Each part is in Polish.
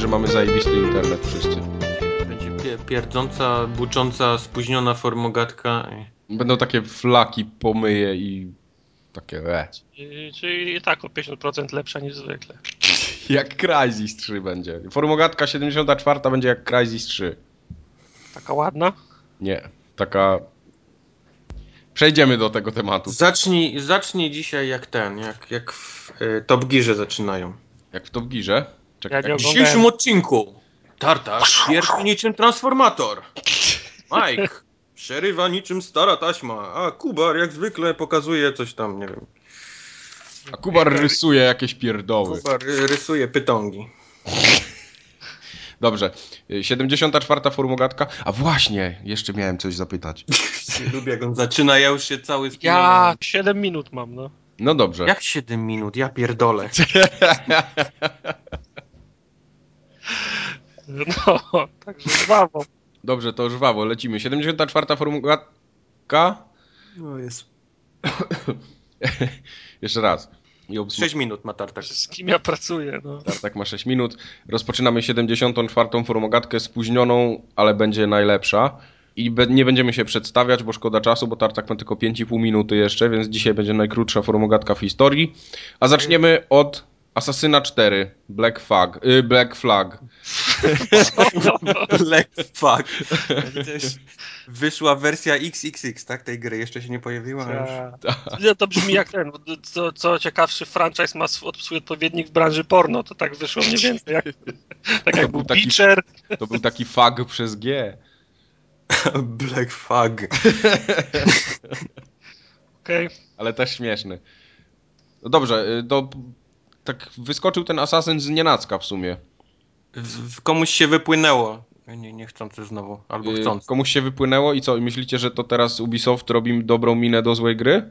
że mamy zajebisty internet wszyscy. Będzie pie pierdząca, bucząca, spóźniona formogatka. Będą takie flaki, pomyje i takie e. Czyli, czyli i tak o 50% lepsza niż zwykle. Jak Crysis 3 będzie. Formogatka 74 będzie jak Crysis 3. Taka ładna? Nie, taka... Przejdziemy do tego tematu. Zacznij, zacznij dzisiaj jak ten, jak, jak w y, Top Gearze zaczynają. Jak w Top Gearze. Czekaj, Ja nie W dzisiejszym odcinku Tartar pierdzi niczym transformator. Mike przerywa niczym stara taśma, a Kubar jak zwykle pokazuje coś tam, nie wiem. A Kubar rysuje jakieś pierdoły. Kubar ry- rysuje pytongi. Dobrze, y, 74 formogatka. A właśnie, jeszcze miałem coś zapytać. Lubię jak on zaczyna, ja już się cały Ja spinowałem. 7 minut mam, no. No dobrze. Jak 7 minut? Ja pierdolę. No, także żwawo. Dobrze, to żwawo, lecimy. 74 formogatka. No jest. Jeszcze raz. I obs- 6 minut ma tartak. Z kim ja pracuję, no. Tartak ma 6 minut. Rozpoczynamy 74 formogatkę spóźnioną, ale będzie najlepsza. I be- nie będziemy się przedstawiać, bo szkoda czasu, bo Tartak ma tylko 5,5 minuty jeszcze, więc dzisiaj będzie najkrótsza formogatka w historii. A zaczniemy od Asasyna 4, Black Flag. Y, Black Flag. Black. Też wyszła wersja XXX, tak? Tej gry jeszcze się nie pojawiła. Ja. Nie, to brzmi jak ten, co, co ciekawszy franchise ma swój, swój odpowiednik w branży porno, to tak wyszło mniej więcej. Jak, tak jak To był taki-. To był taki fag przez G. Black fuck. Okej. ale też śmieszny. No dobrze, y, to tak wyskoczył ten asasyn z nienacka w sumie. W- w- Komuś się wypłynęło. Nie, niechcący znowu, albo Y, chcąc. Komuś się wypłynęło i co? Myślicie, że to teraz Ubisoft robi dobrą minę do złej gry?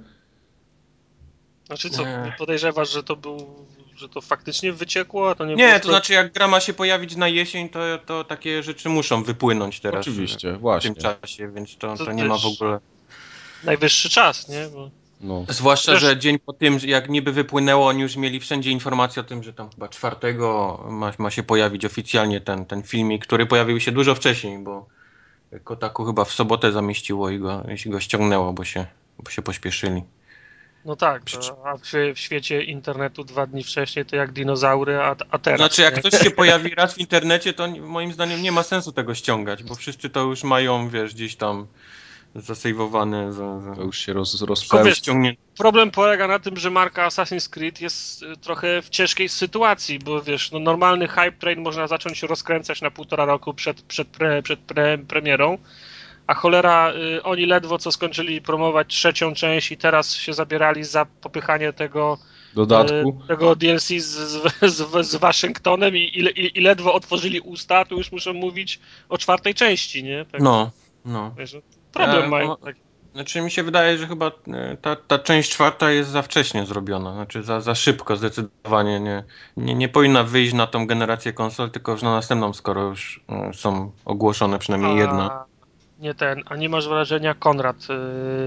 Znaczy co, Nie. podejrzewasz, że to był, że to faktycznie wyciekło, a to nie Nie, to znaczy jak gra ma się pojawić na jesień, to, to takie rzeczy muszą wypłynąć teraz. Oczywiście, W właśnie. tym czasie, więc to, To to nie ma w ogóle. najwyższy czas, nie? Bo... No. Zwłaszcza, Też- że dzień po tym, jak niby wypłynęło, oni już mieli wszędzie informację o tym, że tam chyba czwartego ma, ma się pojawić oficjalnie ten, ten filmik, który pojawił się dużo wcześniej, bo Kotaku chyba w sobotę zamieściło i go, i go ściągnęło, bo się, bo się pośpieszyli. No tak, a w, w świecie internetu dwa dni wcześniej to jak dinozaury, a, a teraz. Znaczy, jak nie? ktoś się pojawi raz w internecie, to moim zdaniem nie ma sensu tego ściągać, bo wszyscy to już mają, wiesz, gdzieś tam zasejwowane, za, za, To już się roz. Problem polega na tym, że marka Assassin's Creed jest y, trochę w ciężkiej sytuacji, bo wiesz, no normalny hype train można zacząć rozkręcać na półtora roku przed, przed, pre, przed pre, premierą, a cholera, y, oni ledwo co skończyli promować trzecią część i teraz się zabierali za popychanie tego, Dodatku. y, tego DLC z, z, z, z Waszyngtonem i, i, i, ledwo otworzyli usta, to już muszą mówić o czwartej części, nie? Tak, No, no. wiesz, problem E, mają. Tak. Znaczy mi się wydaje, że chyba e, ta, ta część czwarta jest za wcześnie zrobiona, znaczy za, za szybko zdecydowanie. Nie, nie, nie powinna wyjść na tą generację konsol, tylko już na następną, skoro już e, są ogłoszone przynajmniej jedna. Nie ten, a nie masz wrażenia, Konrad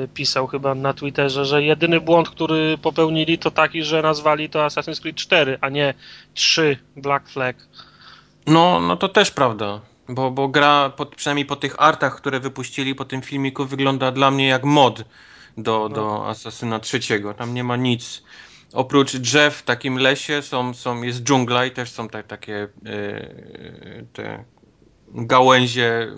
y, pisał chyba na Twitterze, że jedyny błąd, który popełnili to taki, że nazwali to Assassin's Creed 4, a nie 3 Black Flag. No, no to też prawda, bo, bo gra po, przynajmniej po tych artach, które wypuścili po tym filmiku wygląda dla mnie jak mod do, No. do Asasyna trzeciego. Tam nie ma nic. Oprócz drzew w takim lesie są, są, jest dżungla i też są te, takie e, te gałęzie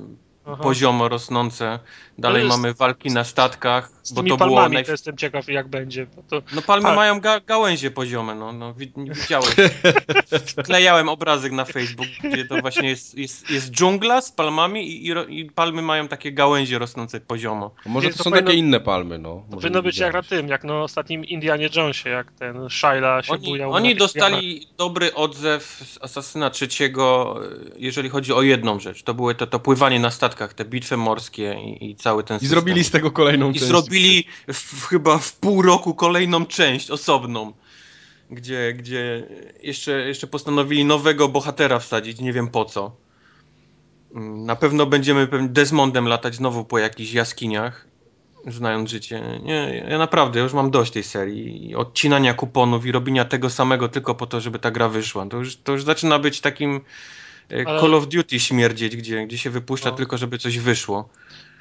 Aha. poziomo rosnące. Dalej jest- mamy walki na statkach, Z bo tymi to było palmami naj... to jestem ciekaw jak będzie. Bo to, No palmy Tak. mają ga gałęzie poziome, no, no widziałeś. Wklejałem obrazek na Facebook, gdzie to właśnie jest, jest, jest dżungla z palmami i, i, i palmy mają takie gałęzie rosnące poziomo. Może to to są powinno- takie inne palmy, no. to powinno być jak na widziałeś. tym, jak na ostatnim Indianie Jonesie, jak ten Shaila się Oni, bujał. oni dostali dobry odzew z Asasyna trzeciego, jeżeli chodzi o jedną rzecz. To było to, to pływanie na statkach, te bitwy morskie i, i cały ten I system. zrobili z tego kolejną I część. zrobili w, chyba w pół roku kolejną część osobną, gdzie, gdzie jeszcze, jeszcze postanowili nowego bohatera wsadzić, nie wiem po co. Mm, Na pewno będziemy Desmondem latać znowu po jakichś jaskiniach. znając życie. Nie, ja naprawdę już mam dość tej serii. I odcinania kuponów i robienia tego samego tylko po to, żeby ta gra wyszła. To już, to już zaczyna być takim e, Ale- Call of Duty śmierdzieć, gdzie, gdzie się wypuszcza No. tylko, żeby coś wyszło.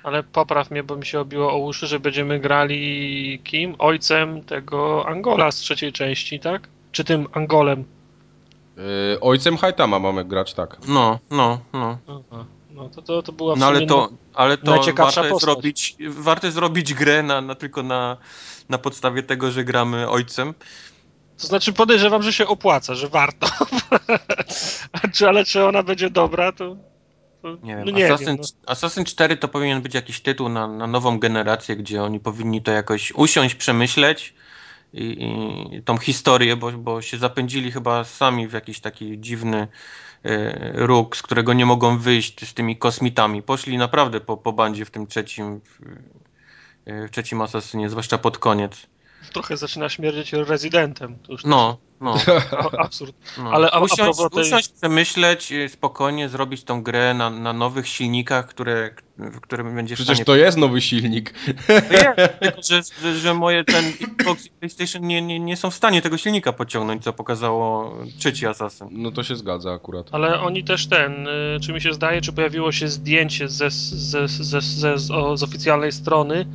Ale popraw mnie, bo mi się obiło o uszy, że będziemy grali kim? Ojcem tego Angola z trzeciej części, tak? Czy tym Angolem? Yy, ojcem Haitama mamy grać, tak. No, no, no. Aha. No to, to, to była w No ale to, ale to najciekawsza warto jest, zrobić, warto jest zrobić grę na, na, tylko na, na podstawie tego, że gramy ojcem. To znaczy podejrzewam, że się opłaca, że warto. Ale czy ona będzie dobra, to... Nie wiem, no nie Assassin, wiem. No. Assassin 4 to powinien być jakiś tytuł na, na nową generację, gdzie oni powinni to jakoś usiąść, przemyśleć i, i tą historię, bo, bo się zapędzili chyba sami w jakiś taki dziwny e, róg, z którego nie mogą wyjść z tymi kosmitami. Poszli naprawdę po, po bandzie w tym trzecim w, e, w trzecim Assassinie, zwłaszcza pod koniec. Trochę zaczyna śmierdzieć Residentem. To już No, no. a- absurd. No. Ale a- a usiąść, propos tej- usiąść, przemyśleć, y, spokojnie zrobić tą grę na, na nowych silnikach, które, w którym będzie w Przecież stanie... to jest nowy silnik. Nie, tylko że, że, że moje ten Xbox i PlayStation nie, nie, nie są w stanie tego silnika pociągnąć, co pokazało trzeci Assassin. No to się zgadza akurat. Ale oni też ten, y, czy mi się zdaje, czy pojawiło się zdjęcie ze, ze, ze, ze, z, o, z oficjalnej strony,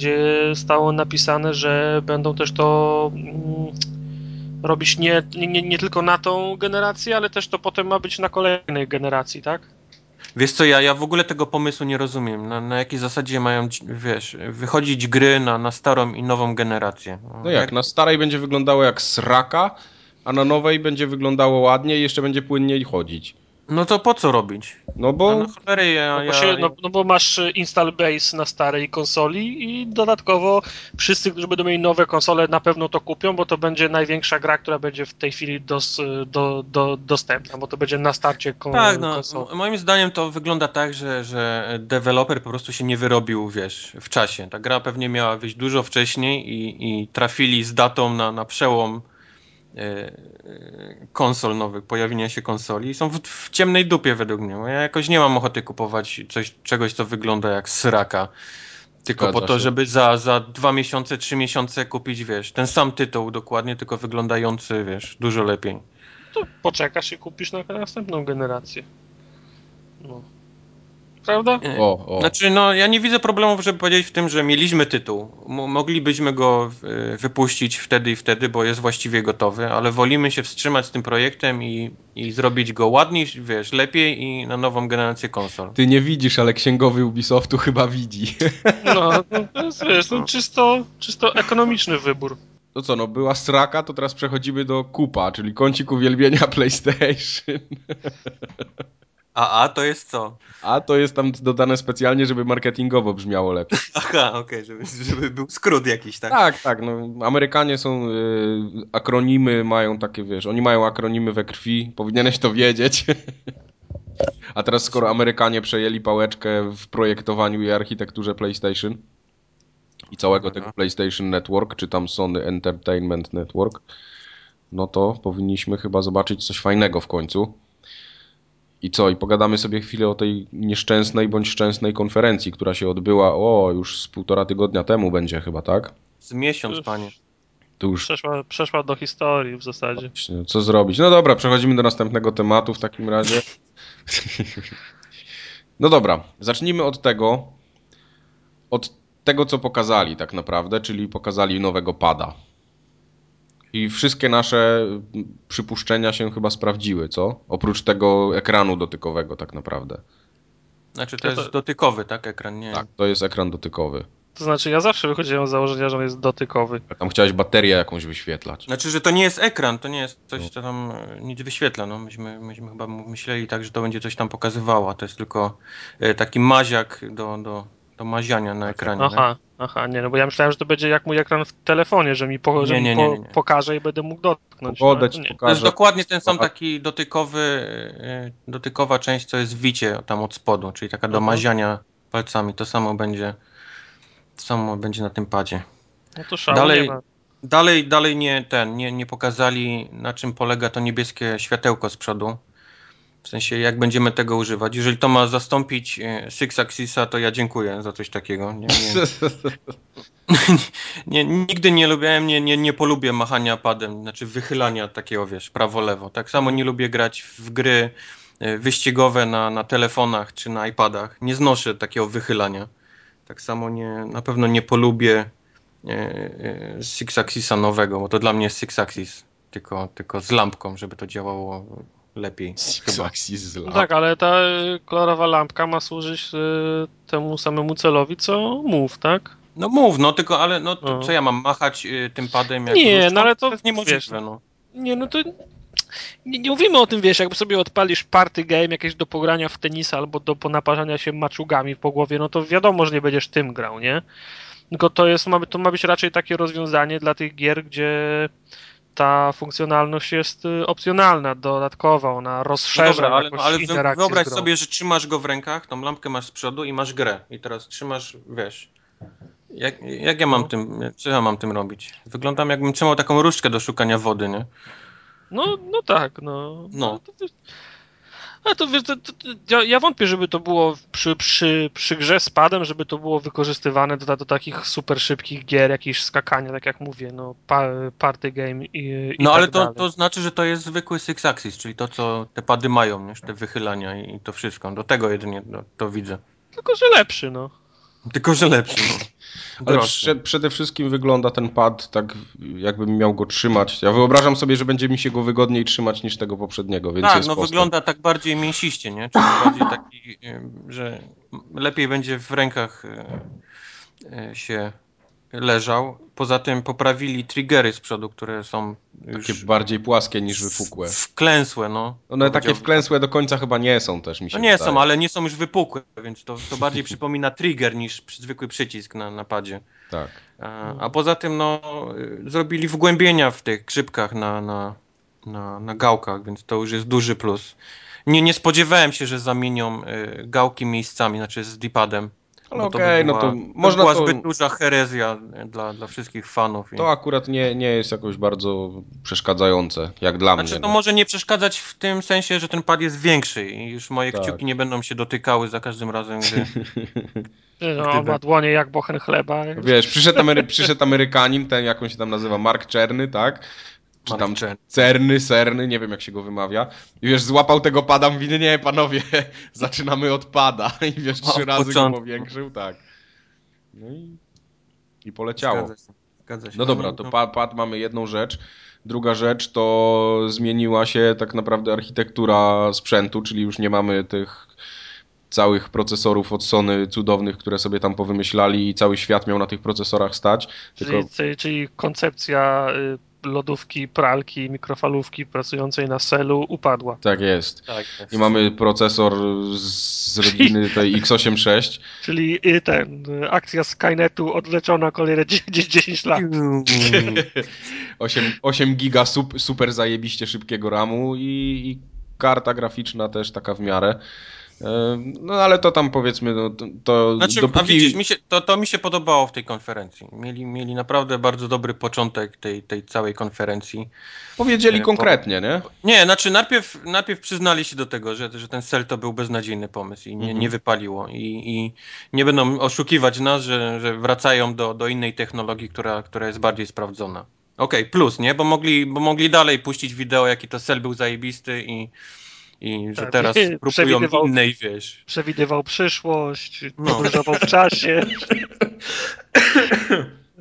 gdzie stało napisane, że będą też to mm, robić nie, nie, nie tylko na tą generację, ale też to potem ma być na kolejnej generacji, tak? Wiesz co, ja, ja w ogóle tego pomysłu nie rozumiem. Na, na jakiej zasadzie mają, wiesz, wychodzić gry na, na starą i nową generację? No jak, na starej będzie wyglądało jak sraka, a na nowej będzie wyglądało ładnie i jeszcze będzie płynniej chodzić. No to po co robić? No No, bo ja, No bo, ja, się, no, no bo masz y, install base na starej konsoli i dodatkowo wszyscy, którzy będą mieli nowe konsole na pewno to kupią, bo to będzie największa gra, która będzie w tej chwili dos, do, do, dostępna, bo to będzie na starcie kon, Tak, no, konsoli. moim zdaniem to wygląda tak, że, że deweloper po prostu się nie wyrobił, wiesz, w czasie. Ta gra pewnie miała wyjść dużo wcześniej i, i trafili z datą na, na przełom e, e, konsol nowych, pojawienia się konsoli i są w, w ciemnej dupie według mnie. Ja jakoś nie mam ochoty kupować coś, czegoś, co wygląda jak sraka. Tylko Zgadza po to, się. żeby za, za dwa miesiące, trzy miesiące kupić, wiesz, ten sam tytuł dokładnie, tylko wyglądający, wiesz, dużo lepiej. To poczekasz i kupisz na następną generację. No. Prawda? o, o. Znaczy, no, ja nie widzę problemów, żeby powiedzieć w tym, że mieliśmy tytuł. Mo- moglibyśmy go y, wypuścić wtedy i wtedy, bo jest właściwie gotowy, ale wolimy się wstrzymać z tym projektem i, i zrobić go ładniej, wiesz, lepiej i na nową generację konsol. Ty nie widzisz, ale księgowy Ubisoftu chyba widzi. No, no to jest, wiesz, to czysto, czysto ekonomiczny wybór. To co, no była sraka, to teraz przechodzimy do kupa, czyli kącik uwielbienia PlayStation. A A to jest co? A to jest tam dodane specjalnie, żeby marketingowo brzmiało lepiej. Aha, okej, żeby, żeby był skrót jakiś, tak? Tak, tak, no Amerykanie są, y, akronimy mają takie, wiesz, oni mają akronimy we krwi, powinieneś to wiedzieć. A teraz skoro Amerykanie przejęli pałeczkę w projektowaniu i architekturze PlayStation i całego tego PlayStation Network, czy tam Sony Entertainment Network, no to powinniśmy chyba zobaczyć coś fajnego w końcu. I co? I pogadamy sobie chwilę o tej nieszczęsnej bądź szczęsnej konferencji, która się odbyła, o, już z półtora tygodnia temu będzie chyba, tak? Z miesiąc, panie. Tu już Przeszła, przeszła do historii w zasadzie. Właśnie, Co zrobić? No dobra, przechodzimy do następnego tematu w takim razie. No dobra, zacznijmy od tego, od tego, co pokazali tak naprawdę, czyli pokazali nowego pada. I wszystkie nasze przypuszczenia się chyba sprawdziły, co? Oprócz tego ekranu dotykowego tak naprawdę. Znaczy, to jest dotykowy, tak, ekran, nie? Tak, to jest ekran dotykowy. To znaczy, ja zawsze wychodziłem z założenia, że on jest dotykowy. A Tam chciałeś baterię jakąś wyświetlać. Znaczy, że to nie jest ekran, to nie jest coś, co tam e, nic wyświetla. No. Myśmy, myśmy chyba myśleli tak, że to będzie coś tam pokazywało. a To jest tylko e, taki maziak do, do, do maziania na ekranie. Aha, aha, nie, no bo ja myślałem, że to będzie jak mój ekran w telefonie, że mi, po, że Nie, mi nie, po, nie, nie, nie. pokaże i będę mógł dotknąć. Pogodę ci to. To jest dokładnie ten sam taki dotykowy, e, dotykowa część, co jest w wicie tam od spodu, czyli taka do Aha. maziania palcami. To samo będzie, to samo będzie na tym padzie. No to szału Dalej- ma. Dalej, dalej nie ten, nie, nie pokazali na czym polega to niebieskie światełko z przodu. W sensie, jak będziemy tego używać. Jeżeli to ma zastąpić e, Six Axisa, to ja dziękuję za coś takiego. Nie, nie, nie, nigdy nie lubiłem, nie, nie, nie polubię machania padem, znaczy wychylania takiego, wiesz, prawo-lewo. Tak samo nie lubię grać w gry e, wyścigowe na, na telefonach czy na iPadach. Nie znoszę takiego wychylania. Tak samo nie, na pewno nie polubię e, Six Axisa nowego, bo to dla mnie jest Six Axis, tylko, tylko z lampką, żeby to działało lepiej. Chyba. No tak, ale ta kolorowa lampka ma służyć y, temu samemu celowi, co mów, tak? No mów, no tylko, ale no, to, no. co ja mam machać y, tym padem? Jak nie, no ale to, to jest niemożliwe, no. Nie, no to nie, nie, mówimy o tym, wiesz, jakby sobie odpalisz party game jakieś do pogrania w tenisa albo do ponaparzania się maczugami po głowie, no to wiadomo, że nie będziesz tym grał, nie? Tylko to jest, ma, to ma być raczej takie rozwiązanie dla tych gier, gdzie ta funkcjonalność jest y, opcjonalna, dodatkowa, ona rozszerza no dobra, ale, no, ale wyobraź sobie, że trzymasz go w rękach, tą lampkę masz z przodu i masz grę i teraz trzymasz, wiesz, jak, jak ja mam no. tym, co ja mam tym robić? Wyglądam jakbym trzymał taką różdżkę do szukania wody, nie? No, no tak, no. no. No a to wiesz, to, to, ja, ja, wątpię, żeby to było przy, przy, przy grze z padem, żeby to było wykorzystywane do, do takich super szybkich gier, jakieś skakania, tak jak mówię, no, pa, party game i, i No tak ale to, dalej. to znaczy, że to jest zwykły Six Axis, czyli to, co te pady mają, nie? te wychylania i to wszystko. Do tego jedynie no, to widzę. Tylko, że lepszy, no. Tylko, że lepszy, no. Ale prze, przede wszystkim wygląda ten pad tak, jakbym miał go trzymać. Ja wyobrażam sobie, że będzie mi się go wygodniej trzymać niż tego poprzedniego, więc Tak, jest no postęp. wygląda tak bardziej mięsiście, nie? Czyli bardziej taki, że lepiej będzie w rękach się leżał. Poza tym poprawili triggery z przodu, które są takie bardziej płaskie niż wypukłe. Wklęsłe, no. One takie wklęsłe do końca chyba nie są też, mi się No nie wydaje. są, ale nie są już wypukłe, więc to, to bardziej przypomina trigger niż zwykły przycisk na napadzie. Tak. A, a, poza tym, no, zrobili wgłębienia w tych grzybkach na, na, na, na gałkach, więc to już jest duży plus. Nie, nie spodziewałem się, że zamienią y, gałki miejscami, znaczy z D-padem. Ale okej, okay, no to można była to... zbyt duża herezja dla, dla wszystkich fanów. I... To akurat nie, nie jest jakoś bardzo przeszkadzające, jak dla znaczy, mnie. to no. może nie przeszkadzać w tym sensie, że ten pad jest większy i już moje tak. kciuki nie będą się dotykały za każdym razem, gdy... No, ma dłonie jak bochen chleba. Wiesz, przyszedł, Amery przyszedł Amerykanin, ten jak on się tam nazywa, Mark Czerny, tak? Czy tam Cerny, Serny, nie wiem jak się go wymawia. I wiesz, złapał tego pada, mówi, nie panowie, zaczynamy od pada. I wiesz, trzy razy go powiększył, tak. No i, i poleciało. Zgadza się. Zgadza się. No dobra, to pad, pad mamy jedną rzecz. Druga rzecz to zmieniła się tak naprawdę architektura sprzętu, czyli już nie mamy tych całych procesorów od Sony cudownych, które sobie tam powymyślali i cały świat miał na tych procesorach stać. Czyli, tylko... czyli koncepcja y, lodówki, pralki, mikrofalówki pracującej na selu upadła. Tak jest. Tak jest. I mamy procesor z rodziny tej x86. Czyli y, ten, akcja Skynetu odleczona kolejne 10 lat. 8, 8 giga super zajebiście szybkiego RAMu i, i karta graficzna też taka w miarę. No ale to tam powiedzmy, no, to, to znaczy, dopóki... a widzisz, mi się, to, to mi się podobało w tej konferencji. Mieli, mieli naprawdę bardzo dobry początek tej, tej całej konferencji. Powiedzieli e, konkretnie, nie? Nie, znaczy najpierw, najpierw przyznali się do tego, że, że ten cel to był beznadziejny pomysł i nie, mhm. nie wypaliło. I, I nie będą oszukiwać nas, że, że wracają do, do innej technologii, która, która jest bardziej sprawdzona. Okej, okay, plus, nie? Bo mogli, bo mogli dalej puścić wideo, jaki to cel był zajebisty i i że tak, teraz próbują innej, wiesz. Przewidywał przyszłość, no. podróżował w czasie.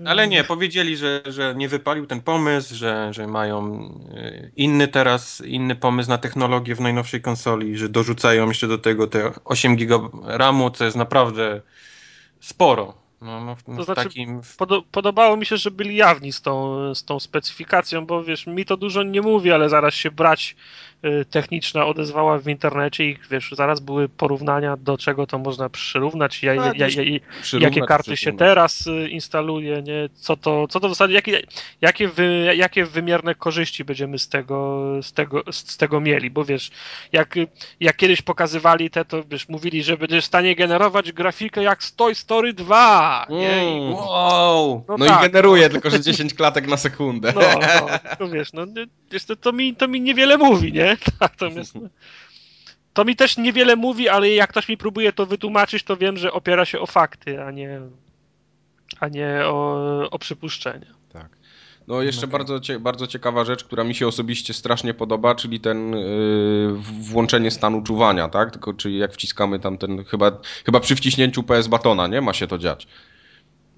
Ale nie, powiedzieli, że, że nie wypalił ten pomysł, że, że mają y, inny teraz, inny pomysł na technologię w najnowszej konsoli, że dorzucają jeszcze do tego te 8 GB RAMu, co jest naprawdę sporo. No, no, to znaczy, takim... pod, podobało mi się, że byli jawni z tą, z tą specyfikacją, bo wiesz, mi to dużo nie mówi, ale zaraz się brać techniczna odezwała w internecie i wiesz, zaraz były porównania, do czego to można przyrównać, ja, ja, ja, jakie karty się teraz y, instaluje, nie? Co to, co to w zasadzie, jakie, jakie, wy, jakie wymierne korzyści będziemy z tego, z tego, z tego mieli, bo wiesz, jak, jak kiedyś pokazywali te, to wiesz, mówili, że będziesz w stanie generować grafikę jak z Toy Story 2, nie? I, mm. wow! No, no tak, i generuje no. tylko, że 10 klatek na sekundę. No, no, to wiesz, no, wiesz, to, to, mi, to mi niewiele mówi, nie? Natomiast, to mi też niewiele mówi, ale jak ktoś mi próbuje to wytłumaczyć, to wiem, że opiera się o fakty, a nie, a nie o, o przypuszczenia. Tak. No jeszcze okay. bardzo, bardzo ciekawa rzecz, która mi się osobiście strasznie podoba, czyli ten yy, włączenie stanu czuwania, tak? Tylko czyli jak wciskamy tam ten, chyba, chyba przy wciśnięciu PS batona, nie? Ma się to dziać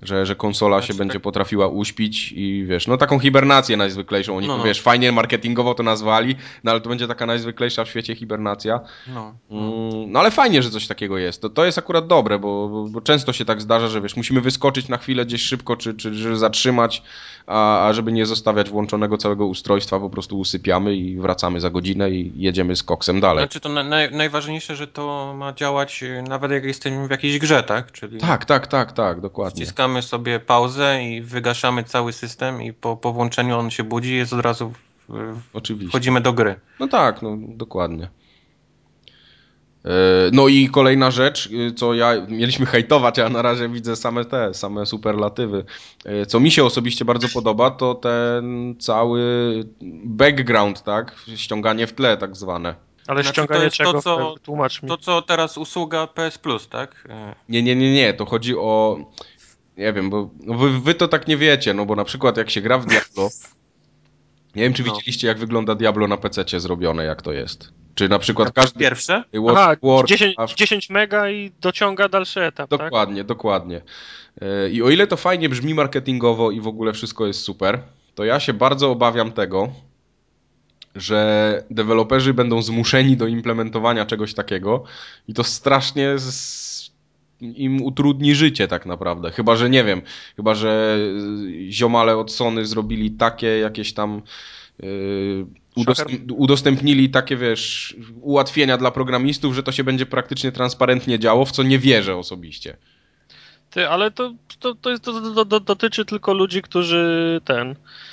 że, że konsola znaczy, się będzie tak. potrafiła uśpić i wiesz, no taką hibernację najzwyklejszą. Oni no, no. wiesz, fajnie marketingowo to nazwali, no ale to będzie taka najzwyklejsza w świecie hibernacja. No, mm, no ale fajnie, że coś takiego jest. To, to jest akurat dobre, bo, bo, bo, często się tak zdarza, że wiesz, musimy wyskoczyć na chwilę gdzieś szybko, czy, czy, czy zatrzymać, a, a żeby nie zostawiać włączonego całego ustrojstwa, po prostu usypiamy i wracamy za godzinę i jedziemy z koksem dalej. Znaczy to na, naj, najważniejsze, że to ma działać y, nawet jak jesteśmy w jakiejś grze, tak? Czyli tak, tak, tak, tak, dokładnie. Wciskamy włączamy sobie pauzę i wygaszamy cały system i po, po włączeniu on się budzi i jest od razu w, Oczywiście. wchodzimy do gry. No tak, no dokładnie. E, no i kolejna rzecz, y, co ja mieliśmy hejtować, a na razie widzę same te, same superlatywy. E, co mi się osobiście bardzo podoba, to ten cały background, tak? Ściąganie w tle tak zwane. Ale znaczy, ściąganie to czego? To co, Tłumacz mi. To co teraz usługa PS Plus, tak? E. Nie, nie, nie, nie. To chodzi o nie wiem, bo no wy, wy, to tak nie wiecie, no bo na przykład jak się gra w Diablo, nie wiem czy no. widzieliście jak wygląda Diablo na PC zrobione, jak to jest. Czy na przykład każdy... Pierwsze? Aha, 10, 10 mega i dociąga dalszy etap, tak? Dokładnie, tak? dokładnie. E, I o ile to fajnie brzmi marketingowo i w ogóle wszystko jest super, to ja się bardzo obawiam tego, że deweloperzy będą zmuszeni do implementowania czegoś takiego i to strasznie im utrudni życie tak naprawdę. Chyba, że nie wiem, chyba, że ziomale od Sony zrobili takie jakieś tam udostęp udostępnili takie, wiesz, ułatwienia dla programistów, że to się będzie praktycznie transparentnie działo, w co nie wierzę osobiście. Ty, ale to, to, to, jest, to, to dotyczy tylko ludzi, którzy ten Y,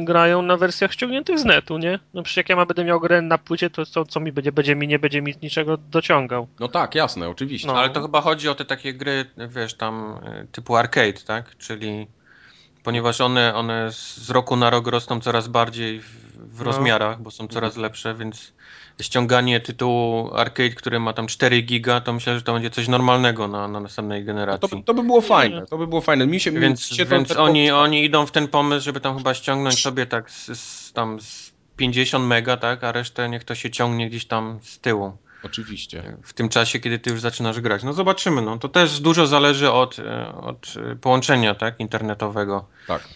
grają na wersjach ściągniętych z netu, nie? No przecież jak ja będę miał grę na płycie, to co, co mi będzie? Będzie mi nie będzie mi niczego dociągał. No tak, jasne, oczywiście. No. Ale to chyba chodzi o te takie gry, wiesz, tam y, typu arcade, tak? Czyli ponieważ one, one z roku na rok rosną coraz bardziej w, w no. rozmiarach, bo są coraz lepsze, więc ściąganie tytułu arcade, który ma tam 4 giga, to myślę, że to będzie coś normalnego na, na następnej generacji. No to, to, by było fajne, to by było fajne. Mi się, więc mi się więc oni, oni idą w ten pomysł, żeby tam chyba ściągnąć sobie tak z, z, tam z 50 mega, tak, a resztę niech to się ciągnie gdzieś tam z tyłu. Oczywiście. W tym czasie, kiedy ty już zaczynasz grać. No zobaczymy, no to też dużo zależy od, od połączenia, tak, internetowego. Tak.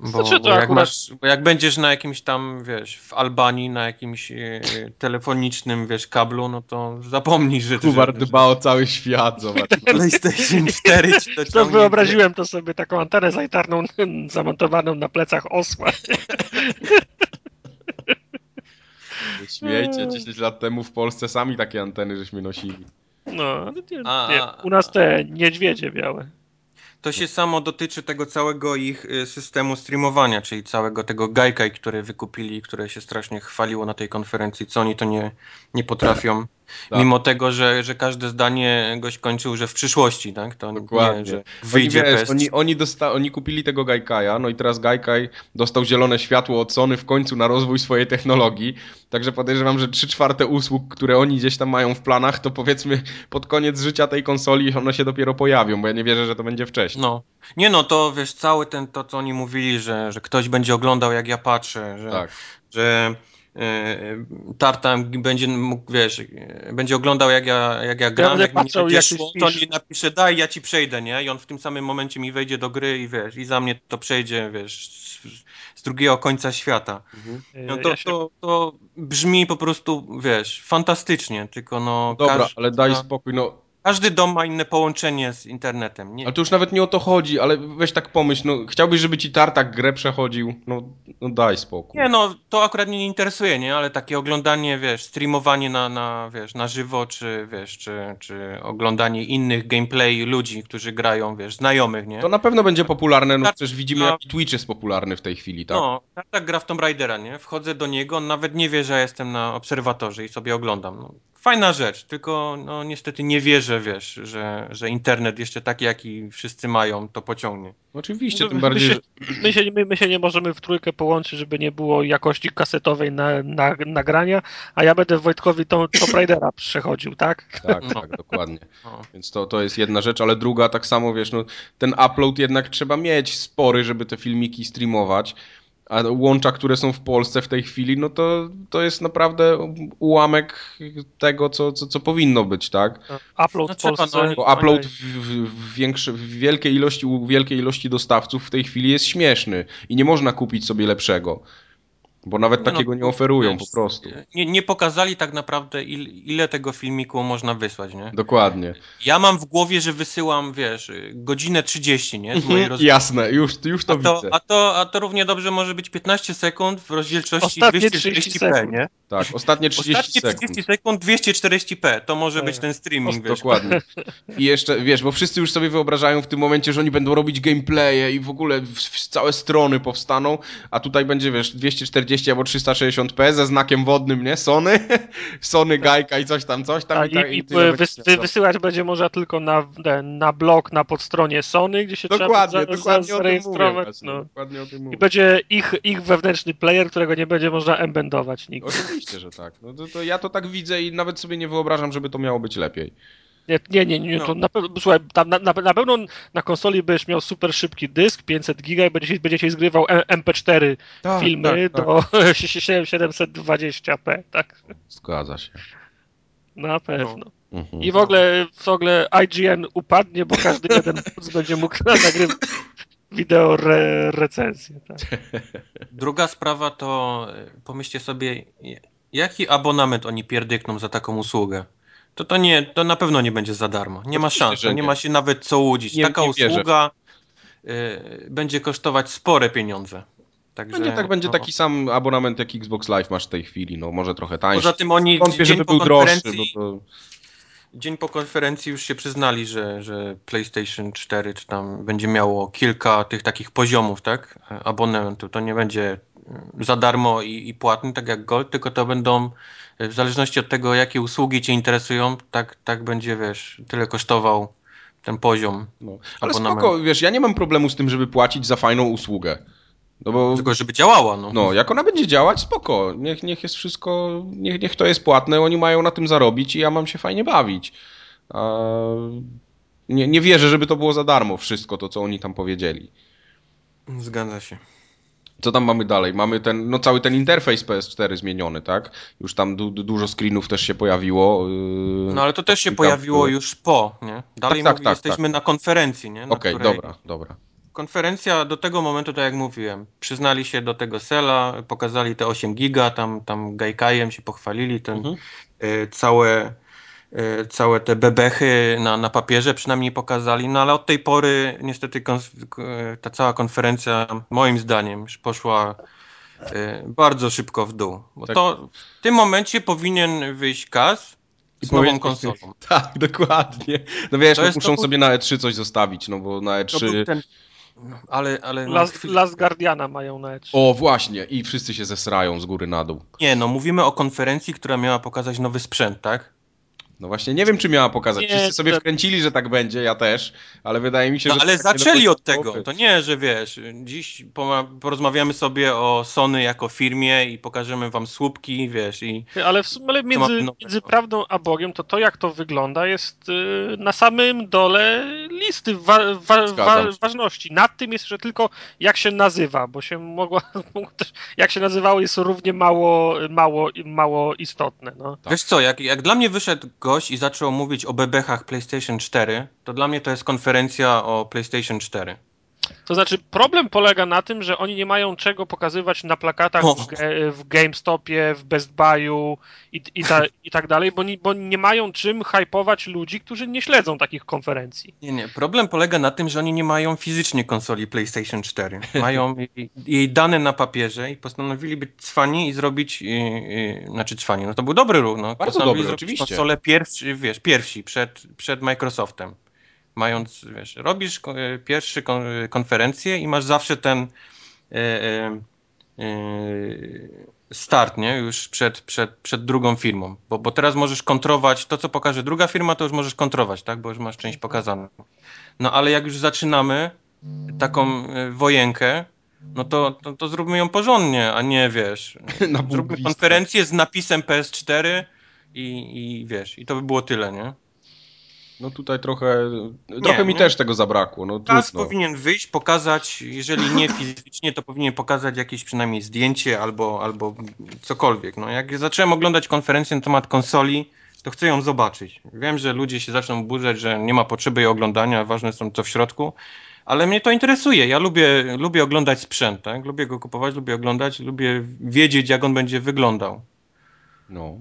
Bo, znaczy, bo, jak akurat... masz, bo jak będziesz na jakimś tam, wiesz, w Albanii, na jakimś e, telefonicznym, wiesz, kablu, no to zapomnij, że... Kubar dba o cały świat, zobacz. PlayStation 4 to, to wyobraziłem to sobie, taką antenę zajtarną zamontowaną na plecach osła. Śmiejcie, 10 lat temu w Polsce sami takie anteny żeśmy nosili. No, nie, nie, u nas te niedźwiedzie białe. To się samo dotyczy tego całego ich y, systemu streamowania, czyli całego tego Gaikai, które wykupili, które się strasznie chwaliło na tej konferencji, co oni to nie, nie potrafią. Tak. Mimo tego, że, że każde zdanie goś kończył, że w przyszłości, tak? To Dokładnie. Nie, że wyjdzie oni, wiesz, oni, oni, dosta- oni kupili tego Gaikaja, no i teraz Gaikai dostał zielone światło od Sony w końcu na rozwój swojej technologii, także podejrzewam, że 3 czwarte usług, które oni gdzieś tam mają w planach, to powiedzmy pod koniec życia tej konsoli one się dopiero pojawią, bo ja nie wierzę, że to będzie wcześniej. No. Nie no, to wiesz, cały ten, to co oni mówili, że, że ktoś będzie oglądał jak ja patrzę, że, tak. że E, Tartan będzie mógł, wiesz, będzie oglądał jak ja, jak ja gram, jak mi będzie szło, to mi napisze daj, ja ci przejdę, nie? I on w tym samym momencie mi wejdzie do gry i wiesz, i za mnie to przejdzie, wiesz, z, z drugiego końca świata. Mhm. No to, to, to brzmi po prostu, wiesz, fantastycznie, tylko no... Dobra, ale daj spokój, no każdy dom ma inne połączenie z internetem. Nie? Ale to już nawet nie o to chodzi, ale weź tak pomyśl, no chciałbyś, żeby ci tartak grę przechodził, no, no daj spokój. Nie, no to akurat mnie nie interesuje, nie, ale takie oglądanie, wiesz, streamowanie na, na, wiesz, na żywo, czy wiesz, czy, czy oglądanie innych gameplay ludzi, którzy grają, wiesz, znajomych, nie? To na pewno będzie popularne, no przecież widzimy, jak Twitch jest popularny w tej chwili, tak? No, tak gra w Tomb Raidera, nie? Wchodzę do niego, on nawet nie wie, że ja jestem na obserwatorze i sobie oglądam, no fajna rzecz, tylko no niestety nie wierzę, wiesz, że, że internet jeszcze taki, jaki wszyscy mają, to pociągnie. Oczywiście, No, tym bardziej, my, że... się, my, się, my, my się nie możemy w trójkę połączyć, żeby nie było jakości kasetowej na, na, nagrania, a ja będę Wojtkowi Tomb Raidera przechodził, tak? Tak, No. tak, dokładnie. No. Więc to, to jest jedna rzecz, ale druga tak samo, wiesz, no, ten upload jednak trzeba mieć spory, żeby te filmiki streamować, a łącza, które są w Polsce w tej chwili, no to, to jest naprawdę ułamek tego, co, co, co powinno być, tak? Upload No w Polsce. no, Bo upload w, w, w, większy, w wielkiej ilości, u wielkiej ilości dostawców w tej chwili jest śmieszny i nie można kupić sobie lepszego. Bo nawet Nie no, takiego nie oferują wiesz, po prostu. Nie, nie pokazali tak naprawdę, il, ile tego filmiku można wysłać, nie? Dokładnie. Ja mam w głowie, że wysyłam, wiesz, godzinę 30, nie? Mhm. Jasne, już, już to, A to, widzę. a, to, a to równie dobrze może być 15 sekund w rozdzielczości Ostatnie 30 240p, sekund. nie? Tak, ostatnie 30 Ostatnie sekund. 30 sekund 240p, to może być ten streaming, wiesz. Dokładnie. I jeszcze, wiesz, bo wszyscy już sobie wyobrażają w tym momencie, że oni będą robić gameplaye i w ogóle w, w całe strony powstaną, a tutaj będzie, wiesz, 240 albo 360p ze znakiem wodnym, nie? Sony, Sony Gajka i coś tam, coś tam. A, i, tak, i, i wys, wysyłać będzie można tylko na, na, na blog na podstronie Sony, gdzie się Dokładnie, trzeba dokładnie mówię. zarejestrować. właśnie, No. Dokładnie o tym I mówię. będzie ich, ich wewnętrzny player, którego nie będzie można embendować nigdy. Oczywiście, że tak. No to, to ja to tak widzę i nawet sobie nie wyobrażam, żeby to miało być lepiej. Nie, nie, nie, nie to No. na pewno, słuchaj, tam na, na, na pewno na konsoli będziesz miał super szybki dysk, 500 giga i będziesz, będziesz zgrywał M- MP4 Tak, filmy tak, tak. do 720p, tak? Zgadza się. Na pewno. Mhm. I w ogóle, w ogóle IGN upadnie, bo każdy jeden będzie mógł nagrywać wideo re, recenzję. Tak. Druga sprawa to pomyślcie sobie, jaki abonament oni pierdykną za taką usługę. To to nie, to na pewno nie będzie za darmo. Nie ma szans, nie nie. ma się nawet co łudzić. Nie- Taka nie usługa y, będzie kosztować spore pieniądze. Także, Będzie, tak, będzie no. taki sam abonament jak Xbox Live masz w tej chwili, no może trochę tańszy. Poza tym oni Wątpię, dzień żeby po był droższy, konferencji, bo to... dzień po konferencji już się przyznali, że, że PlayStation 4 czy tam będzie miało kilka tych takich poziomów, tak? Abonamentu. To nie będzie za darmo i, i płatny, tak jak Gold, tylko to będą w zależności od tego, jakie usługi Cię interesują, tak, tak będzie, wiesz, tyle kosztował ten poziom. No. Ale abonament. spoko, wiesz, ja nie mam problemu z tym, żeby płacić za fajną usługę. No bo, Tylko, żeby działała, no. no, jak ona będzie działać, spoko. Niech, niech jest wszystko, niech, niech to jest płatne, oni mają na tym zarobić i ja mam się fajnie bawić. A nie, nie wierzę, żeby to było za darmo wszystko to, co oni tam powiedzieli. Zgadza się. Co tam mamy dalej? Mamy ten, no cały ten interfejs PS4 zmieniony, tak? Już tam du, du, dużo screenów też się pojawiło. Yy... No ale to też się pojawiło już po, nie? Dalej tak, mówi, tak, jesteśmy na konferencji, nie? Okej, której- dobra, dobra. Konferencja do tego momentu, tak jak mówiłem, przyznali się do tego sela, pokazali te 8 giga, tam, tam gajkajem się pochwalili, ten, Mhm. y, całe, całe te bebechy na, na papierze przynajmniej pokazali, no ale od tej pory niestety k- ta cała konferencja moim zdaniem już poszła y, bardzo szybko w dół, bo Tak. to w tym momencie powinien wyjść Kaz z nową powiedzieć- konsolą. Tak, dokładnie. No wiesz, no, muszą to- sobie na E3 coś zostawić, no bo na To był E3... ten, no, ale, ale no, Last, chwil- Last Guardiana mają na E3. O, właśnie, i wszyscy się zesrają z góry na dół. Nie, no mówimy o konferencji, która miała pokazać nowy sprzęt, tak? No właśnie, nie wiem, czy miała pokazać. Nie, Wszyscy sobie to- wkręcili, że tak będzie, ja też, ale wydaje mi się, No że... ale tak zaczęli od tego. To nie, że wiesz, dziś porozmawiamy sobie o Sony jako firmie i pokażemy wam słupki, wiesz, i Ale, w sumie, ale między, między prawdą a Bogiem, to to jak to wygląda jest y, na samym dole listy wa, wa, wa, ważności. Nad tym jest jeszcze tylko jak się nazywa, bo się mogła, jak się nazywało jest równie mało, mało, mało istotne. No. Tak. wiesz co, jak, jak dla mnie wyszedł gość i zaczął mówić o bebechach PlayStation 4, to dla mnie to jest konferencja o PlayStation 4. To znaczy problem polega na tym, że oni nie mają czego pokazywać na plakatach w, w GameStopie, w Best Buy'u i, i, ta, i tak dalej, bo nie, bo nie mają czym hypować ludzi, którzy nie śledzą takich konferencji. Nie, nie. Problem polega na tym, że oni nie mają fizycznie konsoli PlayStation 4. Mają jej, jej dane na papierze i postanowili być cwani i zrobić, yy, yy, znaczy cwani, no to był dobry ruch, no. Postanowili dobry, zrobić oczywiście. konsolę pierwszy, wiesz, pierwsi, przed, przed Microsoftem. Mając, wiesz, robisz yy, pierwszy yy, konferencję i masz zawsze ten yy, start, nie? Już przed, przed, przed drugą firmą. Bo, bo teraz możesz kontrować to, co pokaże druga firma, to już możesz kontrować, tak? Bo już masz część pokazaną. No ale jak już zaczynamy taką wojenkę, no to, to, to zróbmy ją porządnie, a nie wiesz. zróbmy konferencję z napisem PS4 i, i wiesz, i to by było tyle, nie? No tutaj trochę, trochę mi też tego zabrakło. No, Kas powinien wyjść, pokazać, jeżeli nie fizycznie, to powinien pokazać jakieś przynajmniej zdjęcie albo, albo cokolwiek. No, jak zacząłem oglądać konferencję na temat konsoli, to chcę ją zobaczyć. Wiem, że ludzie się zaczną burzeć, że nie ma potrzeby jej oglądania, ważne są co w środku, ale mnie to interesuje. Ja lubię, lubię oglądać sprzęt, tak? Lubię go kupować, lubię oglądać, lubię wiedzieć, jak on będzie wyglądał. No.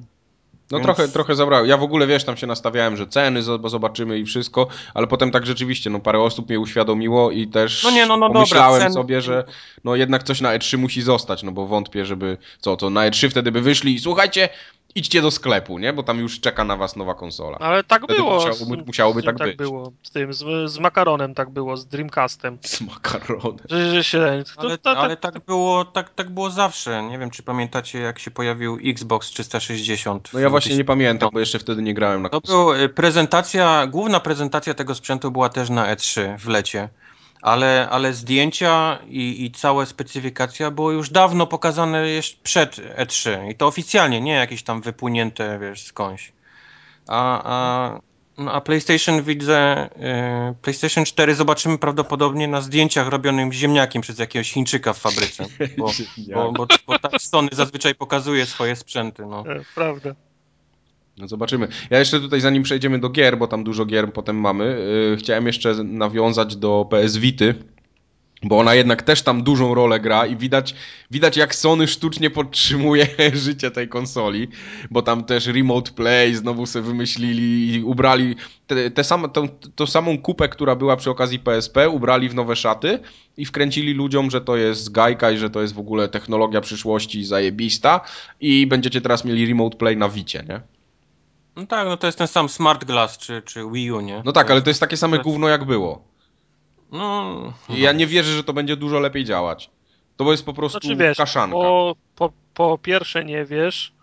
No Więc... trochę, trochę zabrało. Ja w ogóle, wiesz, tam się nastawiałem, że ceny zobaczymy i wszystko, ale potem tak rzeczywiście, no parę osób mnie uświadomiło i też no nie, no, no pomyślałem dobra, cen... sobie, że no jednak coś na E3 musi zostać, no bo wątpię, żeby, co, to na E3 wtedy by wyszli i słuchajcie, idźcie do sklepu, nie? Bo tam już czeka na was nowa konsola. Ale tak Wtedy było. Musiało, musiałoby tak, tak być. było. Z tym, z, z, makaronem tak było, z Dreamcastem. Z makaronem. Że, że się, to, ale, to, to, ale tak, było, tak, tak było zawsze. Nie wiem, czy pamiętacie, jak się pojawił Xbox 360. No ja właśnie nie pamiętam, bo jeszcze wtedy nie grałem na To była y, prezentacja, główna prezentacja tego sprzętu była też na E3 w lecie ale, ale zdjęcia i, i cała specyfikacja było już dawno pokazane jeszcze przed E3 i to oficjalnie, nie jakieś tam wypłynięte, wiesz, skądś. A, a, no, a PlayStation widzę, y, PlayStation 4 zobaczymy prawdopodobnie na zdjęciach robionych ziemniakiem przez jakiegoś Chińczyka w fabryce, bo, bo, bo, bo tak Sony zazwyczaj pokazuje swoje sprzęty. No. E, prawda. No zobaczymy. Ja jeszcze tutaj, zanim przejdziemy do gier, bo tam dużo gier potem mamy, yy, chciałem jeszcze nawiązać do PS Vity, bo ona jednak też tam dużą rolę gra i widać, widać jak Sony sztucznie podtrzymuje życie tej konsoli, bo tam też Remote Play znowu sobie wymyślili i ubrali te, te same, tą, tą samą kupę, która była przy okazji PSP, ubrali w nowe szaty i wkręcili ludziom, że to jest gajka i że to jest w ogóle technologia przyszłości zajebista i będziecie teraz mieli Remote Play na Wicie, nie? No tak, no to jest ten sam Smart Glass czy, czy Wii U, nie? No tak, ale to jest takie same gówno jak było. No. I ja nie wierzę, że to będzie dużo lepiej działać. To jest po prostu znaczy, wiesz, kaszanka. Po, po, po pierwsze nie wiesz,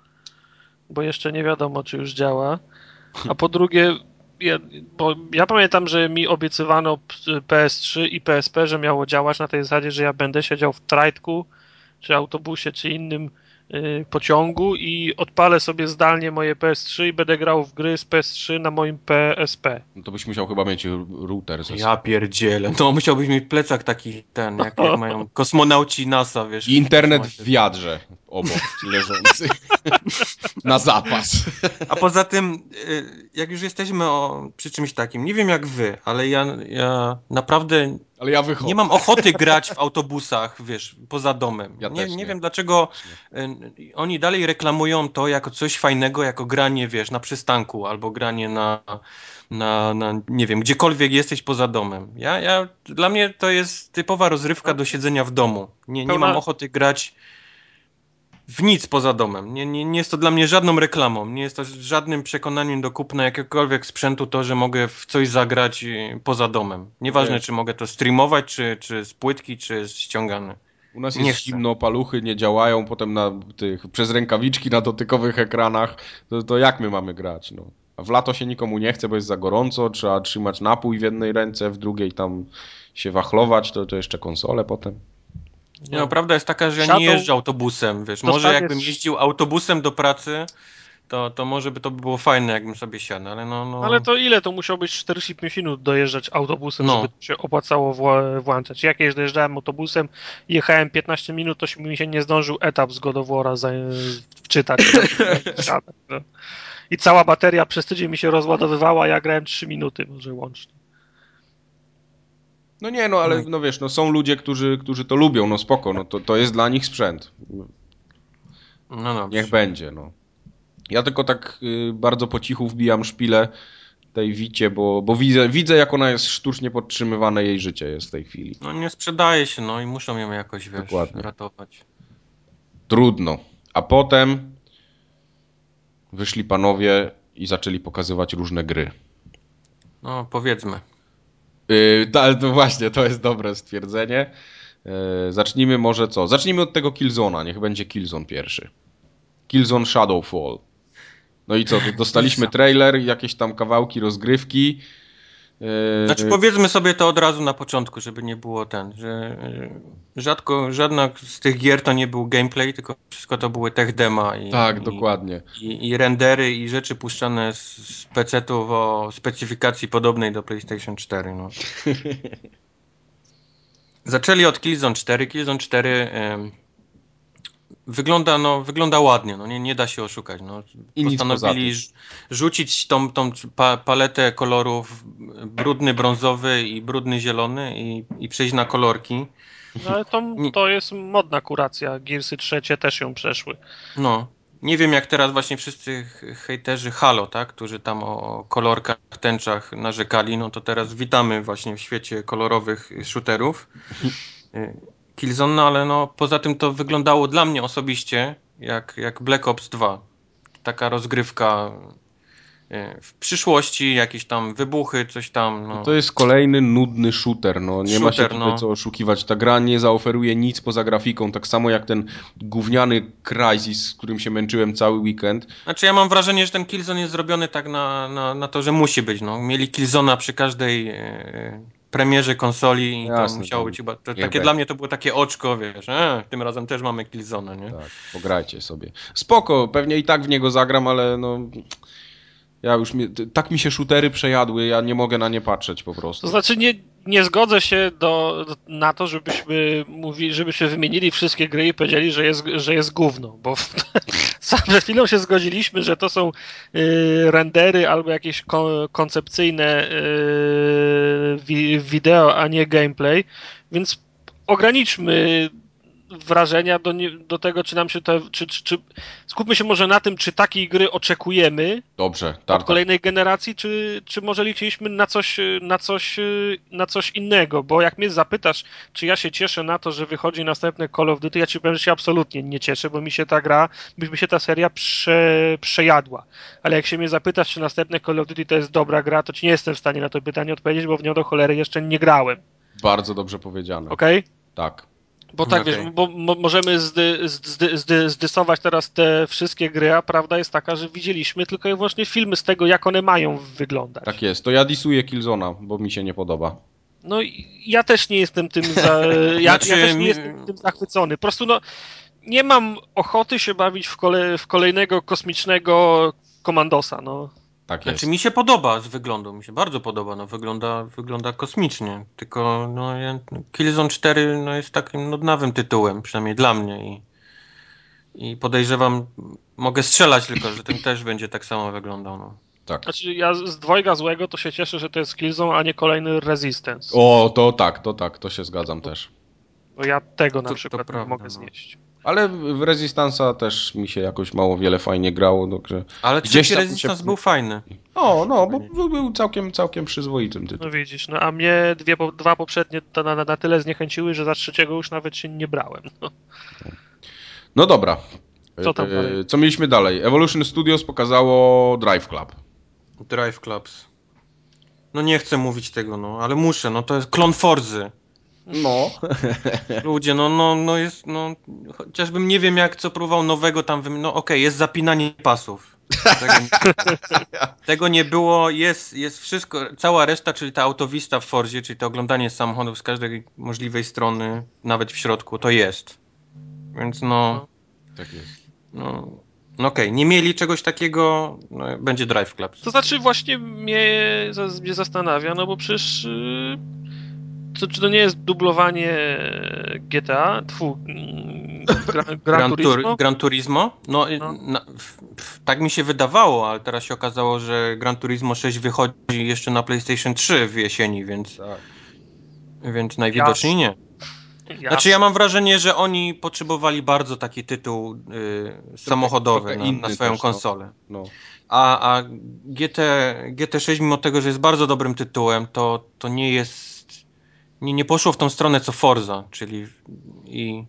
bo jeszcze nie wiadomo, czy już działa. A po drugie, ja, bo ja pamiętam, że mi obiecywano PS3 i PSP, że miało działać na tej zasadzie, że ja będę siedział w trajtku, czy autobusie, czy innym pociągu i odpalę sobie zdalnie moje PS3 i będę grał w gry z PS3 na moim PSP. No to byś musiał chyba mieć router. Ze ja pierdzielę. No musiałbyś mieć plecak taki ten, jak, jak mają kosmonauci NASA, wiesz. I internet w wiadrze obok leżący. na zapas. A poza tym, y, jak już jesteśmy o, przy czymś takim, nie wiem jak wy, ale ja, ja naprawdę ale ja wychodzę. Nie mam ochoty grać w autobusach, wiesz, poza domem. Ja nie, nie, nie, wiem dlaczego y, oni dalej reklamują to jako coś fajnego, jako granie, wiesz, na przystanku albo granie na, na, na nie wiem, gdziekolwiek jesteś poza domem. Ja, ja, dla mnie to jest typowa rozrywka do siedzenia w domu. Nie, nie mam ochoty grać w nic poza domem. Nie, nie, nie jest to dla mnie żadną reklamą, nie jest to żadnym przekonaniem do kupna jakiegokolwiek sprzętu to, że mogę w coś zagrać y, poza domem. Nieważne, czy mogę to streamować, czy, czy z płytki, czy z ściągane. U nas jest nie zimno, paluchy nie działają, potem na tych, przez rękawiczki na dotykowych ekranach, to, to jak my mamy grać? No? A w lato się nikomu nie chce, bo jest za gorąco, trzeba trzymać napój w jednej ręce, w drugiej tam się wachlować, to, to jeszcze konsole potem. Nie, no, prawda jest taka, że ja nie jeżdżę autobusem, wiesz, może jakbym jeździł autobusem do pracy, to, to może by to było fajne, jakbym sobie siadł, ale no, no... Ale to ile? To musiał być 45 minut dojeżdżać autobusem, no. żeby się opłacało włączać. Jak jeżdżałem autobusem jechałem 15 minut, to mi się nie zdążył etap z Godowora wczytać. No. I cała bateria przez tydzień mi się rozładowywała, ja grałem 3 minuty może łącznie. No nie, no ale no, wiesz, no są ludzie, którzy, którzy to lubią, no spoko, no to, to jest dla nich sprzęt. No dobrze. Niech będzie, no. Ja tylko tak y, bardzo po cichu wbijam szpilę tej Wicie, bo, bo widzę, widzę, jak ona jest sztucznie podtrzymywane, jej życie jest w tej chwili. No nie sprzedaje się, no i muszą ją jakoś, wiesz, Dokładnie. ratować. Trudno. A potem wyszli panowie i zaczęli pokazywać różne gry. No, powiedzmy. Yy, ale to właśnie, to jest dobre stwierdzenie. E, zacznijmy może co? Zacznijmy od tego Killzona, niech będzie Killzone pierwszy. Killzone Shadowfall. No i co, dostaliśmy trailer, jakieś tam kawałki rozgrywki. E, znaczy powiedzmy sobie to od razu na początku, żeby nie było ten, że e, rzadko, żadna z tych gier to nie był gameplay, tylko wszystko to były tech dema i, tak, i, dokładnie. I, I, rendery i rzeczy puszczane z, z PC-ów o specyfikacji podobnej do PlayStation 4. No. Zaczęli od Killzone 4. Killzone 4 wygląda, no, wygląda ładnie, no, nie, nie da się oszukać. No. Postanowili rzucić tą, tą pa paletę kolorów brudny brązowy i brudny zielony i, i przejść na kolorki. No, ale to, to jest modna kuracja. Gearsy trzecie też ją przeszły. No. Nie wiem jak teraz właśnie wszyscy hejterzy Halo, tak, którzy tam o kolorkach, tęczach narzekali, no to teraz witamy właśnie w świecie kolorowych shooterów. Killzone, no ale no poza tym to wyglądało dla mnie osobiście jak, jak Black Ops 2. Taka rozgrywka e, w przyszłości, jakieś tam wybuchy, coś tam. No. To jest kolejny nudny shooter, no nie shooter, ma się tutaj no. co oszukiwać. Ta gra nie zaoferuje nic poza grafiką, tak samo jak ten gówniany Crysis, z którym się męczyłem cały weekend. Znaczy ja mam wrażenie, że ten Killzone jest zrobiony tak na, na, na to, że musi być. No. Mieli Killzona przy każdej e, premierze konsoli i Jasne, to musiało być chyba. To, takie dla mnie to było takie oczko, wiesz. E, tym razem też mamy Killzone, nie? Tak, pograjcie sobie. Spoko, pewnie i tak w niego zagram, ale no. Ja już mi, tak mi się shootery przejadły, ja nie mogę na nie patrzeć po prostu. To znaczy nie, nie zgodzę się do, na to, żebyśmy mówili, żebyśmy wymienili wszystkie gry i powiedzieli, że jest, że jest gówno, bo przed chwilą się zgodziliśmy, że to są y, rendery albo jakieś ko koncepcyjne y, wideo, a nie gameplay, więc ograniczmy wrażenia do, nie, do tego, czy nam się to. Czy, czy, czy, skupmy się może na tym, czy takiej gry oczekujemy Dobrze, od kolejnej generacji, czy, czy może liczyliśmy na coś, na, coś, na coś innego. Bo jak mnie zapytasz, czy ja się cieszę na to, że wychodzi następny Call of Duty, ja ci powiem, że się absolutnie nie cieszę, bo mi się ta gra, mi się ta seria prze, przejadła. Ale jak się mnie zapytasz, czy następny Call of Duty to jest dobra gra, to ci nie jestem w stanie na to pytanie odpowiedzieć, bo w nią do cholery jeszcze nie grałem. Bardzo dobrze powiedziane. Okej? Okay? Tak. Bo tak, okay. wiesz, bo możemy zdy, zdy, zdy, zdysować teraz te wszystkie gry, a prawda jest taka, że widzieliśmy tylko i wyłącznie filmy z tego, jak one mają wyglądać. Tak jest. To ja disuję Killzona, bo mi się nie podoba. No ja też nie jestem tym za, ja, znaczy, ja też nie jestem tym zachwycony. Po prostu no nie mam ochoty się bawić w, kole, w kolejnego kosmicznego komandosa, no. Tak znaczy mi się podoba z wyglądu, mi się bardzo podoba, no wygląda, wygląda kosmicznie, tylko no, Killzone 4 no, jest takim nudnawym tytułem, przynajmniej dla mnie i, i podejrzewam, mogę strzelać tylko, że ten też będzie tak samo wyglądał, no. Tak. Znaczy ja z dwojga złego to się cieszę, że to jest Killzone, a nie kolejny Resistance. O, to tak, to tak, to się zgadzam też. Bo ja tego na to, przykład to prawda, mogę no. znieść. Ale w Resistance'a też mi się jakoś mało wiele fajnie grało. Także Ale trzeci Resistance się... był fajny. O, no, bo był całkiem, całkiem przyzwoitym tytułem. No widzisz, no a mnie dwie, dwa poprzednie to na, na tyle zniechęciły, że za trzeciego już nawet się nie brałem. No, no dobra. Co tam e, dalej? Co mieliśmy dalej? Evolution Studios pokazało Drive Club. Drive Clubs. No nie chcę mówić tego, no, ale muszę, no to jest klon Forzy. No. Ludzie, no, no, no jest, no, chociażbym nie wiem jak co próbował nowego tam, no okej, okay, jest zapinanie pasów. Tego nie, tego nie, było, jest, jest wszystko, cała reszta, czyli ta autowista w Forzie, czyli to oglądanie samochodów z każdej możliwej strony, nawet w środku, to jest. Więc no. no tak jest. No, no okej, okay. nie mieli czegoś takiego, no, będzie Drive Club. To znaczy właśnie mnie, mnie zastanawia, no bo przecież... Yy to, czy to nie jest dublowanie GTA? Tfu, Gran, Gran, Turismo? Gran Turismo? No, no. Na, f, f, tak mi się wydawało, ale teraz się okazało, że Gran Turismo 6 wychodzi jeszcze na PlayStation 3 w jesieni, więc, tak. więc najwidoczniej nie. Znaczy ja mam wrażenie, że oni potrzebowali bardzo taki tytuł y, samochodowy na, na, swoją też, no. konsolę. No. No. A, a GT, GT6 mimo tego, że jest bardzo dobrym tytułem, to, to nie jest nie, nie poszło w tą stronę co Forza, czyli i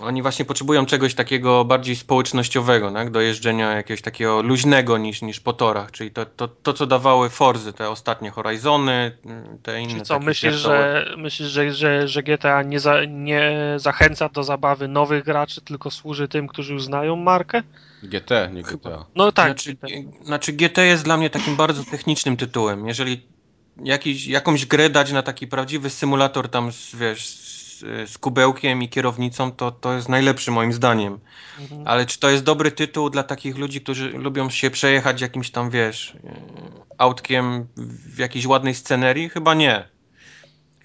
oni właśnie potrzebują czegoś takiego bardziej społecznościowego, tak? do jeżdżenia jakiegoś takiego luźnego niż, niż po torach, czyli to, to, to co dawały Forzy, te ostatnie Horizony, te inne. Czyli co, myślisz, że, myślisz że, że, że GTA nie, za, nie zachęca do zabawy nowych graczy, tylko służy tym, którzy już znają markę? GT, nie GTA. No tak. Znaczy, znaczy GT jest dla mnie takim bardzo technicznym tytułem. Jeżeli jakiś, jakąś grę dać na taki prawdziwy symulator tam, wiesz, z kubełkiem i kierownicą, to, to jest najlepszy moim zdaniem. Mhm. Ale czy to jest dobry tytuł dla takich ludzi, którzy lubią się przejechać jakimś tam, wiesz, e, autkiem w jakiejś ładnej scenerii? Chyba nie.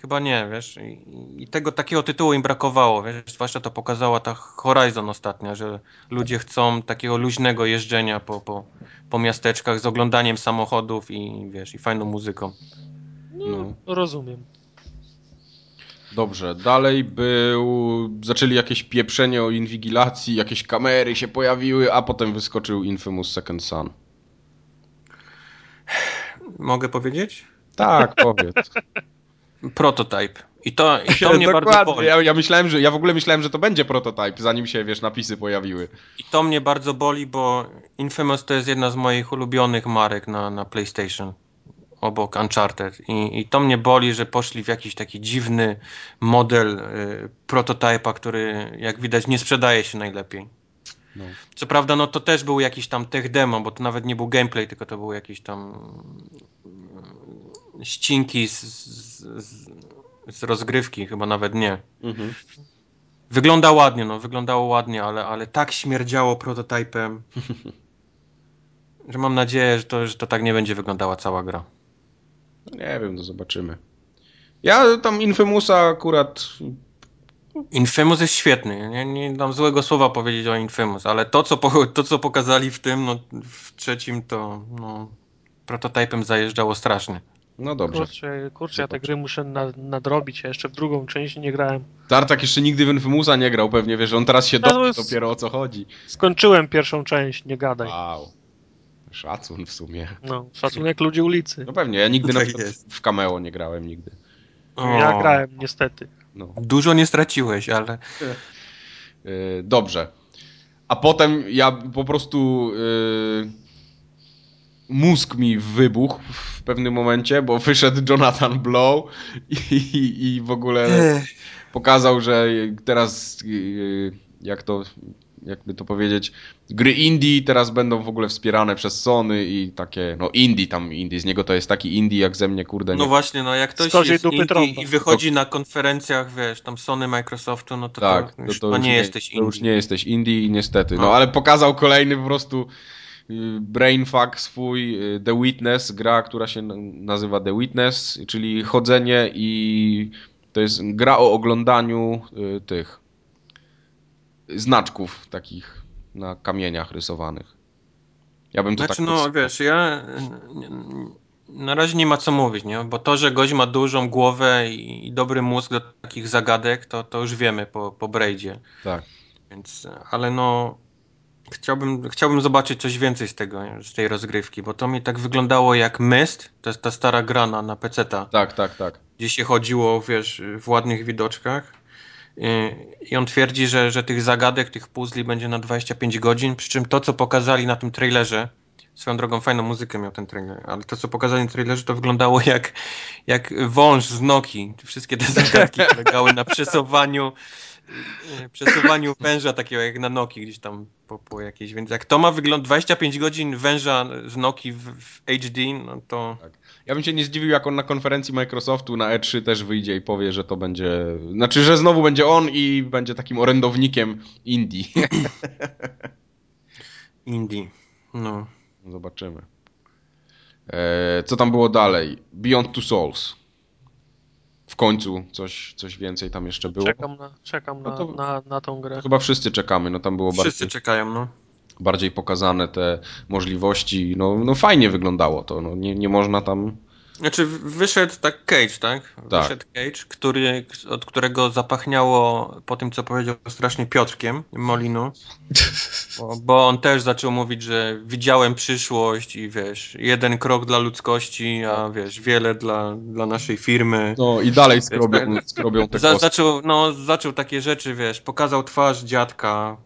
Chyba nie, wiesz. I, I, tego takiego tytułu im brakowało, wiesz. Zwłaszcza to pokazała ta Horizon ostatnia, że ludzie chcą takiego luźnego jeżdżenia po, po, po miasteczkach z oglądaniem samochodów i wiesz, i fajną muzyką. No, no. rozumiem. Dobrze, dalej był. Zaczęli jakieś pieprzenie o inwigilacji, jakieś kamery się pojawiły, a potem wyskoczył Infamous Second Son. Mogę powiedzieć? Tak, powiedz. Prototype. I to, i to mnie bardzo boli. Ja, ja, myślałem, że ja w ogóle myślałem, że to będzie prototype, zanim się, wiesz, napisy pojawiły. I to mnie bardzo boli, bo Infamous to jest jedna z moich ulubionych marek na, na PlayStation obok Uncharted I, i to mnie boli, że poszli w jakiś taki dziwny model y, prototypa, który jak widać nie sprzedaje się najlepiej. No. Co prawda, no to też był jakiś tam tech demo, bo to nawet nie był gameplay, tylko to były jakieś tam ścinki z, z, z rozgrywki, chyba nawet nie. Mhm. Wygląda ładnie, no, wyglądało ładnie, ale, ale tak śmierdziało prototypem, że mam nadzieję, że to, że to tak nie będzie wyglądała cała gra. Nie wiem, to zobaczymy. Ja tam Infamousa akurat... Infamous jest świetny. Nie, nie dam złego słowa powiedzieć o Infamous, ale to co, po, to, co pokazali w tym, no, w trzecim, to no, prototypem zajeżdżało strasznie. No dobrze. Kurczę, kurczę ja te gry muszę nadrobić, ja jeszcze w drugą część nie grałem. Tartak jeszcze nigdy w Infamousa nie grał, pewnie wiesz, on teraz się no, dowie dopiero o co chodzi. Skończyłem pierwszą część, nie gadaj. Wow. Szacun w sumie. No, szacunek ludzi ulicy. No pewnie, ja nigdy na w cameo nie grałem nigdy. O. Ja grałem, niestety. No. Dużo nie straciłeś, ale... Yy, dobrze. A potem ja po prostu... Yy, mózg mi wybuchł w pewnym momencie, bo wyszedł Jonathan Blow i, i, i w ogóle pokazał, że teraz yy, jak to jakby to powiedzieć, gry indie teraz będą w ogóle wspierane przez Sony i takie, no indie tam, indie, z niego to jest taki indie jak ze mnie, kurde. No nie... No właśnie, no jak ktoś Skorzy jest indie trąba. i wychodzi to... na konferencjach, wiesz, tam Sony, Microsoftu, no to, tak, to, już, to, to już nie, jesteś indie. To już nie jesteś indie niestety, no, no ale pokazał kolejny po prostu y, brainfuck swój, y, The Witness, gra, która się nazywa The Witness, czyli chodzenie i to jest gra o oglądaniu y, tych znaczków takich na kamieniach rysowanych. Ja bym to znaczy, tak no wiesz, ja na razie nie ma co mówić, nie? Bo to, że gość ma dużą głowę i, dobry mózg do takich zagadek, to, to już wiemy po, po Braidzie. Tak. Więc, ale no chciałbym, chciałbym zobaczyć coś więcej z tego, z tej rozgrywki, bo to mi tak wyglądało jak Myst, to jest ta stara grana na PC-ta. Tak, tak, tak. Gdzie się chodziło, wiesz, w ładnych widoczkach. I on twierdzi, że, że tych zagadek, tych puzli będzie na 25 godzin, przy czym to, co pokazali na tym trailerze, swoją drogą fajną muzykę miał ten trailer, ale to, co pokazali na trailerze, to wyglądało jak, jak wąż z Noki. Wszystkie te zagadki polegały na przesuwaniu przesuwaniu węża takiego jak na Noki gdzieś tam po, po jakiejś, więc jak to ma wyglądać 25 godzin węża z Noki w, w HD, no to... Tak. Ja bym się nie zdziwił, jak on na konferencji Microsoftu na E3 też wyjdzie i powie, że to będzie. Znaczy, że znowu będzie on i będzie takim orędownikiem Indie. Indie. No. Zobaczymy. E, co tam było dalej? Beyond Two Souls. W końcu coś, coś więcej tam jeszcze było. Czekam na, czekam no to, na, na tą grę. Chyba wszyscy czekamy, no tam było wszyscy bardziej... Wszyscy czekają, no bardziej pokazane te możliwości. No, no fajnie wyglądało to. No, nie, nie można tam Znaczy wyszedł tak Cage, tak? Tak. Wyszedł Cage, który, od którego zapachniało po tym, co powiedział strasznie Piotrkiem Molinu. Bo, bo on też zaczął mówić, że widziałem przyszłość i wiesz, jeden krok dla ludzkości, a wiesz, wiele dla, dla naszej firmy. No i dalej skrobią, skrobią te Za, zaczął, no, zaczął takie rzeczy, wiesz, pokazał twarz dziadka.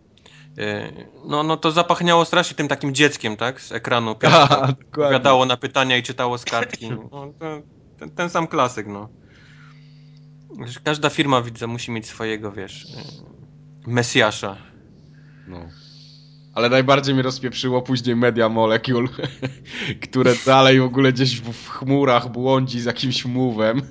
Yy, No, no to zapachniało strasznie tym takim dzieckiem, tak? Z ekranu. Odpowiadało na pytania i czytało z kartki. No, to, ten, ten sam klasyk, no. Wiesz, Każda firma, widzę, musi mieć swojego, wiesz, yy, mesjasza. No. Ale najbardziej mnie rozpieprzyło później Media Molecule, które dalej w ogóle gdzieś w, chmurach błądzi z jakimś move'em.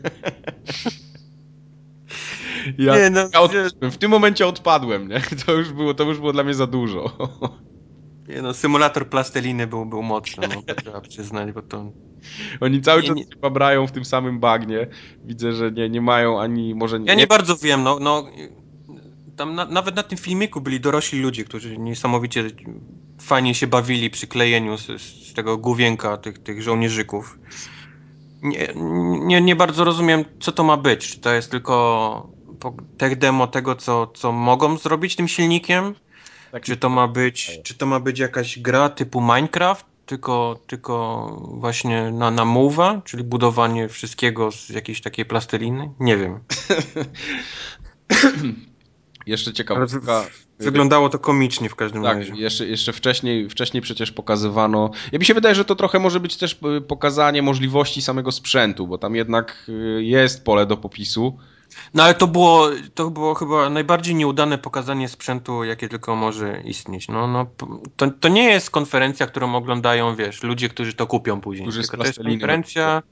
Ja, Nie, no, ja od, wiesz- w tym momencie odpadłem, nie? To już było, to już było dla mnie za dużo. Nie, no, symulator plasteliny był, był mocny, no, trzeba przyznać, bo to... Oni cały Nie, czas nie. się babrają w tym samym bagnie. Widzę, że nie, nie mają ani może Ja nie bardzo wiem, no, no tam na, nawet na tym filmiku byli dorośli ludzie, którzy niesamowicie fajnie się bawili przy klejeniu z, z tego główienka tych, tych żołnierzyków. Nie, nie, nie bardzo rozumiem, co to ma być. Czy to jest tylko tech demo tego, co, co mogą zrobić tym silnikiem? Taki- Czy to ma być, czy to ma być jakaś gra typu Minecraft, tylko, tylko właśnie na, na move'a, czyli budowanie wszystkiego z jakiejś takiej plasteliny? Nie wiem. Jeszcze ciekawostka. wy- wyglądało to komicznie w każdym Tak, razie. jeszcze, jeszcze wcześniej, wcześniej przecież pokazywano. Ja mi się wydaje, że to trochę może być też y, pokazanie możliwości samego sprzętu, bo tam jednak y, jest pole do popisu. No ale to było, to było chyba najbardziej nieudane pokazanie sprzętu, jakie tylko może istnieć. No, no, to, to nie jest konferencja, którą oglądają, wiesz, ludzie, którzy to kupią później. Którzy tylko to jest konferencja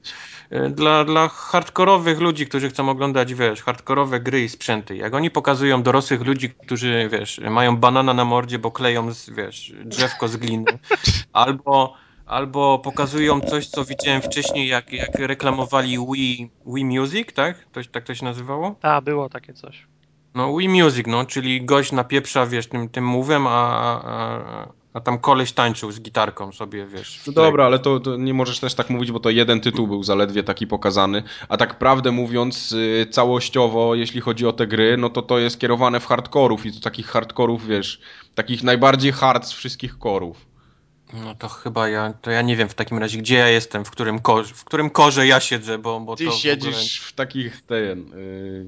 y, dla, dla hardkorowych ludzi, którzy chcą oglądać, wiesz, hardkorowe gry i sprzęty. Jak oni pokazują dorosłych ludzi, którzy, wiesz, mają banana na mordzie, bo kleją, z, wiesz, drzewko z gliny, albo Albo pokazują coś, co widziałem wcześniej, jak, jak reklamowali Wii, Wii Music, tak? To, tak to się nazywało? A, było takie coś. No Wii Music, no, czyli gość napieprza, wiesz, tym, tym mówem, a, a, a tam koleś tańczył z gitarką sobie, wiesz. No dobra, ale to, to nie możesz też tak mówić, bo to jeden tytuł był zaledwie taki pokazany. A tak prawdę mówiąc, y, całościowo, jeśli chodzi o te gry, no to to jest kierowane w hardkorów i to takich hardkorów, wiesz, takich najbardziej hard z wszystkich korów. No to chyba ja, to ja nie wiem w takim razie, gdzie ja jestem, w którym korze, w którym korze ja siedzę, bo, bo Ty to siedzisz w takich, ten... y,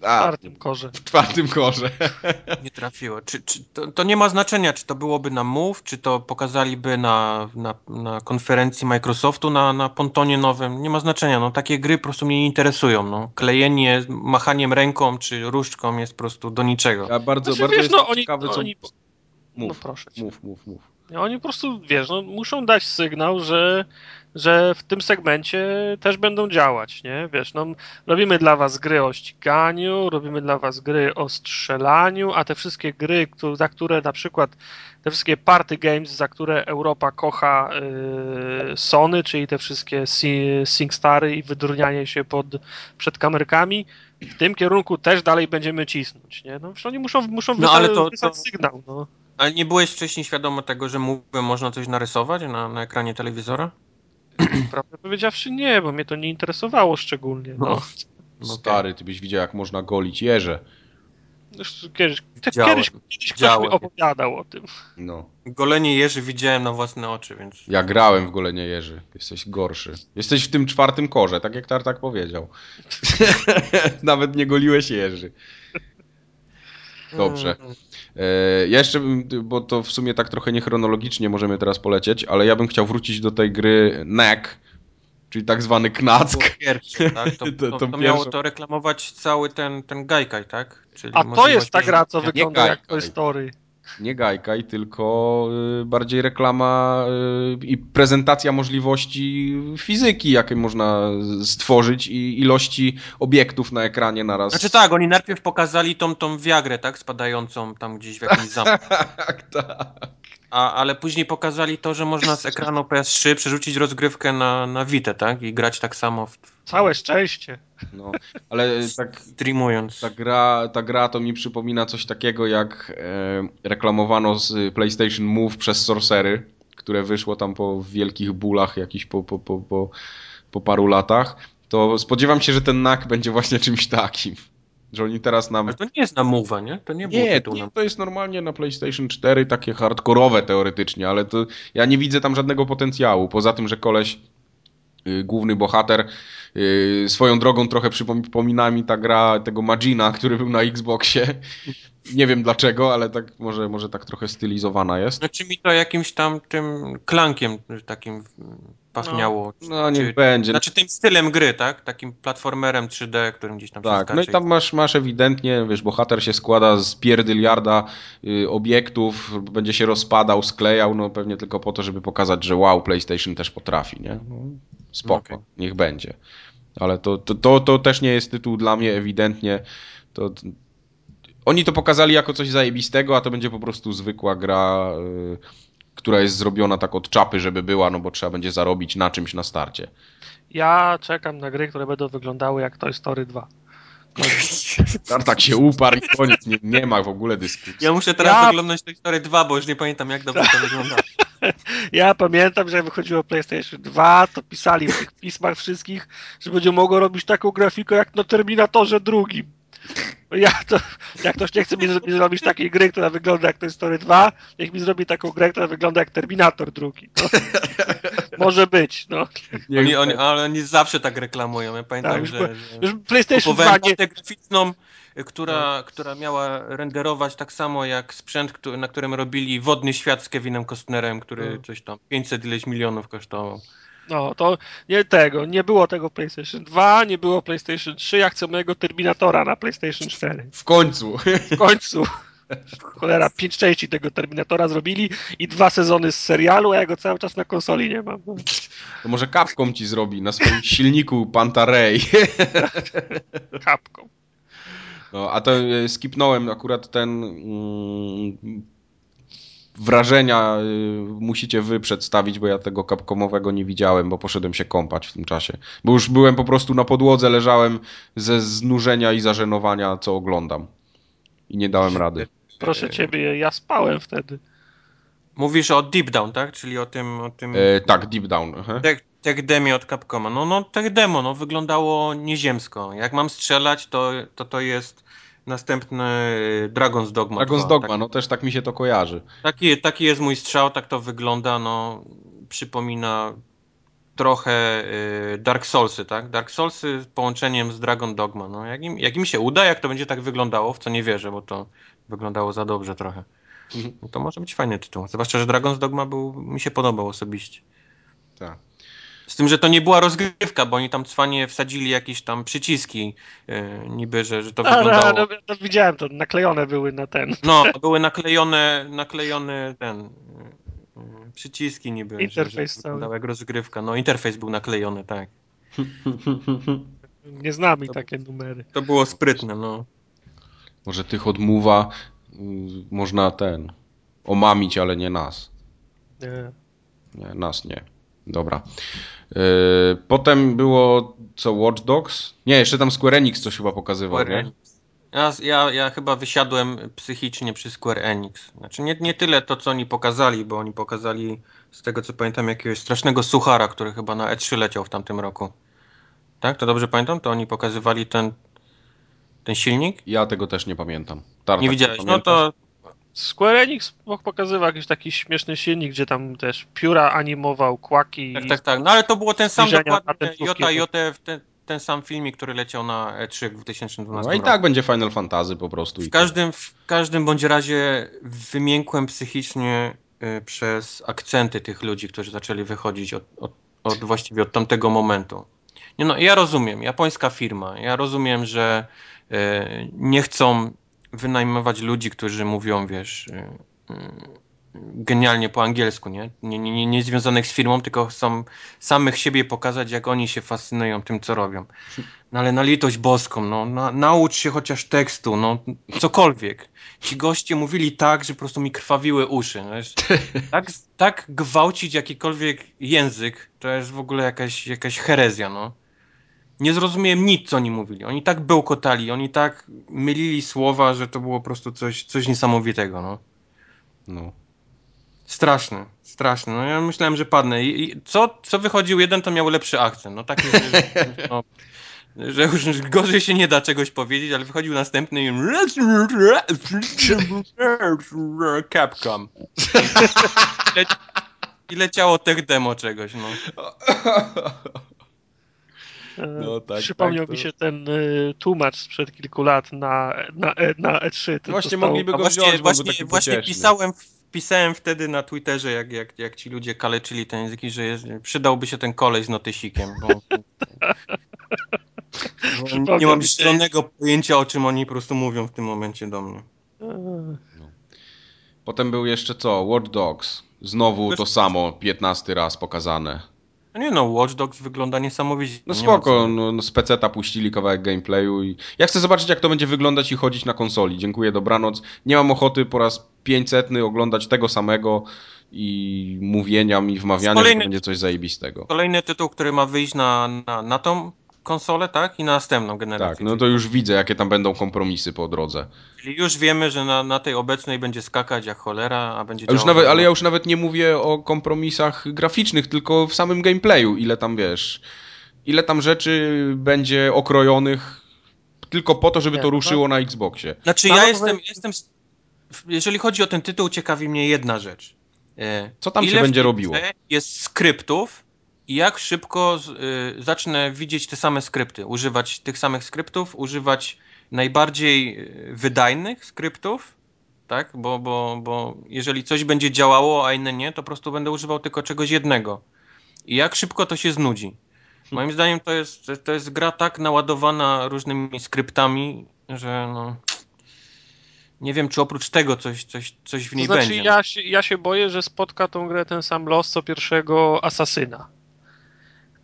W a, czwartym korze. w czwartym korze. w ogóle nie trafiło. Czy, czy, to, to nie ma znaczenia, czy to byłoby na Move, czy to pokazaliby na, na, na konferencji Microsoftu na, na pontonie nowym. Nie ma znaczenia, no takie gry po prostu mnie nie interesują. No. Klejenie machaniem ręką czy różdżką jest po prostu do niczego. Ja bardzo, Znaczy, bardzo wiesz, jestem no, oni, ciekawy, co... oni, no Mów, proszę cię. mów, mów, mów. Oni po prostu, wiesz, no, muszą dać sygnał, że, że w tym segmencie też będą działać, nie? Wiesz, no, robimy dla was gry o ściganiu, robimy dla was gry o strzelaniu, a te wszystkie gry, któ- za które na przykład te wszystkie party games, za które Europa kocha yy, Sony, czyli te wszystkie si- SingStary i wydurnianie się pod, przed kamerkami, w tym kierunku też dalej będziemy cisnąć, nie? No, oni muszą, muszą No, to- wysłać to- sygnał, no. Ale nie byłeś wcześniej świadomy tego, że mógłby można coś narysować na, na ekranie telewizora? Prawdę powiedziawszy nie, bo mnie to nie interesowało szczególnie. No. No. Stary, ty byś widział, jak można golić jeże. Kiedyś, Widziałem. kiedyś, kiedyś ktoś mi opowiadał o tym. No. Golenie jeży widziałem na własne oczy, więc... Ja grałem w golenie jeży. Jesteś gorszy. Jesteś w tym czwartym korze, tak jak Tartak powiedział. Nawet nie goliłeś jeży. Dobrze. E, ja jeszcze, bym, bo to w sumie tak trochę niechronologicznie możemy teraz polecieć, ale ja bym chciał wrócić do tej gry NEC, czyli tak zwany Knack. było pierwsze, tak? To, To- to, to miało to reklamować cały ten, ten gajkaj, tak? Czyli A to jest ta gra, co wygląda jak. Toy Story. Nie gajkaj, tylko y, bardziej reklama y, i prezentacja możliwości fizyki, jakie można stworzyć i ilości obiektów na ekranie naraz. Znaczy tak, oni najpierw pokazali tą, tą wiagrę, tak? Spadającą tam gdzieś w jakimś zamku. Tak, tak. A, ale później pokazali to, że można z ekranu PS3 przerzucić rozgrywkę na, na Vita, tak? I grać tak samo w, Całe szczęście. No, ale tak streamując. Ta gra, ta gra to mi przypomina coś takiego, jak e, reklamowano z PlayStation Move przez Sorcery, które wyszło tam po wielkich bólach, jakiś po, po, po, po, po paru latach, to spodziewam się, że ten NAK będzie właśnie czymś takim. Że oni teraz nam... Ale to nie jest na Mowa, nie? To nie było Nie, tytuł nie, to jest normalnie na PlayStation 4 takie hardkorowe teoretycznie, ale to ja nie widzę tam żadnego potencjału. Poza tym, że koleś, główny bohater, y, swoją drogą trochę przypomina mi ta gra tego Magina, który był na Xboxie. Nie wiem dlaczego, ale tak może, może tak trochę stylizowana jest. Znaczy mi to jakimś tam tym klankiem takim pachniało. No niech Czy- będzie. Znaczy tym stylem gry, tak? Takim platformerem 3D, którym gdzieś tam Tak, no i tam masz, masz ewidentnie, wiesz, bohater się składa z pierdyliarda y, obiektów, będzie się rozpadał, sklejał, no pewnie tylko po to, żeby pokazać, że wow, PlayStation też potrafi, nie? No, spoko, Okej. niech będzie. Ale to, to, to, to też nie jest tytuł dla mnie ewidentnie. To, oni to pokazali jako coś zajebistego, a to będzie po prostu zwykła gra, y, która jest zrobiona tak od czapy, żeby była, no bo trzeba będzie zarobić na czymś na starcie. Ja czekam na gry, które będą wyglądały jak Toy Story 2. Tartak się uparł i koniec, nie, nie ma w ogóle dyskusji. Ja muszę teraz Ja- oglądać Toy Story 2, bo już nie pamiętam jak dobrze to wygląda. Ja pamiętam, że jak wychodziło PlayStation 2, to pisali w tych pismach wszystkich, że będzie mogło robić taką grafikę jak na Terminatorze drugim. Ja to, jak ktoś nie chce mi mi zrobić takiej gry, która wygląda jak Toy Story 2, niech mi zrobi taką grę, która wygląda jak Terminator drugi. No. Może być, no. Oni, oni, ale oni zawsze tak reklamują. Ja pamiętam, Tak, już że, że Już PlayStation 2 kupowałem nie... graficzną, która, która miała renderować tak samo jak sprzęt, który, na którym robili Wodny Świat z Kevinem Costnerem, który No. coś tam 500 ileś milionów kosztował. No, to nie tego, nie było tego PlayStation 2, nie było PlayStation 3, ja chcę mojego Terminatora na PlayStation 4. W końcu. W końcu. Cholera, pięć części tego Terminatora zrobili i dwa sezony z serialu, a ja go cały czas na konsoli nie mam. To może Capcom ci zrobi na swoim silniku Pantarej. Kapką. No, a to e, skipnąłem akurat ten mm, wrażenia y, musicie wy przedstawić, bo ja tego Capcomowego nie widziałem, bo poszedłem się kąpać w tym czasie. Bo już byłem po prostu na podłodze, leżałem ze znużenia i zażenowania, co oglądam. I nie dałem rady. Proszę ciebie, ja spałem wtedy. Mówisz o Deep Down, tak? Czyli o tym, o tym E, tak, Deep Down. tech, tech demie od Capcoma. No, no tech demo, no wyglądało nieziemsko. Jak mam strzelać, to to, to jest następny y, Dragon's Dogma. Dragon's 2, Dogma, tak. no też tak mi się to kojarzy. Taki, taki jest mój strzał, tak to wygląda, no przypomina trochę y, Dark Soulsy, tak? Dark Soulsy z połączeniem z Dragon Dogma, no jak im, jak im się uda, jak to będzie tak wyglądało, w co nie wierzę, bo to wyglądało za dobrze trochę. No to może być fajny tytuł, zwłaszcza, że Dragon's Dogma był, mi się podobał osobiście. Tak. Z tym, że to nie była rozgrywka, bo oni tam cwanie wsadzili jakieś tam przyciski, yy, niby, że, że to A, no, wyglądało... no, no, widziałem to, naklejone były na ten. No, były naklejone, naklejone ten. y, y, Przyciski niby. że- Interfejs że cały. wyglądał jak rozgrywka. No, interfejs był naklejony, tak. Nie znamy takie numery. To było sprytne, no. Może tych odmuwa y, można ten omamić, ale nie nas. Nie. Nie, nas nie. Dobra. Yy, potem było co, Watch Dogs? Nie, jeszcze tam Square Enix coś chyba pokazywał, Square nie? Enix. Ja, ja, ja chyba wysiadłem psychicznie przy Square Enix. Znaczy nie, nie tyle to, co oni pokazali, bo oni pokazali, z tego co pamiętam, jakiegoś strasznego suchara, który chyba na E3 leciał w tamtym roku. Tak? To dobrze pamiętam? To oni pokazywali ten, ten silnik? Ja tego też nie pamiętam. Tartak, Nie widziałeś? No to Square Enix pokazywał jakiś taki śmieszny silnik, gdzie tam też pióra animował, kłaki. Tak, tak, tak. No ale to było ten sam dokładnie, ten, ten sam filmik, który leciał na E3 w 2012 No i roku. tak będzie Final Fantasy po prostu. i W każdym, w każdym bądź razie wymiękłem psychicznie y, przez akcenty tych ludzi, którzy zaczęli wychodzić od, od, od właściwie od tamtego momentu. Nie no, ja rozumiem, japońska firma, ja rozumiem, że y, nie chcą wynajmować ludzi, którzy mówią, wiesz, y, y, genialnie po angielsku, nie? Nie, nie, nie, nie związanych z firmą, tylko chcą samych siebie pokazać, jak oni się fascynują tym, co robią. No ale na litość boską, no, na, naucz się chociaż tekstu, no, cokolwiek. Ci goście mówili tak, że po prostu mi krwawiły uszy. No, jest, tak, tak gwałcić jakikolwiek język, to jest w ogóle jakaś, jakaś herezja, no. Nie zrozumiałem nic, co oni mówili. Oni tak bełkotali, oni tak mylili słowa, że to było po prostu coś, coś niesamowitego, no. No. Straszny, straszny. No ja myślałem, że padnę. I, i co, co wychodził jeden, to miał lepszy akcent. No taki, że, no, że już gorzej się nie da czegoś powiedzieć, ale wychodził następny i Capcom. I, le... I leciało tech demo czegoś, no. No, tak, Przypomniał tak, to... mi się ten y, tłumacz sprzed kilku lat na, na, e, na E3. To właśnie mogliby go właśnie, wziąć, właśnie, właśnie pisałem, pisałem wtedy na Twitterze, jak, jak, jak ci ludzie kaleczyli ten język, że jest, przydałby się ten kolej z notysikiem. Bo, bo nie mam zielonego pojęcia, o czym oni po prostu mówią w tym momencie do mnie. No. Potem był jeszcze co? Watch Dogs. Znowu to samo, 15 raz pokazane. No nie no, Watch Dogs wygląda niesamowicie. No spoko, no, no z PC-ta puścili kawałek gameplayu i ja chcę zobaczyć jak to będzie wyglądać i chodzić na konsoli. Dziękuję, dobranoc. Nie mam ochoty po raz 500 oglądać tego samego i mówienia mi, wmawiania, kolejny, że będzie coś zajebistego. Kolejny tytuł, który ma wyjść na, na, na tą konsolę, tak? I na następną generację. Tak, no to już widzę, jakie tam będą kompromisy po drodze. Czyli już wiemy, że na, na tej obecnej będzie skakać jak cholera, a będzie a już nawet, Ale ja już nawet nie mówię o kompromisach graficznych, tylko w samym gameplayu, ile tam, wiesz, ile tam rzeczy będzie okrojonych tylko po to, żeby nie, to no ruszyło na Xboxie. Znaczy ja jestem, jestem, jeżeli chodzi o ten tytuł, ciekawi mnie jedna rzecz. E, Co tam ile się będzie robiło? Jest skryptów, jak szybko y, zacznę widzieć te same skrypty, używać tych samych skryptów, używać najbardziej y, wydajnych skryptów, tak? Bo, bo, bo jeżeli coś będzie działało, a inne nie, to po prostu będę używał tylko czegoś jednego. I jak szybko to się znudzi. Moim zdaniem to jest, to jest gra tak naładowana różnymi skryptami, że no, nie wiem, czy oprócz tego coś, coś, coś w niej to znaczy, będzie. Ja się, ja się boję, że spotka tą grę ten sam los co pierwszego Asasyna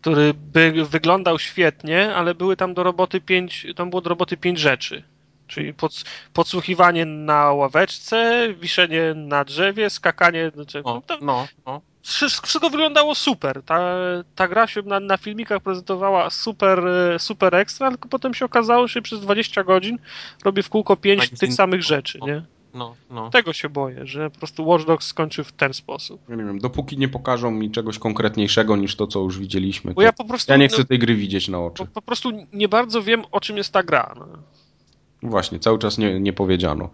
który by wyglądał świetnie, ale były tam do roboty pięć, tam było do roboty pięć rzeczy. Czyli pod, podsłuchiwanie na ławeczce, wiszenie na drzewie, skakanie. Znaczy, no, no, no. Wszystko wyglądało super. Ta, ta gra się na, na filmikach prezentowała super, super ekstra, tylko potem się okazało, że przez 20 godzin robi w kółko pięć tych samych rzeczy, nie? No, no. Tego się boję, że po prostu Watch Dogs skończy w ten sposób. Ja nie wiem, dopóki nie pokażą mi czegoś konkretniejszego niż to, co już widzieliśmy. Bo ja po prostu. Ja nie chcę no, tej gry widzieć na oczy. Po, po, prostu nie bardzo wiem, o czym jest ta gra. No. Właśnie, cały czas nie, nie powiedziano.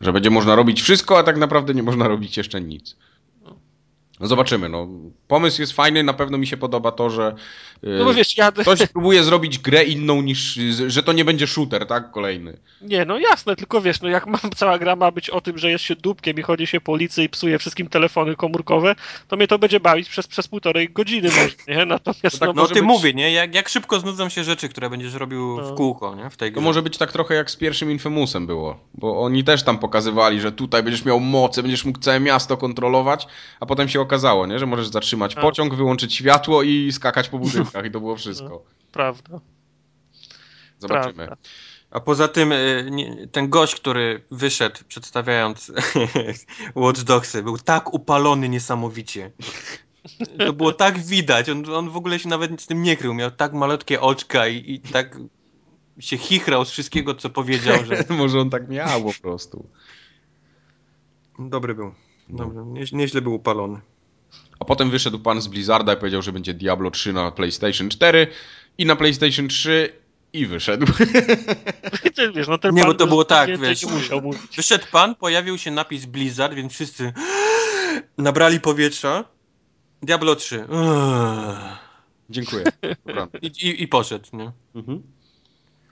Że będzie można robić wszystko, a tak naprawdę nie można robić jeszcze nic. No zobaczymy, no. Pomysł jest fajny, na pewno mi się podoba to, że no bo wiesz, ja... ktoś próbuje zrobić grę inną niż, że to nie będzie shooter, tak? Kolejny. Nie, no jasne, tylko wiesz, no jak mam, cała gra ma być o tym, że jest się dupkiem i chodzi się po ulicy i psuje wszystkim telefony komórkowe, to mnie to będzie bawić przez, przez półtorej godziny może, nie? Natomiast no, tak, no, no ty być... mówię, nie? Jak, jak szybko znudzą się rzeczy, które będziesz robił no. w kółko, nie? W tej grze. To może być tak trochę jak z pierwszym Infamousem było, bo oni też tam pokazywali, że tutaj będziesz miał moce, będziesz mógł całe miasto kontrolować, a potem się okazało, nie? Że możesz zatrzymać a. pociąg, wyłączyć światło i skakać po budynkach i to było wszystko. No, prawda. Zobaczymy. Prawda. A poza tym y, ten gość, który wyszedł przedstawiając Watch Dogsy, był tak upalony niesamowicie. To było tak widać. On, on w ogóle się nawet z tym nie krył. Miał tak malutkie oczka i, i tak się chichrał z wszystkiego, co powiedział, że... Może on tak miał po prostu. Dobry był. Dobry. Nie, nieźle był upalony. A potem wyszedł pan z Blizzarda i powiedział, że będzie Diablo 3 na PlayStation 4 i na PlayStation 3 i wyszedł. wiesz, no nie, bo to było tak, wiesz, wyszedł pan, pojawił się napis Blizzard, więc wszyscy nabrali powietrza. Diablo 3. Dziękuję. I, i, I poszedł, nie? Mhm.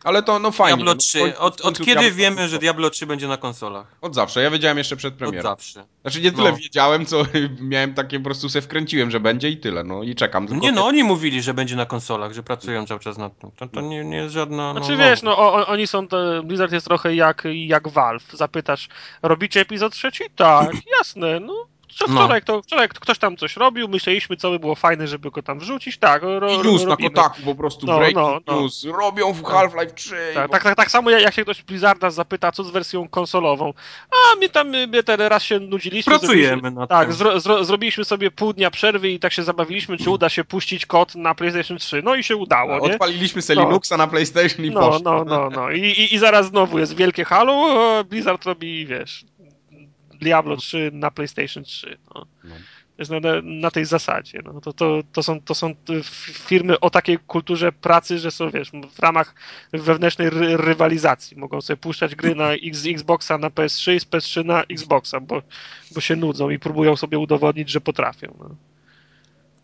Ale to no fajnie. Diablo 3. No, od, od kiedy Diablo wiemy, że Diablo 3 będzie na konsolach? Od zawsze. Ja wiedziałem jeszcze przed premierą. Od zawsze. Znaczy nie tyle no. wiedziałem, co miałem takie po prostu se wkręciłem, że będzie i tyle. No i czekam. Tylko nie no, oni mówili, że będzie na konsolach, że pracują cały czas nad tym. To, to nie, nie jest żadna... Znaczy no, wiesz, no o, oni są, to, Blizzard jest trochę jak, jak Valve. Zapytasz, robicie epizod trzeci? Tak, jasne, no Wczoraj, no. to, wczoraj ktoś tam coś robił, myśleliśmy, co by było fajne, żeby go tam wrzucić. Tak, ro, I news na Kotaku po prostu, no, no, no. news. Robią w Half-Life 3. Tak, tak, tak, tak, samo jak się ktoś Blizzarda zapyta, co z wersją konsolową. A my tam my ten raz się nudziliśmy. Pracujemy na Tak. Zro, zro, zrobiliśmy sobie pół dnia przerwy i tak się zabawiliśmy, czy uda się puścić kod na PlayStation 3. No i się udało, nie? Odpaliliśmy sobie no. Linuxa na PlayStation i no, poszło. No, no, no. I, i, I zaraz znowu jest wielkie halo, Blizzard robi, wiesz, Diablo 3 na PlayStation 3. No. No. Wiesz, na, na, na tej zasadzie. No. To, to, to, są, to są y, firmy o takiej kulturze pracy, że są wiesz, w ramach wewnętrznej ry, rywalizacji. Mogą sobie puszczać gry na X, Xboxa na PS3 i z PS3 na Xboxa, bo, bo się nudzą i próbują sobie udowodnić, że potrafią. No.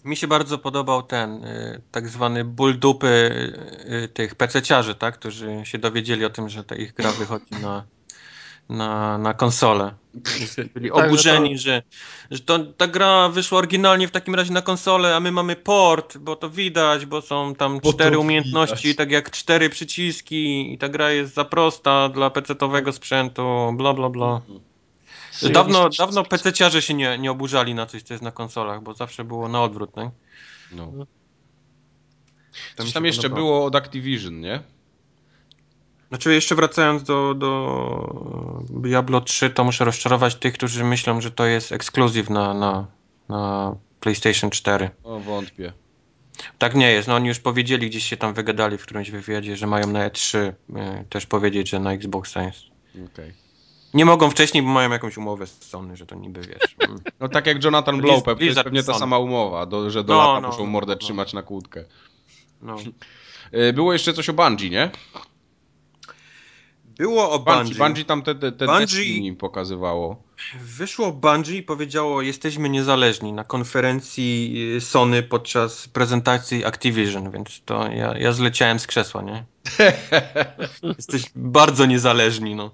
Mi się bardzo podobał ten y, tak zwany ból dupy y, y, tych pececiarzy, tak? którzy się dowiedzieli o tym, że ta ich gra wychodzi na, na, na konsolę. Byli Tak, że oburzeni, to- że, że to, ta gra wyszła oryginalnie w takim razie na konsolę, a my mamy port, bo to widać, bo są tam Bo cztery umiejętności, widać. tak jak cztery przyciski i ta gra jest za prosta dla pecetowego sprzętu, bla bla bla. Dawno, dawno pececiarze się nie, nie oburzali na coś, co jest na konsolach, bo zawsze było na odwrót, nie? No. Coś się tam jeszcze podobało. było od Activision, nie? Znaczy, jeszcze wracając do, do Diablo 3, to muszę rozczarować tych, którzy myślą, że to jest ekskluzyw na, na, na PlayStation 4. O, wątpię. Tak nie jest. No oni już powiedzieli, gdzieś się tam wygadali w którymś wywiadzie, że mają na E3 y, też powiedzieć, że na Xboxa jest. Okej. Nie mogą wcześniej, bo mają jakąś umowę z Sony, że to niby wiesz. mm. No tak jak Jonathan Blow, pewnie, jest pewnie ta sama umowa, do, że do No, lata no, muszą no, mordę no. trzymać na kłódkę. No. Y, Było jeszcze coś o Bungie, nie? Było o Bungie, Bungie. Bungie tam te, te, te Bungie- Destiny pokazywało. Wyszło Bungie i powiedziało, jesteśmy niezależni na konferencji y, Sony podczas prezentacji Activision, więc to ja, ja zleciałem z krzesła, nie? Jesteś bardzo niezależni, no.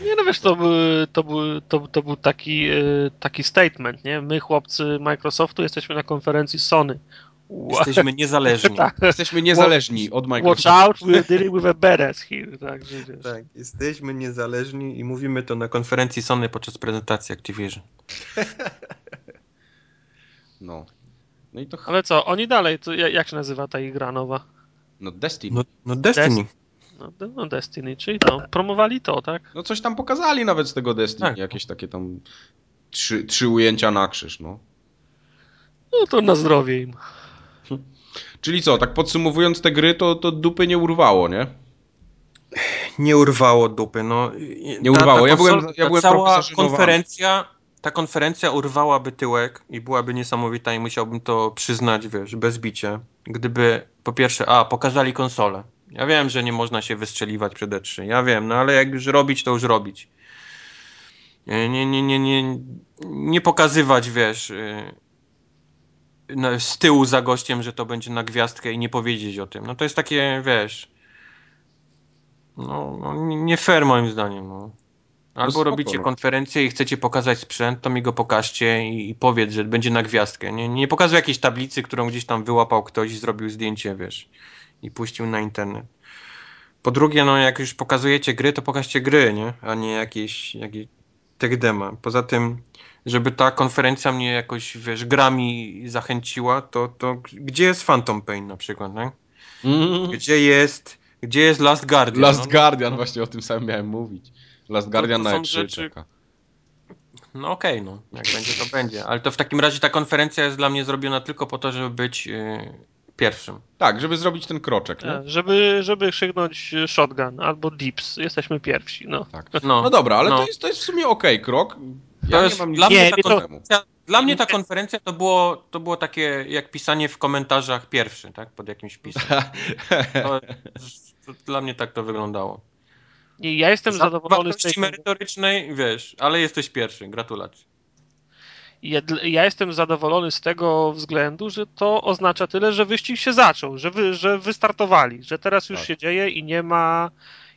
Nie no wiesz, to był, to był, to, to był taki, e, taki statement, nie? My chłopcy Microsoftu jesteśmy na konferencji Sony. Jesteśmy niezależni. Tak. Jesteśmy niezależni od Watch Microsoftu. out, we're dealing with a badass here. Wiesz. Tak, jesteśmy niezależni i mówimy to na konferencji Sony podczas prezentacji Activision. No. No i to... Ale co, oni dalej, to ja- jak się nazywa ta ich gra nowa? No Destiny. No, no Destiny. No, no Destiny, czyli to, promowali to, tak? No coś tam pokazali nawet z tego Destiny, Tak. jakieś takie tam trzy, trzy ujęcia na krzyż, no. No to na zdrowie im. Czyli co, tak podsumowując te gry, to, to dupy nie urwało, nie? Nie urwało dupy, no. Nie urwało. Ja byłem- ja ta byłem cała konferencja, ta konferencja urwałaby tyłek i byłaby niesamowita i musiałbym to przyznać, wiesz, bez bicia. Gdyby po pierwsze, a, pokazali konsolę. Ja wiem, że nie można się wystrzeliwać przed E3. Ja wiem, no ale jak już robić, to już robić. Nie, nie, nie, nie, nie, pokazywać, wiesz, yy, no, z tyłu za gościem, że to będzie na gwiazdkę i nie powiedzieć o tym. No to jest takie, wiesz, no, no nie- fair moim zdaniem. No. Albo robicie no. konferencję i chcecie pokazać sprzęt, to mi go pokażcie i, i powiedz, że będzie na gwiazdkę. Nie, nie pokazuj jakiejś tablicy, którą gdzieś tam wyłapał ktoś i zrobił zdjęcie, wiesz, i puścił na internet. Po drugie, no jak już pokazujecie gry, to pokażcie gry, nie? A nie jakieś, jakieś tech dema. Poza tym, żeby ta konferencja mnie jakoś, wiesz, grami zachęciła, to, to gdzie jest Phantom Pain na przykład, nie? Gdzie jest, gdzie jest Last Guardian? Last no, Guardian, właśnie o tym samym miałem mówić. Last Guardian to na E3 rzeczy- czeka. No okej, no. Jak będzie, to będzie. Ale to w takim razie ta konferencja jest dla mnie zrobiona tylko po to, żeby być yy, pierwszym. Tak, żeby zrobić ten kroczek, nie? E, Żeby, żeby krzyknąć shotgun albo dips, jesteśmy pierwsi, no. Tak. No, No dobra, ale no. to, jest, to jest w sumie okej krok. Ja To nie jest mam nic dla mnie Nie, ta mnie to- konferencja, dla mnie ta konferencja to było, to było takie jak pisanie w komentarzach pierwszy, tak? Pod jakimś pisem. To, to, dla mnie tak to wyglądało. I ja jestem Za zadowolony z tej merytorycznej, wiesz, ale jesteś pierwszy. Gratulacje. ja, ja jestem zadowolony z tego względu, że to oznacza tyle, że wyścig się zaczął, że, wy, że wystartowali, że teraz już Tak. się dzieje i nie ma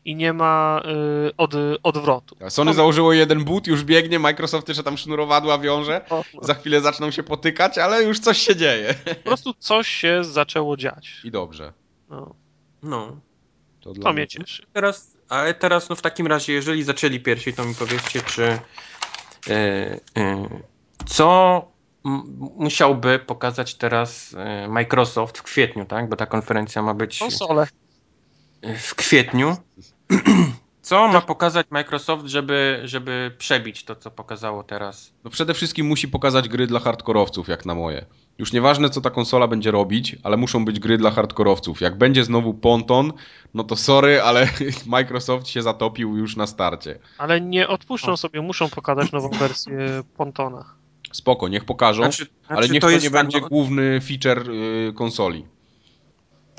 i nie ma y, od, odwrotu. A Sony założyło jeden but, już biegnie, Microsoft jeszcze tam sznurowadła wiąże. O. Za chwilę zaczną się potykać, ale już coś się dzieje. Po prostu coś się zaczęło dziać. I dobrze. No, No. To, to mnie cieszy. Teraz, ale teraz, no w takim razie, jeżeli zaczęli pierwsi, to mi powiedzcie, czy e, e, co musiałby pokazać teraz e, Microsoft w kwietniu, tak? Bo ta konferencja ma być Konsole. w kwietniu. Co ma pokazać Microsoft, żeby, żeby przebić to, co pokazało teraz? No przede wszystkim musi pokazać gry dla hardkorowców, jak na moje. Już nieważne, co ta konsola będzie robić, ale muszą być gry dla hardkorowców. Jak będzie znowu ponton, no to sorry, ale Microsoft się zatopił już na starcie. Ale nie odpuszczą sobie, muszą pokazać nową wersję pontona. Spoko, niech pokażą, znaczy, ale znaczy niech to, to nie będzie tak, główny feature yy, konsoli.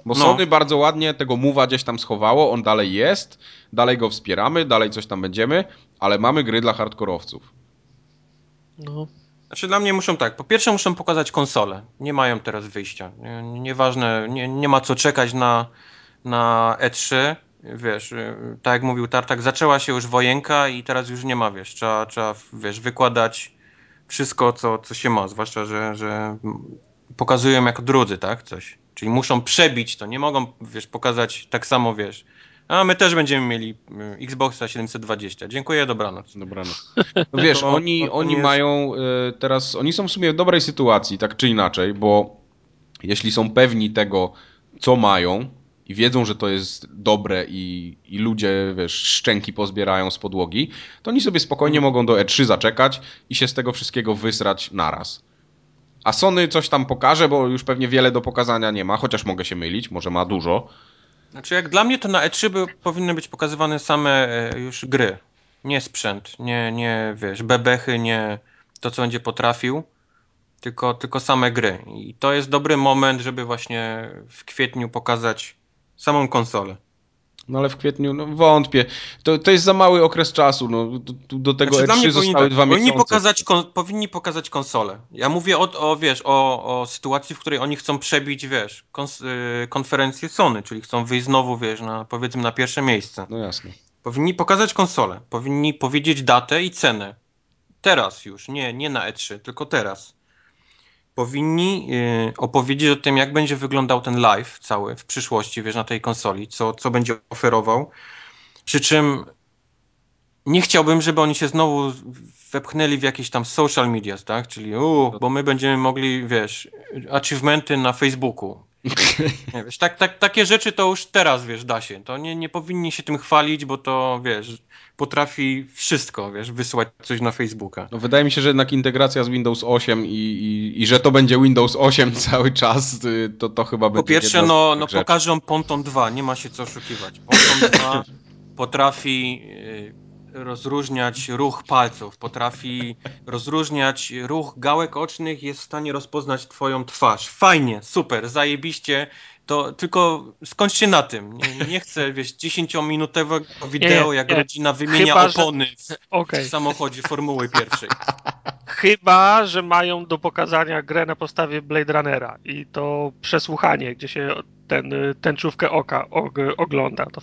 Bo no. Sony bardzo ładnie tego Move'a gdzieś tam schowało, on dalej jest, dalej go wspieramy, dalej coś tam będziemy, ale mamy gry dla hardkorowców. No. Znaczy dla mnie muszą tak, po pierwsze muszą pokazać konsolę, nie mają teraz wyjścia, nieważne, nie, nie ma co czekać na, na E3, wiesz, tak jak mówił Tartak, zaczęła się już wojenka i teraz już nie ma, wiesz, trzeba, trzeba wiesz, wykładać wszystko, co, co się ma, zwłaszcza, że, że pokazują jako drudzy, tak, coś. Czyli muszą przebić to, nie mogą, wiesz, pokazać tak samo, wiesz, a my też będziemy mieli y, Xboxa 720. Dziękuję, dobranoc. Dobranoc. No wiesz, to, oni, to oni jest... mają y, teraz, oni są w sumie w dobrej sytuacji, tak czy inaczej, bo jeśli są pewni tego, co mają i wiedzą, że to jest dobre i, i ludzie, wiesz, szczęki pozbierają z podłogi, to oni sobie spokojnie hmm. mogą do E3 zaczekać i się z tego wszystkiego wysrać naraz. A Sony coś tam pokaże, bo już pewnie wiele do pokazania nie ma, chociaż mogę się mylić, może ma dużo. Znaczy, jak dla mnie to na E3 by, powinny być pokazywane same e, już gry. Nie sprzęt, nie, nie wiesz, bebechy, nie to, co będzie potrafił, tylko, tylko same gry. I to jest dobry moment, żeby właśnie w kwietniu pokazać samą konsolę. No ale w kwietniu, no wątpię. To, to jest za mały okres czasu. No, do, do tego znaczy, E3 zostały tak, dwa powinni miesiące. Pokazać, kon, powinni pokazać konsolę. Ja mówię o, o wiesz, o, o sytuacji, w której oni chcą przebić, wiesz, kons, y, konferencję Sony, czyli chcą wyjść znowu, wiesz, na, powiedzmy na pierwsze miejsce. No jasne. Powinni pokazać konsolę. Powinni powiedzieć datę i cenę. Teraz już, nie, nie na E3, tylko teraz powinni y, opowiedzieć o tym, jak będzie wyglądał ten live cały w przyszłości, wiesz, na tej konsoli, co, co będzie oferował. Przy czym nie chciałbym, żeby oni się znowu wepchnęli w jakieś tam social medias, tak? Czyli, u, bo my będziemy mogli, wiesz, achievementy na Facebooku. Nie, wiesz, tak, tak, takie rzeczy to już teraz, wiesz, da się. To nie, nie powinni się tym chwalić, bo to, wiesz, potrafi wszystko, wiesz, wysłać coś na Facebooka. No, wydaje mi się, że jednak integracja z Windows 8 i, i, i że to będzie Windows 8 cały czas, y, to, to chyba będzie Po pierwsze, no, no pokażą Ponton 2, nie ma się co oszukiwać. Ponton 2 potrafi y, rozróżniać ruch palców, potrafi rozróżniać ruch gałek ocznych, jest w stanie rozpoznać twoją twarz. Fajnie, super, zajebiście, to tylko skończcie na tym. Nie, nie chcę, wiesz, 10-minutowego wideo, nie, jak nie. rodzina wymienia Chyba, opony że... w, okay. w samochodzie Formuły pierwszej. Chyba, że mają do pokazania grę na podstawie Blade Runnera i to przesłuchanie, gdzie się ten, tęczówkę oka ogląda. To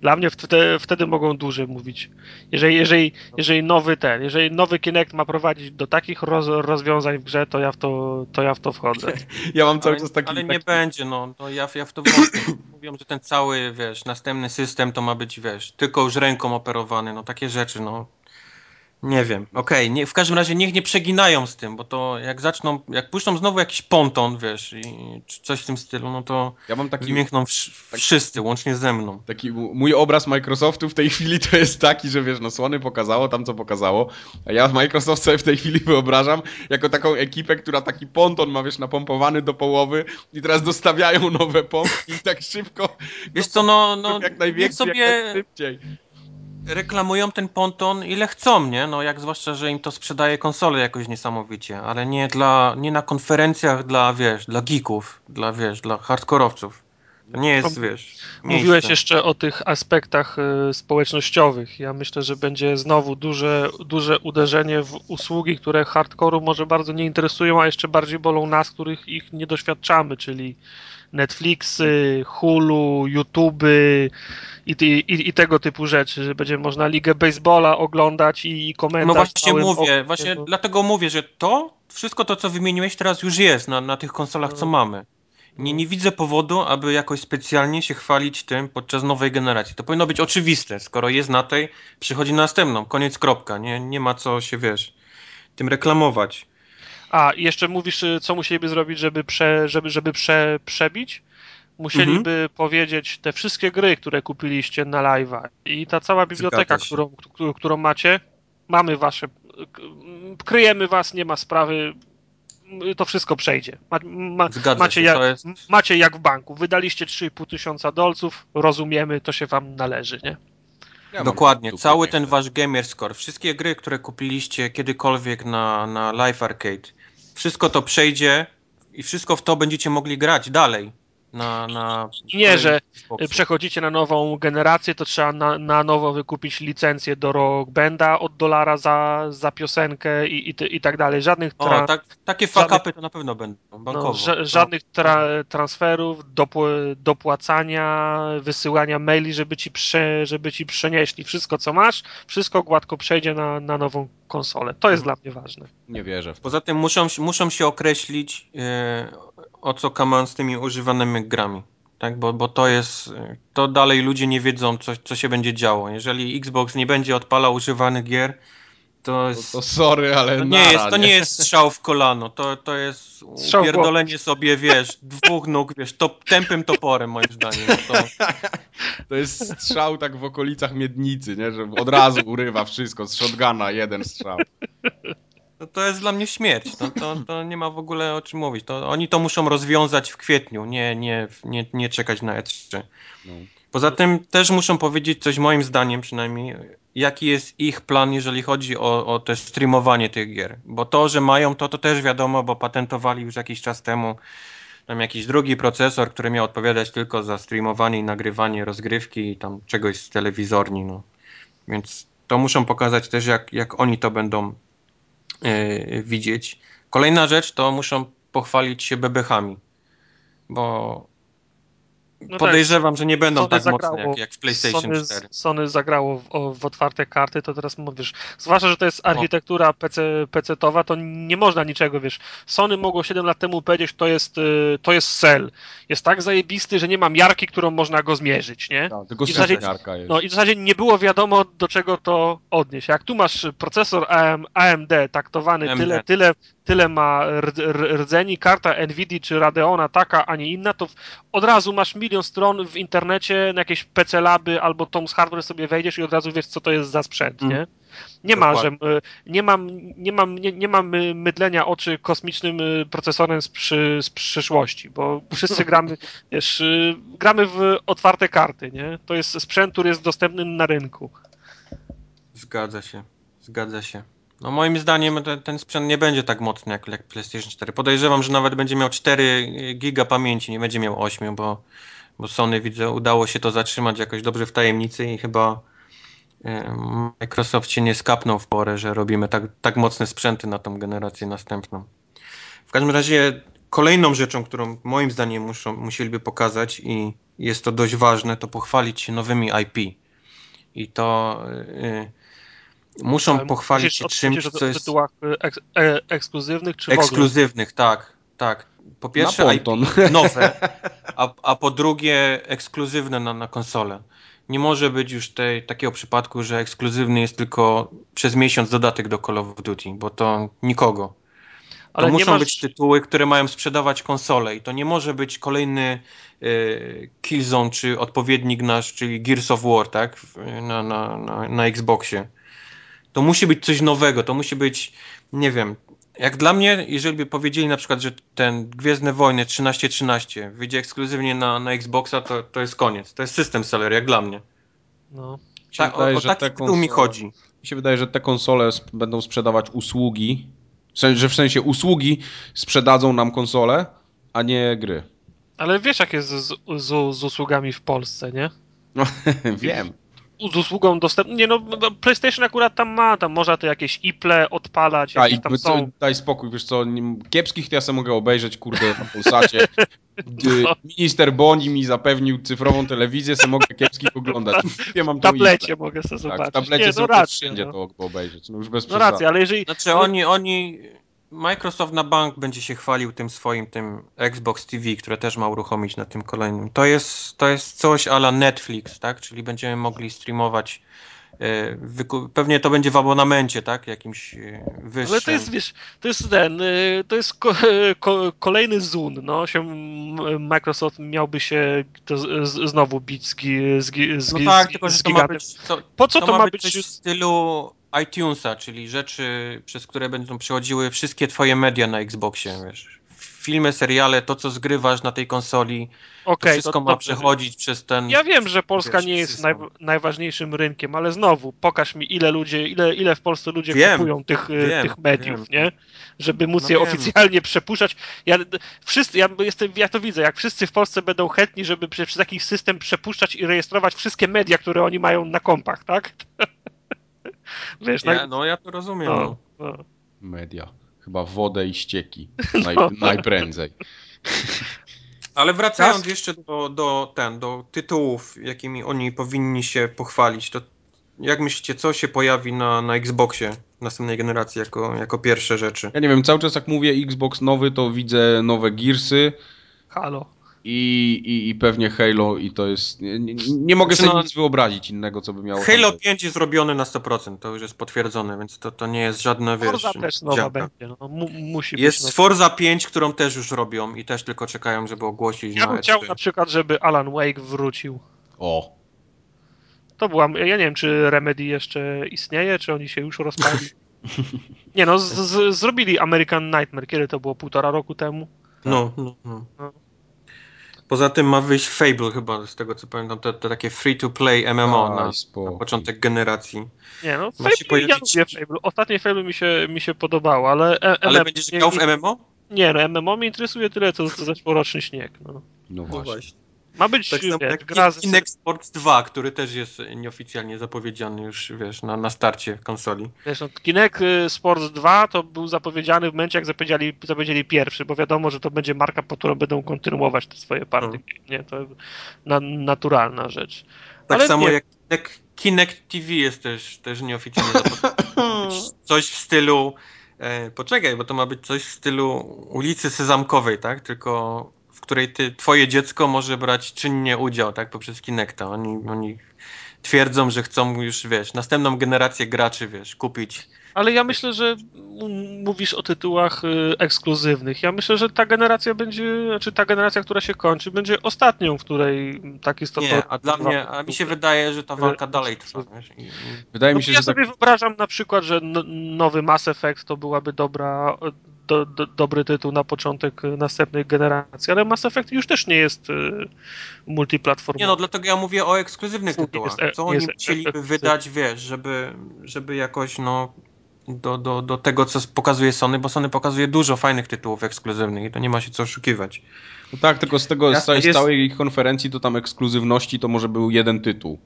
dla mnie wtedy, wtedy mogą dłużej mówić. Jeżeli, jeżeli, jeżeli nowy ten, jeżeli nowy Kinect ma prowadzić do takich roz, rozwiązań w grze, to ja w to, to ja w to wchodzę. Ja mam cały czas taki... Ale nie taki... będzie, no. no ja, ja w to wchodzę. Mówią, że ten cały, wiesz, następny system to ma być, wiesz, tylko już ręką operowany, no takie rzeczy, no. Nie wiem, okej, okay. w każdym razie niech nie przeginają z tym, bo to jak zaczną, jak puszczą znowu jakiś ponton, wiesz, i coś w tym stylu, no to ja mam taki, wymiękną taki, wszyscy, łącznie ze mną. Taki mój obraz Microsoftu w tej chwili to jest taki, że wiesz, no Sony pokazało tam, co pokazało, a ja Microsoft sobie w tej chwili wyobrażam jako taką ekipę, która taki ponton ma, wiesz, napompowany do połowy i teraz dostawiają nowe pompki i tak szybko. Wiesz co, no, no jak najwięcej, sobie... jak najszybciej reklamują ten ponton ile chcą, nie? No jak zwłaszcza, że im to sprzedaje konsole jakoś niesamowicie, ale nie dla, nie na konferencjach dla, wiesz, dla geeków, dla, wiesz, dla hardkorowców. To nie jest, wiesz. Miejsce. Mówiłeś jeszcze o tych aspektach y, społecznościowych. Ja myślę, że będzie znowu duże, duże uderzenie w usługi, które hardkoru może bardzo nie interesują, a jeszcze bardziej bolą nas, których ich nie doświadczamy, czyli Netflixy, Hulu, YouTube i, i, i, tego typu rzeczy, że będzie można ligę baseballa oglądać i komentarz. No właśnie mówię, właśnie dlatego mówię, że to, wszystko to, co wymieniłeś teraz już jest na, na tych konsolach, co no. mamy. Nie, nie widzę powodu, aby jakoś specjalnie się chwalić tym podczas nowej generacji. To powinno być oczywiste. Skoro jest na tej, przychodzi następną. Koniec, kropka. Nie, nie ma co się, wiesz, tym reklamować. A, i jeszcze mówisz, y, co musieliby zrobić, żeby, prze, żeby, żeby prze, przebić? musieliby mhm. powiedzieć te wszystkie gry, które kupiliście na live'a i ta cała biblioteka, którą, którą macie, mamy wasze, kryjemy was, nie ma sprawy, to wszystko przejdzie. Ma, ma, macie, się, jak, jest... macie jak w banku. Wydaliście 3,5 tysiąca dolców, rozumiemy, to się wam należy, nie? Ja Dokładnie, cały ten wasz gamer score, wszystkie gry, które kupiliście kiedykolwiek na, na Live Arcade, wszystko to przejdzie i wszystko w to będziecie mogli grać dalej na, na Nie, że przechodzicie na nową generację, to trzeba na, na nowo wykupić licencję do Rock Banda od dolara za, za piosenkę i, i, i tak dalej. Żadnych tra... o, tak, takie fakapy to na pewno będą bankowo. No, ża żadnych tra transferów, dopł dopłacania, wysyłania maili, żeby ci, prze żeby ci przenieśli wszystko, co masz, wszystko gładko przejdzie na, na nową konsolę. To jest hmm. dla mnie ważne. Nie wierzę. Poza tym muszą, muszą się określić yy, o co Kaman z tymi używanymi grami. Tak, bo, bo to jest, to dalej ludzie nie wiedzą, co, co się będzie działo. Jeżeli Xbox nie będzie odpalał używanych gier, to jest... To, to sorry, ale to nie, jest, to nie jest strzał w kolano, to, to jest strzał upierdolenie sobie, wiesz, dwóch nóg, wiesz, top, tępym toporem moim zdaniem. No to... to jest strzał tak w okolicach miednicy, nie? że od razu urywa wszystko, z shotguna jeden strzał. No to jest dla mnie śmierć. To, to, to, nie ma w ogóle o czym mówić. To, oni to muszą rozwiązać w kwietniu, nie, nie, nie, nie czekać na E3. No. Poza tym też muszą powiedzieć coś moim zdaniem przynajmniej, jaki jest ich plan, jeżeli chodzi o, o te streamowanie tych gier. Bo to, że mają to, to też wiadomo, bo patentowali już jakiś czas temu tam jakiś drugi procesor, który miał odpowiadać tylko za streamowanie i nagrywanie rozgrywki i tam czegoś z telewizorni. No. Więc to muszą pokazać też, jak, jak oni to będą widzieć. Kolejna rzecz to muszą pochwalić się bebechami, bo no Podejrzewam, tak, że nie będą Sony tak zagrało, mocne jak, jak w PlayStation Sony, 4. Sony zagrało w, w, otwarte karty, to teraz mówisz, zwłaszcza, że to jest architektura PC, PC-towa, to nie można niczego, wiesz. Sony mogło 7 lat temu powiedzieć, to jest, y, to jest cel. Jest tak zajebisty, że nie ma miarki, którą można go zmierzyć, nie? No, tylko I w zasadzie, miarka jest. No i w zasadzie nie było wiadomo, do czego to odnieść. Jak tu masz procesor AMD taktowany AMD. tyle, tyle, tyle ma rdzeni, karta Nvidia czy Radeona taka, a nie inna, to od razu masz milion stron w internecie na jakieś PC Laby albo Tom's Hardware sobie wejdziesz i od razu wiesz, co to jest za sprzęt, nie? Nie ma, że nie mam, nie, mam, nie, nie mam mydlenia oczy kosmicznym y, procesorem z, przy, z przyszłości, bo wszyscy gramy, wiesz, gramy w otwarte karty, nie? To jest sprzęt, który jest dostępny na rynku. Zgadza się, zgadza się. No moim zdaniem ten, ten, sprzęt nie będzie tak mocny jak, jak PlayStation 4. Podejrzewam, że nawet będzie miał 4 giga pamięci, nie będzie miał 8, bo, bo Sony widzę udało się to zatrzymać jakoś dobrze w tajemnicy i chyba e, Microsoft się nie skapnął w porę, że robimy tak, tak mocne sprzęty na tą generację następną. W każdym razie kolejną rzeczą, którą moim zdaniem muszą, musieliby pokazać i jest to dość ważne, to pochwalić się nowymi IP. I to yy, muszą Ale pochwalić się czymś, co jest... tytułach eks e ekskluzywnych, czy Ekskluzywnych, tak, tak. Po pierwsze IP nowe, a, a po drugie ekskluzywne na, na konsolę. Nie może być już tej, takiego przypadku, że ekskluzywny jest tylko przez miesiąc dodatek do Call of Duty, bo to nikogo. To Ale muszą masz... być tytuły, które mają sprzedawać konsole i to nie może być kolejny y, Killzone czy odpowiednik nasz, czyli Gears of War, tak? Na, na, na, na Xboxie. To musi być coś nowego, to musi być, nie wiem, jak dla mnie, jeżeli by powiedzieli na przykład, że ten Gwiezdne Wojny 1313 wyjdzie ekskluzywnie na, na Xboxa, to, to jest koniec. To jest system seller, jak dla mnie. No. Tak, wydaje, o, o taki konsole, mi chodzi. Mi się wydaje, że te konsole będą sprzedawać usługi, że w sensie usługi sprzedadzą nam konsole, a nie gry. Ale wiesz, jak jest z, z, z usługami w Polsce, nie? No, wiem z usługą dostępną. Nie no, no, PlayStation akurat tam ma, tam można to jakieś iple odpalać, A, i tam są. Daj spokój, wiesz co, kiepskich to ja sobie mogę obejrzeć, kurde, na Polsacie. No. Minister Boni mi zapewnił cyfrową telewizję, sobie mogę kiepskich oglądać. Ja mam w tablecie mogę sobie zobaczyć. Tak, w tablecie nie, no sobie racja, wszędzie no. to obejrzeć, no już bez No racja, ale jeżeli... Znaczy oni, oni Microsoft na bank będzie się chwalił tym swoim, tym Xbox TV, które też ma uruchomić na tym kolejnym. To jest, to jest coś ala Netflix, tak? Czyli będziemy mogli streamować e, pewnie to będzie w abonamencie, tak? Jakimś e, wyższym. Ale to jest, wiesz, to jest ten, y, to jest ko, ko, kolejny Zoom, no, się, Microsoft miałby się znowu bić z, gi- z, gi- z, No tak, z, tylko z to być... To, Po co to, ma, być być? coś w stylu iTunesa, czyli rzeczy, przez które będą przechodziły wszystkie twoje media na Xboxie, wiesz. Filmy, seriale, to co zgrywasz na tej konsoli, to Okej, wszystko ma dobrze. przechodzić przez ten... Ja wiem, że Polska wiesz, nie jest naj, najważniejszym rynkiem, ale znowu, pokaż mi ile ludzie, ile, ile w Polsce ludzie Wiem, kupują tych, y, wiem, tych mediów, wiem. nie? Żeby móc No je oficjalnie przepuszczać. Ja, wszyscy, ja, jestem, ja to widzę, jak wszyscy w Polsce będą chętni, żeby przez, przez jakiś system przepuszczać i rejestrować wszystkie media, które oni mają na kompach, tak? Wiesz, Ja, na, no ja to rozumiem. no, No. no. Media. Chyba wodę i ścieki. Naj, No. Najprędzej. Ale wracając Czas? jeszcze do, do, ten, do tytułów, jakimi oni powinni się pochwalić, to jak myślicie, co się pojawi na, na Xboxie następnej generacji jako, jako pierwsze rzeczy? Ja nie wiem, cały czas jak mówię Xbox nowy, to widzę nowe Gearsy Halo. I, i, i pewnie Halo i to jest... Nie, nie, nie mogę Znaczy, sobie no- nic wyobrazić innego, co by miało Halo tam być. 5 jest zrobione na 100%, to już jest potwierdzone, więc to, to nie jest żadne, wiesz... Forza też nowa działka. będzie, no, mu, musi być Jest nowa. Forza 5, którą też już robią i też tylko czekają, żeby ogłosić Ja na bym chciał E3. na przykład, żeby Alan Wake wrócił. O, To była. Ja nie wiem, czy Remedy jeszcze istnieje, czy oni się już rozpali. Nie no, z, z, zrobili American Nightmare. Kiedy to było? Półtora roku temu? No, no, no. No. Poza tym ma wyjść Fable chyba, z tego co pamiętam, to, to takie free-to-play MMO Aj, na, na początek generacji. Nie no, Ma Fable, się pojawić- ja lubię Fable. Ostatnie Fable mi się, mi się podobało, ale... E, Ale MM będziesz grał w MMO? nie, no MMO mnie interesuje tyle, co co zeszłoroczny śnieg. No. no właśnie. Ma być Tak samo wiesz, jak gra z... Kinect Sports 2, który też jest nieoficjalnie zapowiedziany już, wiesz, na, na starcie konsoli. Wiesz, no, Kinect y, Sports 2 to był zapowiedziany w momencie, jak zapowiedzieli, zapowiedzieli pierwszy, bo wiadomo, że to będzie marka, po którą będą kontynuować te swoje partie. Nie, to na, naturalna rzecz. Tak Ale samo nie. jak Kinect, Kinect TV jest też, też nieoficjalnie zapowiedziany. coś w stylu. E, poczekaj, bo to ma być coś w stylu ulicy Sezamkowej, tak? Tylko w której ty, twoje dziecko może brać czynnie udział, tak? Poprzez Kinecta. Oni, oni twierdzą, że chcą już, wiesz, następną generację graczy, wiesz, kupić. Ale ja myślę, że mówisz o tytułach y, ekskluzywnych. Ja myślę, że ta generacja będzie, znaczy ta generacja, która się kończy, będzie ostatnią, w której tak istotno. Nie, a dla mnie, a mi się wydaje, że ta walka dalej trwa, wiesz? I, i... Wydaje No, mi się, ja że tak... sobie wyobrażam na przykład, że nowy Mass Effect to byłaby dobra, do, do, dobry tytuł na początek y, następnej generacji, ale Mass Effect już też nie jest y, multiplatformowy. Nie no, dlatego ja mówię o ekskluzywnych tytułach. jest- Co oni jest chcieliby wydać, wiesz, żeby, żeby jakoś, no, do, do, do tego, co pokazuje Sony, bo Sony pokazuje dużo fajnych tytułów ekskluzywnych i to nie ma się co oszukiwać. No tak, tylko z tego, z Jasne, całej, z jest- całej ich konferencji to tam ekskluzywności to może był jeden tytuł.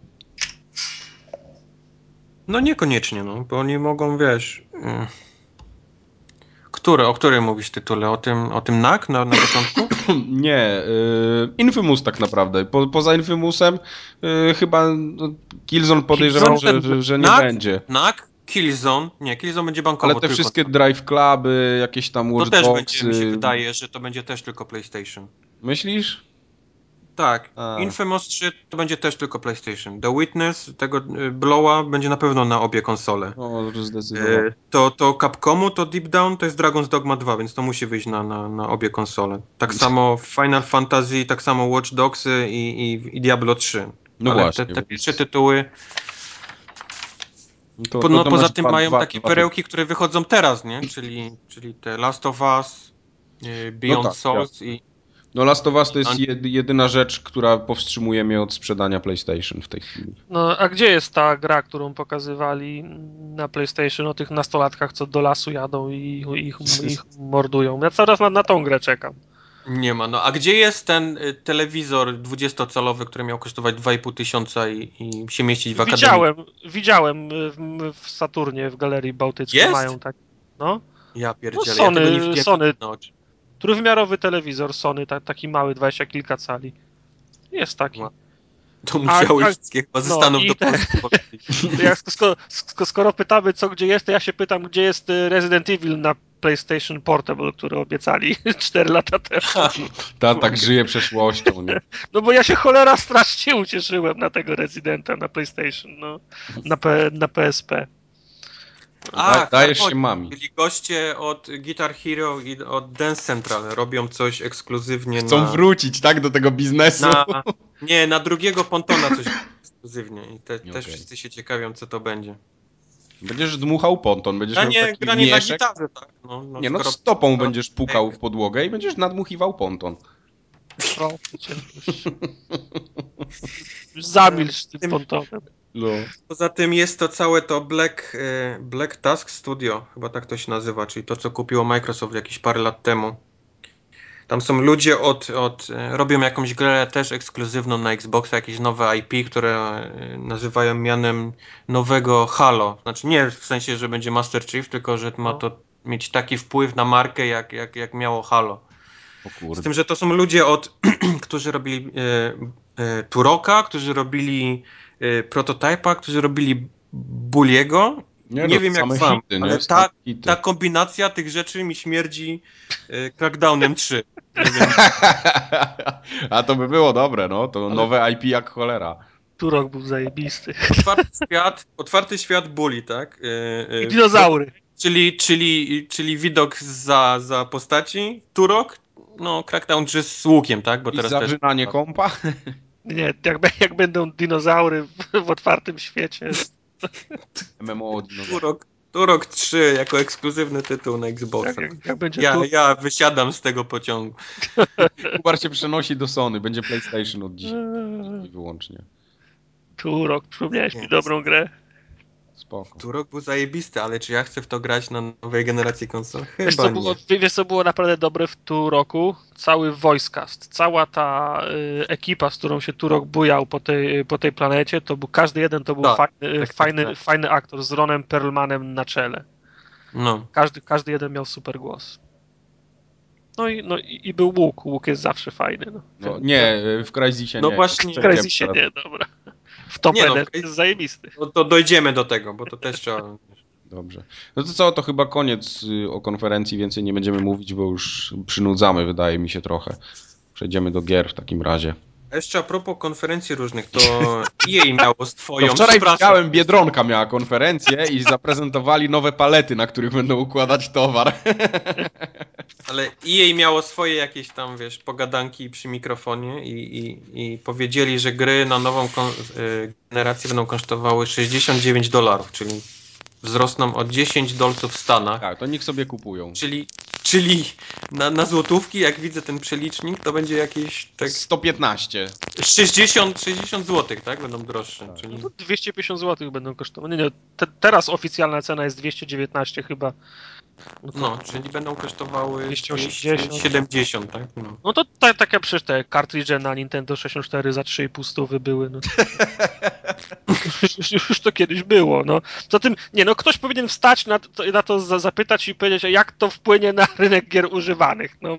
No niekoniecznie, no, bo oni mogą, wiesz... mm, Które, o którym mówisz tytule? O tym, o tym NAK na, na początku? Nie, y, Infamous tak naprawdę. Po, poza Infamousem y, chyba no, Killzone podejrzewam, że, że, że nie NAK? będzie. NAK? Killzone? Nie, Killzone będzie bankowo Ale te tylko. wszystkie Drive Cluby, jakieś tam To Watch też będzie, mi się wydaje, że to będzie też tylko PlayStation. Myślisz? Tak, A. Infamous 3 to będzie też tylko PlayStation. The Witness, tego y, Blowa będzie na pewno na obie konsole. No, zdecydowanie. Y, To, to Capcomu, to Deep Down to jest Dragon's Dogma 2, więc to musi wyjść na, na, na obie konsole. Tak samo Final Fantasy, tak samo Watch Dogsy i, i, i Diablo 3. No Ale właśnie, te, te trzy tytuły, To- to- no, to poza masz tym dwa- mają dwa- takie dwa- perełki, które wychodzą teraz, nie? Czyli, czyli te Last of Us, y, Beyond No tak, Souls i... No Last of Us to jest jedyna rzecz, która powstrzymuje mnie od sprzedania PlayStation w tej chwili. No, a gdzie jest ta gra, którą pokazywali na PlayStation o tych nastolatkach, co do lasu jadą i ich, ich mordują? Ja cały czas na, na tą grę czekam. Nie ma. No a gdzie jest ten y, telewizor 20-calowy, który miał kosztować 2,5 tysiąca i, i się mieścić w akademii? Widziałem, widziałem w, w Saturnie w Galerii Bałtyckiej Jest? mają tak. No, Ja pierdzielę, No, Sony- ja tego nie widziałem Sony. Trójwymiarowy telewizor Sony, ta, taki mały, 20 kilka cali. Jest taki. Ła- To musiałeś a- wszystkie chyba ze no Stanów do te- Polski powiedzieć. To jak, skoro, skoro, skoro pytamy, co gdzie jest, to ja się pytam, gdzie jest y, Resident Evil na PlayStation Portable, który obiecali 4 lata temu. Ta tak żyje przeszłością, nie? No bo ja się cholera strasznie ucieszyłem na tego Residenta na PlayStation, no. Na, P, na PSP. Da- dajesz tak, się mami. Byli goście od Guitar Hero i od Dance Central robią coś ekskluzywnie Chcą na... wrócić, tak, do tego biznesu. na nie, na drugiego pontona coś ekskluzywnie i te, też Okej. wszyscy się ciekawią, co to będzie. Będziesz dmuchał ponton, będziesz miał Granie, taki granie na mieszek. gitarze, tak? No, no, Nie no, skoro- stopą będziesz pukał w podłogę i będziesz nadmuchiwał ponton. Proszę cię, zamilcz tym pontonem. No. Poza tym jest to całe to Black, e, Black Task Studio, chyba tak to się nazywa, czyli to, co kupiło Microsoft jakieś parę lat temu. Tam są ludzie od, od e, robią jakąś grę też ekskluzywną na Xboxa, jakieś nowe IP, które e, nazywają mianem nowego Halo. Znaczy nie w sensie, że będzie Master Chief, tylko że ma No. to mieć taki wpływ na markę, jak, jak, jak miało Halo. Z tym, że to są ludzie od, którzy robili e, e, Turoka, którzy robili e, Prototypa, którzy robili Bulliego. Nie no, wiem jak wam, hity, nie? ale ta, ta kombinacja tych rzeczy mi śmierdzi e, Crackdownem 3. Nie wiem, A to by było dobre, no. To Ale- nowe IP jak cholera. Turok był zajebisty. otwarty świat, otwarty świat Bully, tak? E, e, I dinozaury. Czyli, czyli, czyli widok za, za postaci, Turok, no Crackdown 3 z łukiem, tak? Bo I teraz też... zażynanie kompa. Nie, jak, jak będą dinozaury w, w otwartym świecie. MMO. Turok, Turok 3 jako ekskluzywny tytuł na Xboxa. Jak, jak, jak będzie Ja, tu, ja wysiadam z tego pociągu. Kubar się przenosi do Sony. Będzie PlayStation od dzisiaj. Eee, I wyłącznie. Turok, przypomniałeś mi dobrą grę. Spoko. Turok był zajebisty, ale czy ja chcę w to grać na nowej generacji konsol? Wiesz Chyba co, nie. było, wiesz, co było naprawdę dobre w Turoku? Cały voicecast, cała ta y, ekipa, z którą się Turok bujał po tej, po tej planecie, to był każdy jeden to był Tak, fajny, tak, tak, fajny, tak. fajny aktor z Ronem Perlmanem na czele. No. Każdy, każdy jeden miał super głos. No i, no i i był łuk. Łuk jest zawsze fajny. No, No, nie, w Crysisie No nie. właśnie. W Crysisie nie, dobra. W Top Nie no, jest zajebisty. No to dojdziemy do tego, bo to też trzeba... Dobrze. No to co, to chyba koniec y, o konferencji, więcej nie będziemy mówić, bo już przynudzamy, wydaje mi się trochę. Przejdziemy do gier w takim razie. A jeszcze a propos konferencji różnych, to EA miało swoją... To wczoraj widziałem, Biedronka miała konferencję i zaprezentowali nowe palety, na których będą układać towar. Ale EA miało swoje jakieś tam, wiesz, pogadanki przy mikrofonie i, i, i powiedzieli, że gry na nową y, generację będą kosztowały 69 dolarów, czyli wzrosną o 10 dolców w Stanach. Tak, to niech sobie kupują. Czyli, czyli na, na złotówki, jak widzę ten przelicznik, to będzie jakieś tak 115. 60, 60 zł, tak? Będą droższe. Tak. Czyli... No to 250 zł będą kosztowały. Nie, nie, te, teraz oficjalna cena jest 219 chyba. No No, czyli będą kosztowały 280. 270, tak? No. no to tak, takie przecież te kartridże na Nintendo 64 za 3,5 stówy były. No. już, już, to kiedyś było. No. Zatem, nie no, ktoś powinien wstać na to, na to za, zapytać i powiedzieć, jak to wpłynie na rynek gier używanych. No.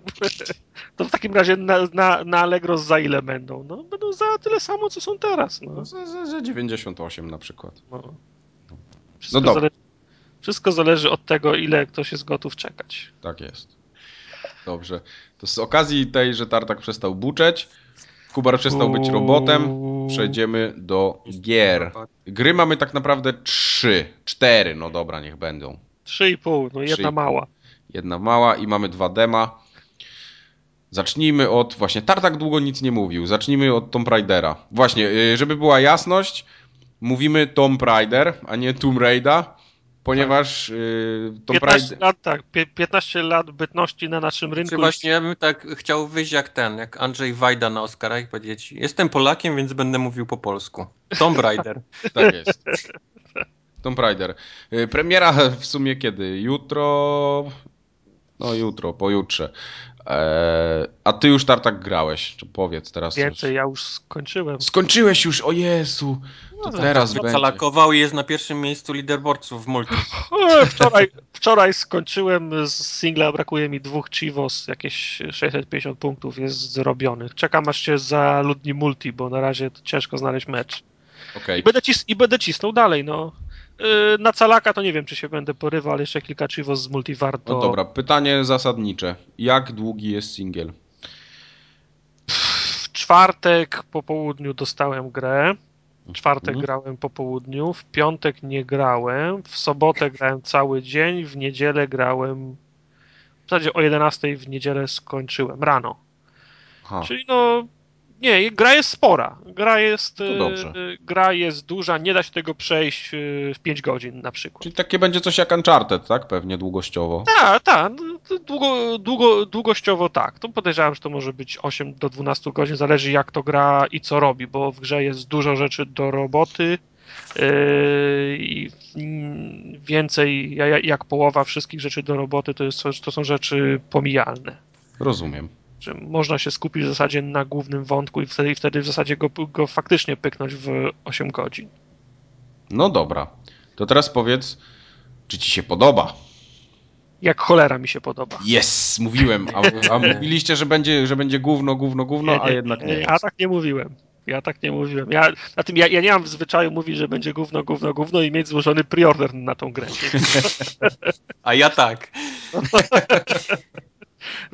To w takim razie na, na, na Allegro za ile będą? No, będą za tyle samo, co są teraz. No. No, za, za, za 98 na przykład. No. Wszystko, dobra. zależy, wszystko zależy od tego, ile ktoś jest gotów czekać. Tak jest. Dobrze. To z okazji tej, że Tartak przestał buczeć, Kubar przestał być robotem, przejdziemy do gier. Gry mamy tak naprawdę trzy, cztery, no dobra, niech będą. 3,5, no jedna 3,5. mała. Jedna mała i mamy dwa dema. Zacznijmy od, właśnie, Tartak długo nic nie mówił, zacznijmy od Tomb Raidera. Właśnie, yy, żeby była jasność, mówimy Tomb Raider, a nie Tomb Raider, ponieważ yy, Tomb 15 Raider... lat, tak, pie- 15 lat bytności na naszym rynku. Czy właśnie ja bym tak chciał wyjść jak ten, jak Andrzej Wajda na Oscarach i powiedzieć jestem Polakiem, więc będę mówił po polsku. Tomb Raider. Tak jest. Tomb Raider. Y, Premiera w sumie kiedy? Jutro. No jutro, pojutrze. Eee, a ty już Tartak grałeś, czy powiedz teraz Więcej, coś. ja już skończyłem. Skończyłeś już, o Jezu, to No, teraz będzie. Zalakował i jest na pierwszym miejscu leaderboardców w multi. E, Wczoraj, wczoraj skończyłem z singla, brakuje mi dwóch Chivos, jakieś 650 punktów jest zrobionych. Czekam aż się zaludni multi, bo na razie to ciężko znaleźć mecz. Okej, I będę, cis- i będę cisnął dalej, no. E, Na calaka to nie wiem, czy się będę porywał, ale jeszcze kilka Chivos z multi warto. no dobra, pytanie zasadnicze. Jak długi jest singiel? W czwartek po południu dostałem grę. W czwartek Mhm. grałem po południu, w piątek nie grałem, w sobotę grałem cały dzień, w niedzielę grałem. W zasadzie o 11 w niedzielę skończyłem rano. Aha. Czyli no. Nie, gra jest spora. Gra jest. E, dobrze. Gra jest duża, nie da się tego przejść e, w 5 godzin na przykład. Czyli takie będzie coś jak Uncharted, tak? Pewnie długościowo. Tak, tak. no, Długo, długo, długościowo tak. To podejrzewam, że to może być 8 do 12 godzin, zależy jak to gra i co robi, bo w grze jest dużo rzeczy do roboty yy, i więcej ja- ja- jak połowa wszystkich rzeczy do roboty to, jest, to są rzeczy pomijalne. Rozumiem. Że można się skupić w zasadzie na głównym wątku i wtedy, i wtedy w zasadzie go, go faktycznie pyknąć w 8 godzin. No dobra. To teraz powiedz, czy ci się podoba? Jak cholera mi się podoba. Yes, mówiłem. A, a mówiliście, że będzie, że będzie gówno, gówno, gówno, a jednak nie Ja tak nie mówiłem. Ja tak nie mówiłem. Ja, na tym ja, ja nie mam w zwyczaju mówić, że będzie gówno, gówno, gówno i mieć złożony preorder na tą grę. A ja tak.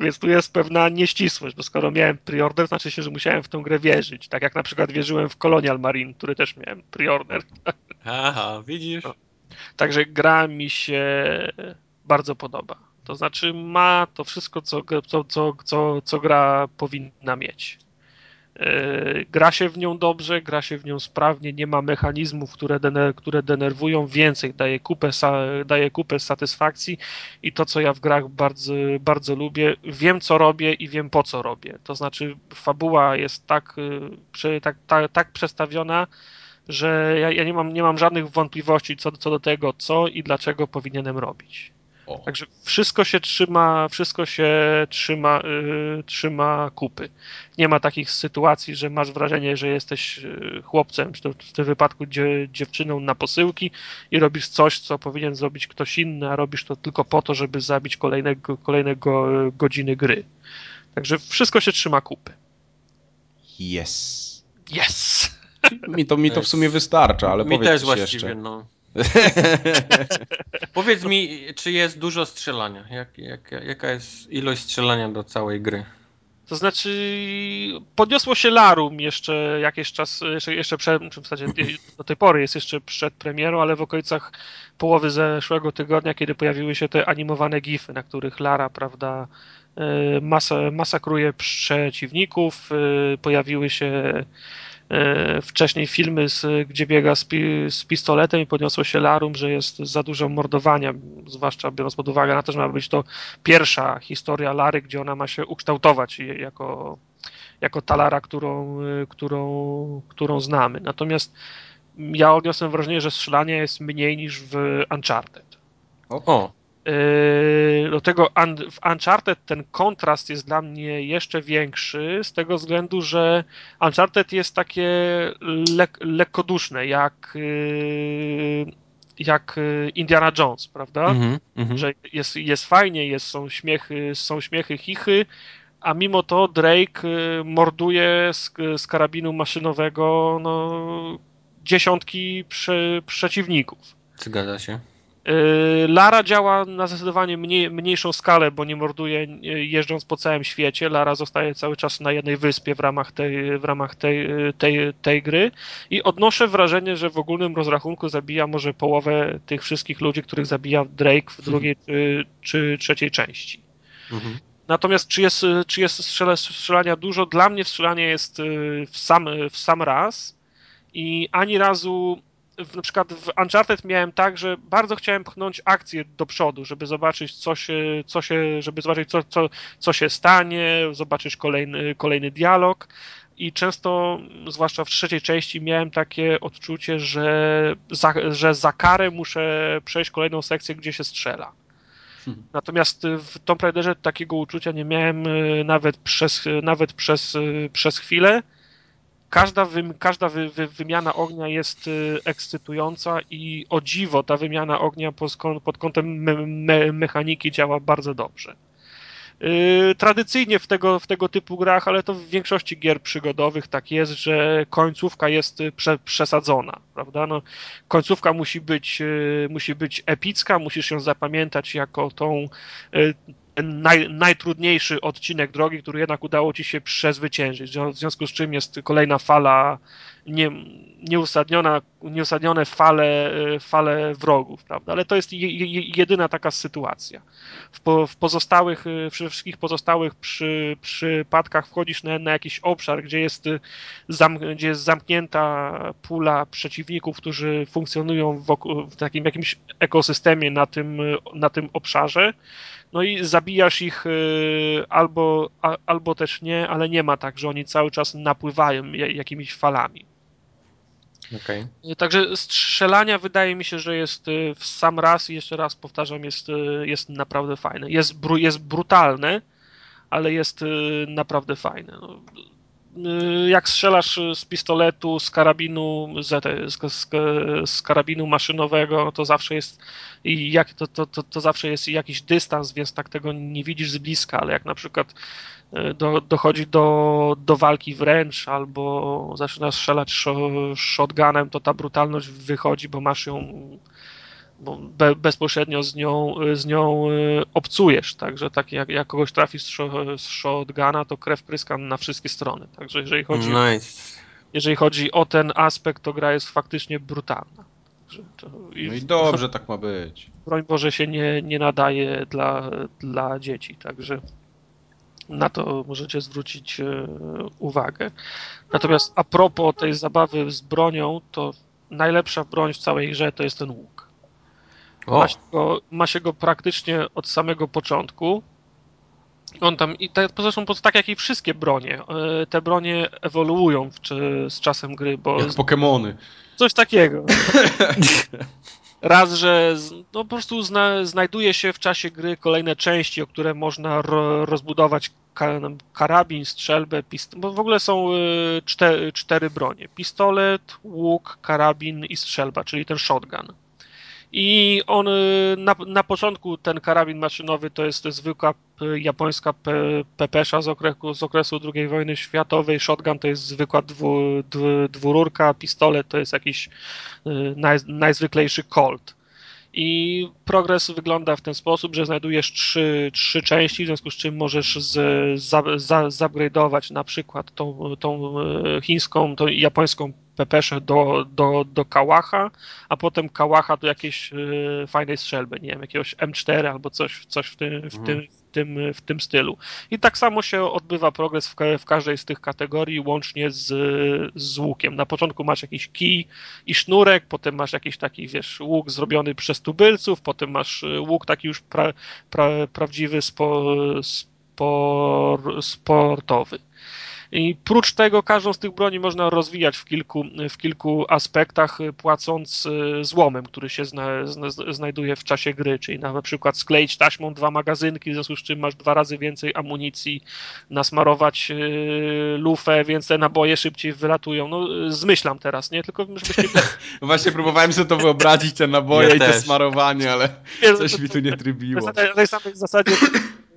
Więc tu jest pewna nieścisłość, bo skoro miałem preorder, znaczy się, że musiałem w tą grę wierzyć. Tak jak na przykład wierzyłem w Colonial Marine, który też miałem preorder. Aha, widzisz? Także gra mi się bardzo podoba. To znaczy ma to wszystko, co, co, co, co, co gra powinna mieć. Yy, Gra się w nią dobrze, gra się w nią sprawnie, nie ma mechanizmów, które, dener, które denerwują, więcej daje kupę, daje kupę satysfakcji i to, co ja w grach bardzo, bardzo lubię, wiem, co robię i wiem, po co robię. To znaczy, fabuła jest tak, prze- tak, tak, tak przestawiona, że ja, ja nie, mam, nie mam żadnych wątpliwości co, co do tego, co i dlaczego powinienem robić. O. Także wszystko się trzyma, wszystko się trzyma, y, trzyma kupy. Nie ma takich sytuacji, że masz wrażenie, że jesteś y, chłopcem, czy to w tym wypadku dzie, dziewczyną na posyłki i robisz coś, co powinien zrobić ktoś inny, a robisz to tylko po to, żeby zabić kolejnego, kolejne go, godziny gry. Także wszystko się trzyma kupy. Yes. Yes! Mi to, mi to w sumie wystarcza, ale Mi powiedz też coś właściwie, jeszcze. no. Powiedz mi, czy jest dużo strzelania? Jak, jak, jaka jest ilość strzelania do całej gry? To znaczy, podniosło się Larum jeszcze jakiś czas, jeszcze, jeszcze przed, w zasadzie do tej pory jest jeszcze przed premierą, ale w okolicach połowy zeszłego tygodnia, kiedy pojawiły się te animowane gify, na których Lara, prawda, e, masa, masakruje przeciwników, e, pojawiły się wcześniej filmy, z, gdzie biega z, pi, z pistoletem i podniosło się Larum, że jest za dużo mordowania, zwłaszcza biorąc pod uwagę na to, że ma być to pierwsza historia Lary, gdzie ona ma się ukształtować jako, jako którą, y, którą, którą znamy. Natomiast ja odniosłem wrażenie, że strzelanie jest mniej niż w Uncharted. O, Do tego w Uncharted ten kontrast jest dla mnie jeszcze większy, z tego względu, że Uncharted jest takie lek- lekkoduszne, jak, yy, jak yy, Indiana Jones, prawda? mhm, mhm. że jest, jest fajnie, jest, są śmiechy, są śmiechy, chichy, a mimo to Drake morduje z, z karabinu maszynowego no, dziesiątki prze, przeciwników. Zgadza się. Y, Lara działa na zdecydowanie mniej, mniejszą skalę, bo nie morduje y, jeżdżąc po całym świecie. Lara zostaje cały czas na jednej wyspie w ramach tej, w ramach tej, y, tej, tej gry i odnoszę wrażenie, że w ogólnym rozrachunku zabija może połowę tych wszystkich ludzi, których zabija Drake w drugiej czy, czy trzeciej części. Mhm. Natomiast czy jest, czy jest strzela, strzelania dużo? Dla mnie strzelanie jest w sam, w sam raz i ani razu w, na przykład w Uncharted miałem tak, że bardzo chciałem pchnąć akcję do przodu, żeby zobaczyć co się, co się żeby zobaczyć co, co, co się stanie, zobaczyć kolejny, kolejny dialog i często, zwłaszcza w trzeciej części, miałem takie odczucie, że za, że za karę muszę przejść kolejną sekcję, gdzie się strzela. Hmm. Natomiast w Tomb Raiderze takiego uczucia nie miałem nawet przez, nawet przez, przez chwilę. Każda, każda wy, wy, wymiana ognia jest ekscytująca i o dziwo ta wymiana ognia pod, kątem me, me, mechaniki działa bardzo dobrze. Yy, tradycyjnie w tego, w tego typu grach, ale to w większości gier przygodowych tak jest, że końcówka jest prze, przesadzona, prawda? No, końcówka musi być, musi być epicka, musisz ją zapamiętać jako tą naj, najtrudniejszy odcinek drogi, który jednak udało ci się przezwyciężyć. W związku z czym jest kolejna fala nie, nieusadniona, nieusadnione fale, fale wrogów, prawda? Ale to jest jedyna taka sytuacja. W, po, w pozostałych, przy wszystkich pozostałych przy, przypadkach wchodzisz na, na jakiś obszar, gdzie jest, zam, gdzie jest zamknięta pula przeciwników, którzy funkcjonują w takim jakimś ekosystemie na tym, na tym obszarze no i zabijasz ich y, albo, albo też nie, ale nie ma tak, że oni cały czas napływają jakimiś falami. Okay. Także strzelania wydaje mi się, że jest y, w sam raz i jeszcze raz powtarzam, jest, y, jest naprawdę fajne. Jest, jest brutalne, ale jest naprawdę fajne. No, jak strzelasz z pistoletu, z karabinu, z, z, z karabinu maszynowego, to zawsze jest jak, to, to, to, to, zawsze jest jakiś dystans, więc tak tego nie widzisz z bliska, ale jak na przykład e, do, dochodzi do, do walki wręcz albo zaczynasz strzelać shotgunem, to ta brutalność wychodzi, bo masz ją be, bezpośrednio z nią, z nią e, obcujesz, także tak jak, jak kogoś trafi z, z shotguna, to krew pryska na wszystkie strony, także jeżeli chodzi, nice. jeżeli chodzi o ten aspekt, to gra jest faktycznie brutalna. To, i, no i dobrze tak ma być. Broń Boże się nie, nie nadaje dla, dla dzieci, także na to możecie zwrócić e, uwagę. Natomiast a propos tej zabawy z bronią, to najlepsza broń w całej grze to jest ten łuk. Ma się, go, ma się go praktycznie od samego początku. On tam, i te, zresztą tak jak i wszystkie bronie, e, te bronie ewoluują w, czy, z czasem gry, bo... Jak Pokémony. Coś takiego. Raz, że no, po prostu zna, znajduje się w czasie gry kolejne części, o które można ro, rozbudować karabin, strzelbę, pist- bo w ogóle są y, cztery, cztery bronie. Pistolet, łuk, karabin i strzelba, czyli ten shotgun. I on y, na, na początku ten karabin maszynowy to jest zwykła japońska pe, pepesza z okresu, z okresu II wojny światowej, shotgun to jest zwykła dwu, dwu, dwururka, pistolet to jest jakiś y, naj, najzwyklejszy Colt. I progres wygląda w ten sposób, że znajdujesz trzy, trzy części, w związku z czym możesz z, za, na przykład tą, tą y, chińską, tą japońską pepesze do, do, do kałacha, a potem kałacha do jakiejś y, fajnej strzelby, nie wiem, jakiegoś M4 albo coś, coś w, tym, w, tym, w, tym, w tym stylu. I tak samo się odbywa progres w, w każdej z tych kategorii, łącznie z, z łukiem. Na początku masz jakiś kij i sznurek, potem masz jakiś taki, wiesz, łuk zrobiony przez tubylców, potem masz y, łuk taki już pra, pra, prawdziwy spo, spor, sportowy. I prócz tego każdą z tych broni można rozwijać w kilku, w kilku aspektach, płacąc y, złomem, który się zna, zna, znajduje w czasie gry, czyli na przykład skleić taśmą dwa magazynki, w związku z czym masz dwa razy więcej amunicji, nasmarować y, lufę, więc te naboje szybciej wylatują. No, zmyślam teraz, nie? Tylko żebyście... Właśnie próbowałem sobie to wyobrazić, te naboje ja i też. te smarowanie, ale coś mi tu nie trybiło. Na tej samej zasadzie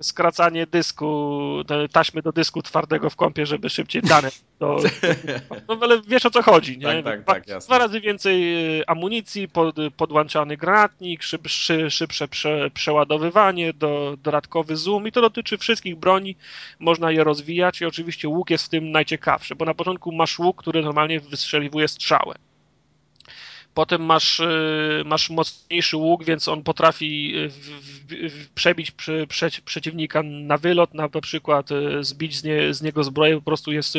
skracanie dysku, taśmy do dysku twardego w kąpie, żeby szybciej dane. Do, no ale wiesz o co chodzi, nie? Tak, tak, tak, jasne. Dwa razy więcej y, amunicji, pod, podłączany granatnik, szyb, szy, szybsze prze, przeładowywanie, do, dodatkowy zoom i to dotyczy wszystkich broni, można je rozwijać i oczywiście łuk jest w tym najciekawszy, bo na początku masz łuk, który normalnie wystrzeliwuje strzałę. Potem masz, y, masz mocniejszy łuk, więc on potrafi y, przebić przeciwnika na wylot, na, na przykład y, zbić z, nie, z, niego zbroję, po prostu jest,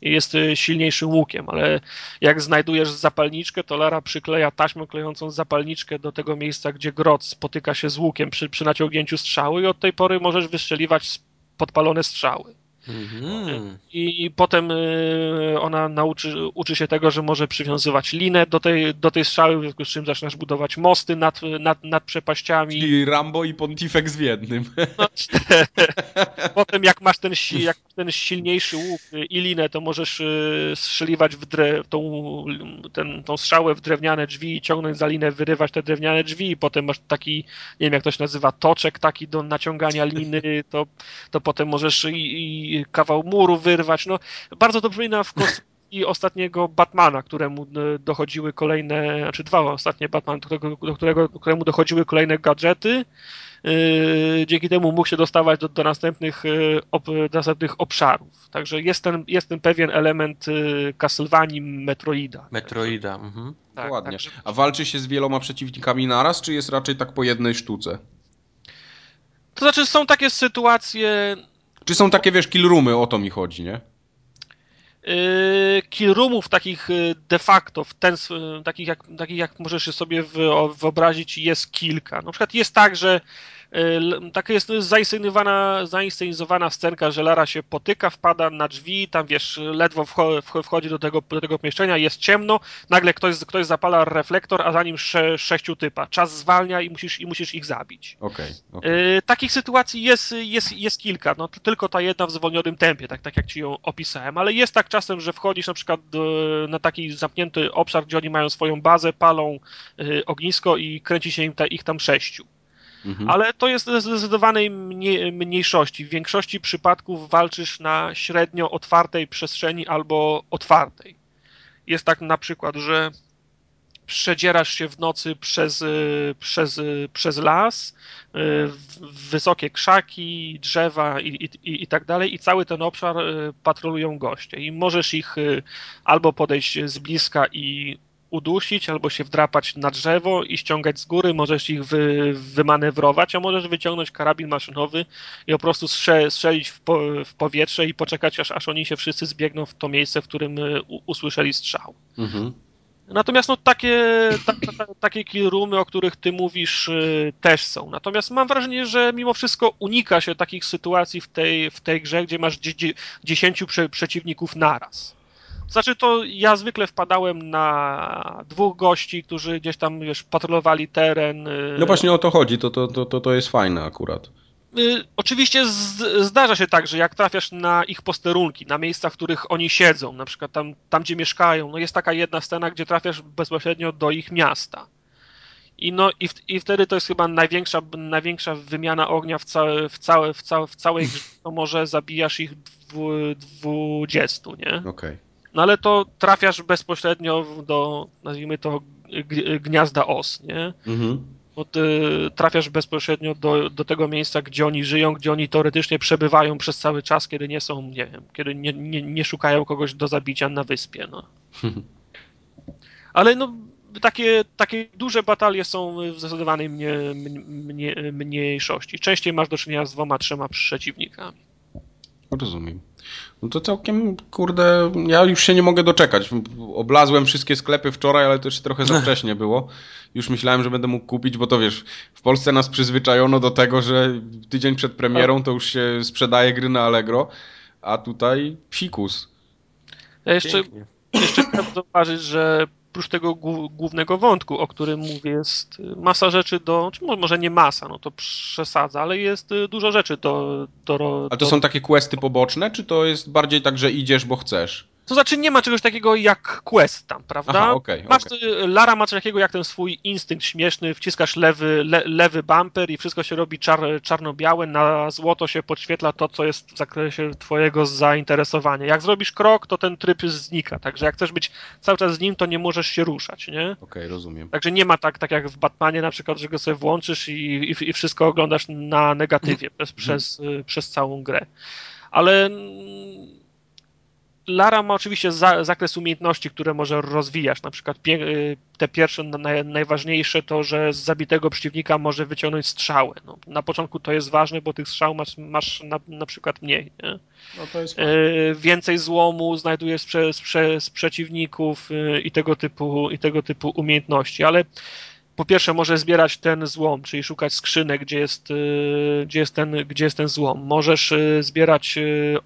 jest silniejszym łukiem, ale jak znajdujesz zapalniczkę, to Lara przykleja taśmę klejącą zapalniczkę do tego miejsca, gdzie grot spotyka się z łukiem przy, przy naciągnięciu strzały i od tej pory możesz wystrzeliwać podpalone strzały. Mhm. I, potem y, ona nauczy, uczy się tego, że może przywiązywać linę do tej, do tej strzały, w związku z czym zaczynasz budować mosty nad, nad, nad przepaściami. Czyli Rambo i Pontifex w jednym. No, potem jak masz ten, jak ten silniejszy łuk i linę, to możesz y, strzeliwać w dre, tą, ten, tą strzałę w drewniane drzwi, ciągnąć za linę, wyrywać te drewniane drzwi i potem masz taki, nie wiem jak to się nazywa, toczek taki do naciągania liny, to, to potem możesz i, i kawał muru wyrwać. No, bardzo to przypomina w konstrukcji ostatniego Batmana, któremu e, dochodziły kolejne, znaczy dwa ostatnie Batman, do którego, do którego, któremu dochodziły kolejne gadżety. Yy, dzięki temu mógł się dostawać do, do następnych, yy, op, do następnych obszarów. Także jest ten, jest ten pewien element Castlevanii Metroida. Metroida, mhm. Tak, Ładnie. Także... A walczy się z wieloma przeciwnikami naraz, czy jest raczej tak po jednej sztuce? To znaczy są takie sytuacje... Czy są takie, wiesz, killroomy, o to mi chodzi, nie? Yy, killroomów takich yy, de facto, w ten, takich, jak, takich jak możesz sobie wyobrazić, jest kilka. Na przykład jest tak, że taka jest zainscenizowana, zainscenizowana scenka, że Lara się potyka, wpada na drzwi, tam wiesz, ledwo wchodzi do tego, do tego pomieszczenia, jest ciemno, nagle ktoś, ktoś zapala reflektor, a za nim sze, sześciu typa. Czas zwalnia i musisz, i musisz ich zabić. Okay, okay. Takich sytuacji jest, jest, jest kilka, no tylko ta jedna w zwolnionym tempie, tak, tak jak ci ją opisałem, ale jest tak czasem, że wchodzisz na przykład do, na taki zamknięty obszar, gdzie oni mają swoją bazę, palą y, ognisko i kręci się im ta, ich tam sześciu. Mhm. Ale to jest zdecydowanej mniejszości. W większości przypadków walczysz na średnio otwartej przestrzeni albo otwartej. Jest tak na przykład, że przedzierasz się w nocy przez, y, przez, y, przez las, y, wysokie krzaki, drzewa i, i, i tak dalej, i cały ten obszar patrolują goście. I możesz ich albo podejść z bliska i udusić albo się wdrapać na drzewo i ściągać z góry, możesz ich wy, wymanewrować, a możesz wyciągnąć karabin maszynowy i po prostu strzelić w, po, w powietrze i poczekać, aż, aż oni się wszyscy zbiegną w to miejsce, w którym y, u, usłyszeli strzał. Mhm. Natomiast no, takie, ta, ta, takie killroomy, o których ty mówisz, y, też są. Natomiast mam wrażenie, że mimo wszystko unika się takich sytuacji w tej, w tej grze, gdzie masz dziesięciu prze, przeciwników naraz. Znaczy to ja zwykle wpadałem na dwóch gości, którzy gdzieś tam wiesz, patrolowali teren. Y, no właśnie o to chodzi, to, to, to, to jest fajne akurat. Y, oczywiście z, zdarza się tak, że jak trafiasz na ich posterunki, na miejsca, w których oni siedzą, na przykład tam, tam gdzie mieszkają, no jest taka jedna scena, gdzie trafiasz bezpośrednio do ich miasta. I, no, i, w, i wtedy to jest chyba największa, największa wymiana ognia w, całe, w, całe, w, całe, w całej grze, to może zabijasz ich dwu, dwudziestu, nie? Okej. Okay. No ale to trafiasz bezpośrednio do, nazwijmy to, gniazda os, nie? Mhm. Bo ty trafiasz bezpośrednio do, do tego miejsca, gdzie oni żyją, gdzie oni teoretycznie przebywają przez cały czas, kiedy nie są, nie wiem, kiedy nie, nie, nie szukają kogoś do zabicia na wyspie, no. Ale no, takie, takie duże batalie są w zdecydowanej mnie, mnie, mniejszości. Częściej masz do czynienia z dwoma, trzema przeciwnikami. Rozumiem. No to całkiem, kurde, ja już się nie mogę doczekać. Oblazłem wszystkie sklepy wczoraj, ale to już trochę za wcześnie było. Już myślałem, że będę mógł kupić, bo to wiesz, w Polsce nas przyzwyczajono do tego, że tydzień przed premierą to już się sprzedaje gry na Allegro, a tutaj psikus. Ja jeszcze, jeszcze chcę zauważyć, że oprócz tego głównego wątku, o którym mówię, jest masa rzeczy do, czy może nie masa, no to przesadza, ale jest y, dużo rzeczy do... do A to do, są takie questy poboczne, czy to jest bardziej tak, że idziesz, bo chcesz? To znaczy nie ma czegoś takiego jak quest tam, prawda? Aha, okay, Masz, okay. Lara ma coś takiego jak ten swój instynkt śmieszny, wciskasz lewy, le, lewy bumper i wszystko się robi czar, czarno-białe, na złoto się podświetla to, co jest w zakresie twojego zainteresowania. Jak zrobisz krok, to ten tryb znika, także jak chcesz być cały czas z nim, to nie możesz się ruszać, nie? Okej, okay, rozumiem. Także nie ma tak, tak jak w Batmanie na przykład, że go sobie włączysz i, i, i wszystko oglądasz na negatywie przez, przez, przez całą grę. Ale Lara ma oczywiście za, zakres umiejętności, które może rozwijać. Na przykład y, te pierwsze, naj, najważniejsze to, że z zabitego przeciwnika może wyciągnąć strzały. No, na początku to jest ważne, bo tych strzał masz, masz na, na przykład mniej. Nie? No y, więcej złomu znajdujesz przez, przez przeciwników y, i tego typu, i tego typu umiejętności, ale po pierwsze możesz zbierać ten złom, czyli szukać skrzynek, gdzie jest, gdzie jest, ten, gdzie jest ten złom. Możesz zbierać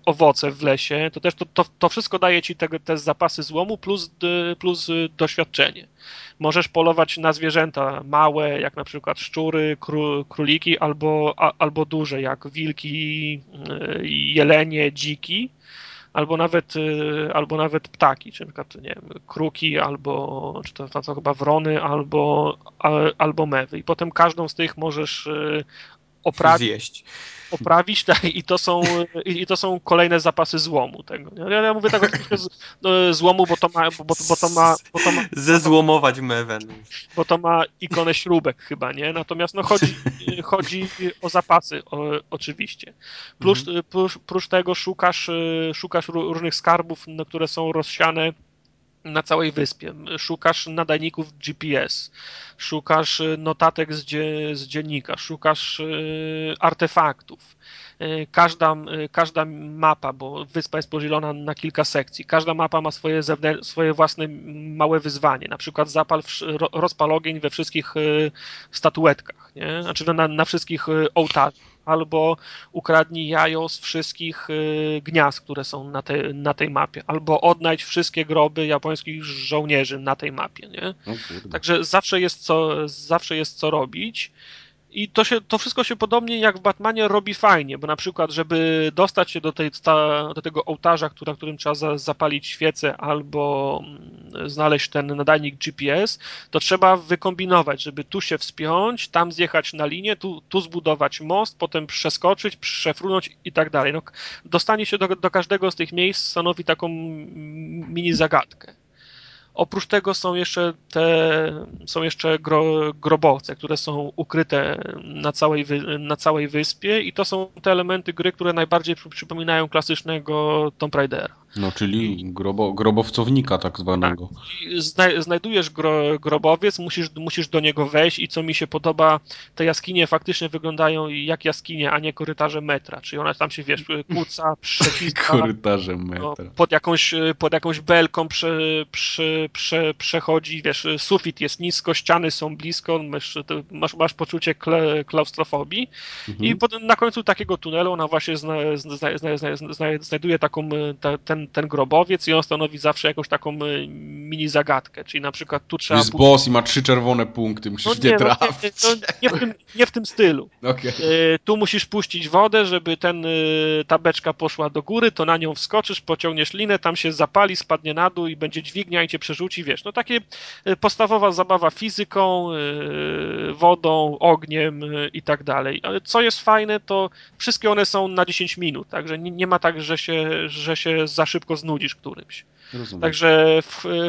owoce w lesie. To też to, to, to wszystko daje ci te, te zapasy złomu plus, plus doświadczenie. Możesz polować na zwierzęta małe, jak na przykład szczury, króliki, albo, albo duże, jak wilki, jelenie, dziki albo nawet, y, albo nawet ptaki, czy na przykład, nie wiem, kruki, albo, czy to, to chyba wrony, albo, albo mewy. I potem każdą z tych możesz oprawić. Zjeść poprawić tak, i, to są, i, to są kolejne zapasy złomu tego. Ja, ja mówię tak oczywiście z, no, złomu, bo to ma... Bo, bo to ma, bo to ma Zezłomować mewę. Bo to ma ikonę śrubek chyba, nie? Natomiast no, chodzi, chodzi o zapasy o, oczywiście. Plus, mhm. plus, plus tego szukasz, szukasz różnych skarbów, które są rozsiane na całej wyspie. Szukasz nadajników GPS, szukasz y, notatek z, dzie, z dziennika, szukasz y, artefaktów. Y, każda, każda mapa, bo wyspa jest podzielona na kilka sekcji, każda mapa ma swoje, swoje własne małe wyzwanie. Na przykład zapal, rozpal ogień we wszystkich statuetkach, nie? znaczy na, na wszystkich ołtarzach albo ukradnij jajo z wszystkich y, gniazd, które są na, te, na tej mapie, albo odnajdź wszystkie groby japońskich żołnierzy na tej mapie, nie? Także zawsze jest co, zawsze jest co robić. I to, się, to wszystko się podobnie jak w Batmanie robi fajnie, bo na przykład, żeby dostać się do, tej, do tego ołtarza, na którym trzeba za, zapalić świecę albo mm, znaleźć ten nadajnik GPS, to trzeba wykombinować, żeby tu się wspiąć, tam zjechać na linię, tu, tu zbudować most, potem przeskoczyć, przefrunąć i tak dalej. No, dostanie się do, do każdego z tych miejsc stanowi taką mini zagadkę. Oprócz tego są jeszcze te, są jeszcze gro, grobowce, które są ukryte na całej, na całej wyspie i to są te elementy gry, które najbardziej przypominają klasycznego Tomb Raidera. No, czyli grobo, grobowcownika tak zwanego. Tak. znajdujesz gro, grobowiec, musisz, musisz do niego wejść i co mi się podoba, te jaskinie faktycznie wyglądają jak jaskinie, a nie korytarze metra, czyli ona tam się, wiesz, kłóca, przekiska. korytarze metra. No, pod, jakąś, pod jakąś belką prze, prze, prze, przechodzi, wiesz, sufit jest nisko, ściany są blisko, masz, masz, masz poczucie kle, klaustrofobii mhm. i pod, na końcu takiego tunelu ona właśnie zna, zna, zna, znajduje taką, ta, ten ten, grobowiec i on stanowi zawsze jakąś taką e, mini zagadkę, czyli na przykład tu trzeba... Jest boss i ma trzy czerwone punkty, musisz no nie, nie trafić. No, nie, nie, w tym, nie w tym stylu. Okay. E, tu musisz puścić wodę, żeby ten, e, ta beczka poszła do góry, to na nią wskoczysz, pociągniesz linę, tam się zapali, spadnie na dół i będzie dźwignia i cię przerzuci, wiesz, no takie podstawowa zabawa fizyką, wodą, ogniem i tak dalej. Ale co jest fajne, to wszystkie one są na 10 minut, także nie, ma tak, że się, że się za szybko znudzisz którymś. Rozumiem. Także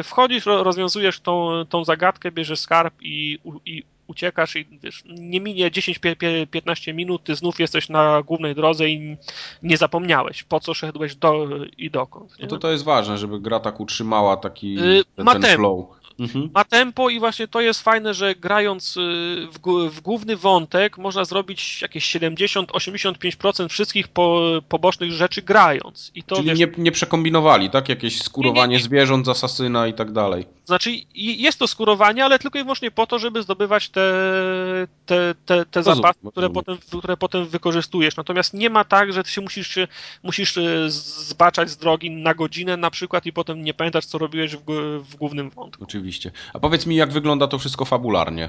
wchodzisz, rozwiązujesz tą, tą zagadkę, bierzesz skarb i, i uciekasz i wiesz, nie minie 10-15 minut, ty znów jesteś na głównej drodze i nie zapomniałeś, po co szedłeś do, i dokąd. Nie? No to to jest ważne, żeby gra tak utrzymała taki yy, ten, ten flow. Mhm. Ma tempo i właśnie to jest fajne, że grając y, w, w główny wątek można zrobić jakieś 70-85% wszystkich po, pobocznych rzeczy grając. I to, Czyli wiesz, nie, nie przekombinowali, tak? Jakieś skurowanie nie, nie, nie. zwierząt z asasyna i tak dalej. Znaczy jest to skurowanie, ale tylko i wyłącznie po to, żeby zdobywać te, te, te, te zapasy, które potem, które potem wykorzystujesz. Natomiast nie ma tak, że ty się musisz, musisz y, zbaczać z drogi na godzinę na przykład i potem nie pamiętasz, co robiłeś w, w głównym wątku. Oczywiście oczywiście. A powiedz mi, jak wygląda to wszystko fabularnie?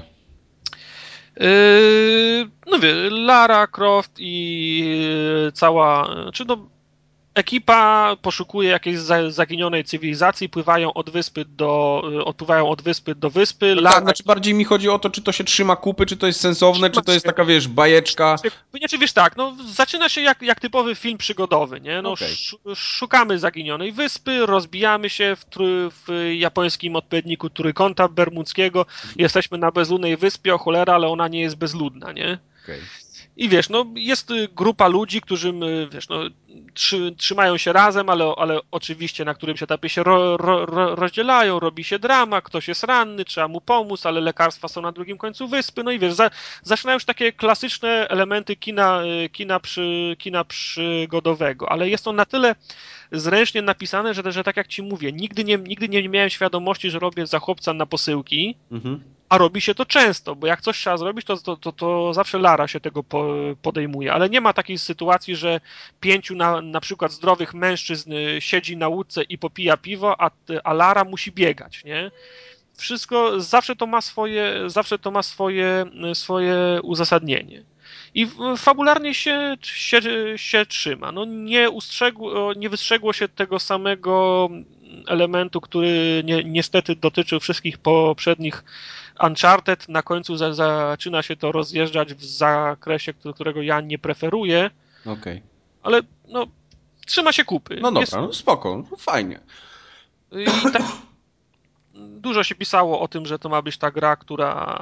Yy, no wie, Lara Croft i cała, czy no, ekipa poszukuje jakiejś zaginionej cywilizacji, pływają od wyspy do, y, odpływają od wyspy do wyspy. No tak, znaczy bardziej mi chodzi o to, czy to się trzyma kupy, czy to jest sensowne, czy to jest taka, wiesz, bajeczka. Znaczy, wiesz tak, no zaczyna się jak, jak typowy film przygodowy, nie? No, okay. szukamy zaginionej wyspy, rozbijamy się w, w japońskim odpowiedniku trójkąta bermudzkiego, jesteśmy na bezludnej wyspie, o cholera, ale ona nie jest bezludna, nie? Okay. I wiesz, no jest y, grupa ludzi, którzy, wiesz, no, trzy, trzymają się razem, ale, ale oczywiście na którymś etapie się ro, ro, ro, rozdzielają, robi się drama, ktoś jest ranny, trzeba mu pomóc, ale lekarstwa są na drugim końcu wyspy, no i wiesz, za, zaczynają się takie klasyczne elementy kina, y, kina, przy, kina przygodowego, ale jest on na tyle zręcznie napisane, że, że tak jak ci mówię, nigdy nie, nigdy nie miałem świadomości, że robię za chłopca na posyłki, mhm. a robi się to często, bo jak coś trzeba zrobić, to, to, to, to zawsze Lara się tego po, podejmuje, ale nie ma takiej sytuacji, że pięciu na, na przykład zdrowych mężczyzn y, siedzi na łódce i popija piwo, a, a Lara musi biegać, nie? Wszystko, zawsze to ma swoje, zawsze to ma swoje, swoje uzasadnienie i fabularnie się, się, się trzyma. No nie, ustrzegło, nie wystrzegło się tego samego elementu, który ni niestety dotyczył wszystkich poprzednich Uncharted. Na końcu za, zaczyna się to rozjeżdżać w zakresie, którego ja nie preferuję. Okej. Okay. Ale no, trzyma się kupy. No dobra, Jest... no spoko, no fajnie. I tak, dużo się pisało o tym, że to ma być ta gra, która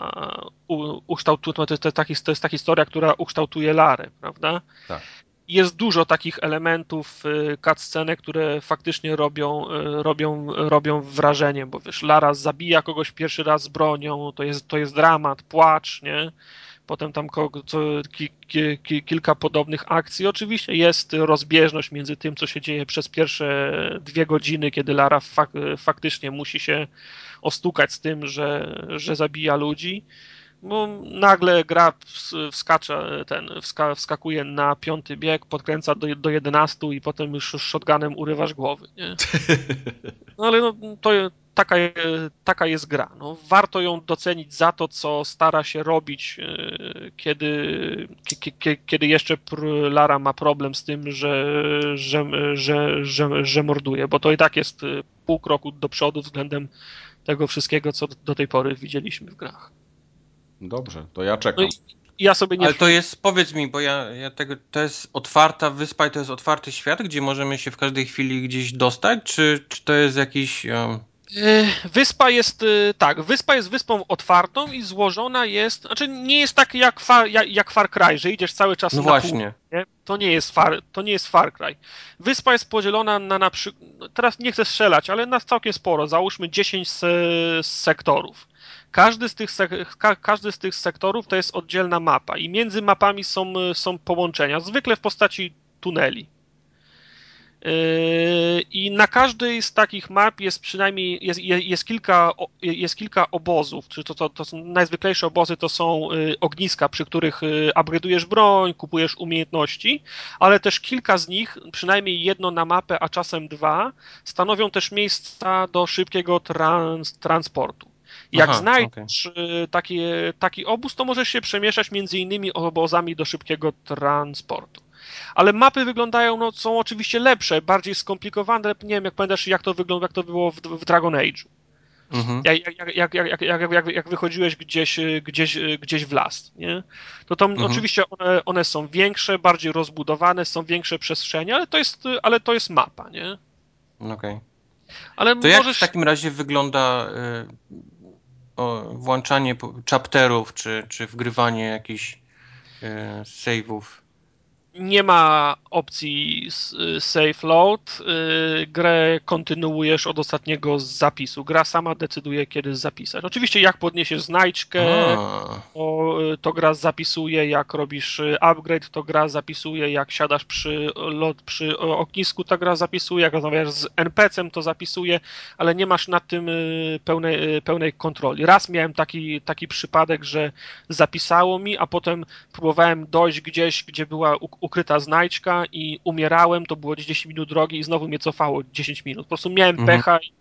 ukształtuje, to, to, to jest ta historia, która ukształtuje Larę, prawda? Tak. Jest dużo takich elementów y, cutscenek, które faktycznie robią, y, robią, robią wrażenie, bo wiesz, Lara zabija kogoś pierwszy raz z bronią, to jest, to jest dramat, płacz, nie? Potem tam kilka podobnych akcji. Oczywiście jest rozbieżność między tym, co się dzieje przez pierwsze dwie godziny, kiedy Lara fak, faktycznie musi się ostukać z tym, że, że zabija ludzi. Bo nagle gra wskacza, ten, wska, wskakuje na piąty bieg, podkręca do, do 11 i potem już shotgunem urywasz głowy. Nie? No ale no, to, taka, taka jest gra. No, warto ją docenić za to, co stara się robić, e, kiedy, kiedy jeszcze Lara ma problem z tym, że, że, że, że, że morduje, bo to i tak jest e, pół kroku do przodu względem tego wszystkiego, co do tej pory widzieliśmy w grach. Dobrze, to ja czekam. No ja sobie nie... Ale to jest, powiedz mi, bo ja, ja tego, to jest otwarta wyspa i to jest otwarty świat, gdzie możemy się w każdej chwili gdzieś dostać, czy, czy to jest jakiś... Um wyspa jest, e, tak, wyspa jest wyspą otwartą i złożona jest, znaczy nie jest tak jak Far, jak, jak Far Cry, że idziesz cały czas no na właśnie. Pół, nie? To, nie jest far, to nie jest Far Cry. Wyspa jest podzielona na na przykład, no teraz nie chcę strzelać, ale na całkiem sporo, załóżmy 10 se, sektorów. Każdy z, tych, ka, każdy z tych sektorów to jest oddzielna mapa i między mapami są, są połączenia, zwykle w postaci tuneli. Yy, I na każdej z takich map jest przynajmniej jest, jest, kilka, jest kilka obozów. Czy to, to, to są najzwyklejsze obozy to są yy, ogniska, przy których upgrade'ujesz broń, kupujesz umiejętności, ale też kilka z nich, przynajmniej jedno na mapę, a czasem dwa, stanowią też miejsca do szybkiego trans, transportu. Jak Aha, znajdziesz okay. taki, taki obóz, to możesz się przemieszczać między innymi obozami do szybkiego transportu ale mapy wyglądają, no są oczywiście lepsze, bardziej skomplikowane, nie wiem, jak pamiętasz, jak to wygląda, jak to było w, w Dragon Age'u. Mhm. Jak, jak, jak, jak, jak, wychodziłeś gdzieś, gdzieś, gdzieś w las, nie? To tam mhm. oczywiście one, one są większe, bardziej rozbudowane, są większe przestrzenie, ale to jest, ale to jest mapa, nie? Okej. Okay. Ale to możesz... jak w takim razie wygląda y, włączanie chapterów, czy, czy wgrywanie jakichś y, save'ów nie ma opcji save load. Y, grę kontynuujesz od ostatniego zapisu. Gra sama decyduje, kiedy zapisać. Oczywiście, jak podniesiesz znajdźkę, to, y, to, gra zapisuje, jak robisz y, upgrade, to gra zapisuje, jak siadasz przy, lot, przy ognisku, ta gra zapisuje, jak rozmawiasz z NPC-em, to zapisuje, ale nie masz nad tym pełnej, pełnej kontroli. Raz miałem taki, taki przypadek, że zapisało mi, a potem próbowałem dojść gdzieś, gdzie była ukryta znajdźka i umierałem, to było 10 minut drogi i znowu mnie cofało 10 minut. Po prostu miałem mhm. pecha i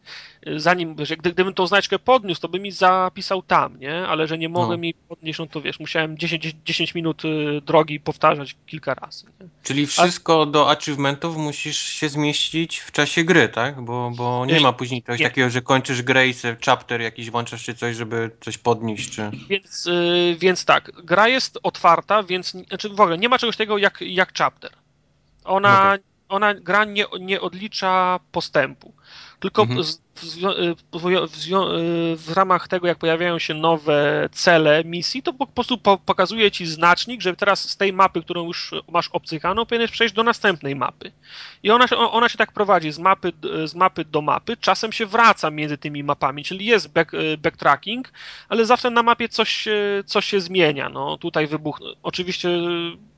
zanim, że gdybym tą znajdźkę podniósł, to by mi zapisał tam, nie? Ale że nie mogłem no. mi podnieść, no to wiesz, musiałem 10, 10 minut y, drogi powtarzać kilka razy. Nie? Czyli wszystko A... do achievementów musisz się zmieścić w czasie gry, tak? Bo, bo nie ma później czegoś takiego, że kończysz grę i chapter jakiś włączasz czy coś, żeby coś podnieść, czy... Więc, yy, więc tak, gra jest otwarta, więc znaczy w ogóle nie ma czegoś takiego jak jak chapter. Ona, okay. ona gra nie, nie odlicza postępu. Tylko mhm. z, w, w, w, ramach tego, jak pojawiają się nowe cele misji, to po, po prostu po, pokazuje ci znacznik, że teraz z tej mapy, którą już masz obcykaną, powinieneś przejść do następnej mapy. I ona, ona się tak prowadzi z mapy, z mapy do mapy. Czasem się wraca między tymi mapami, czyli jest back, backtracking, ale zawsze na mapie coś, coś się zmienia. No, tutaj wybuch, oczywiście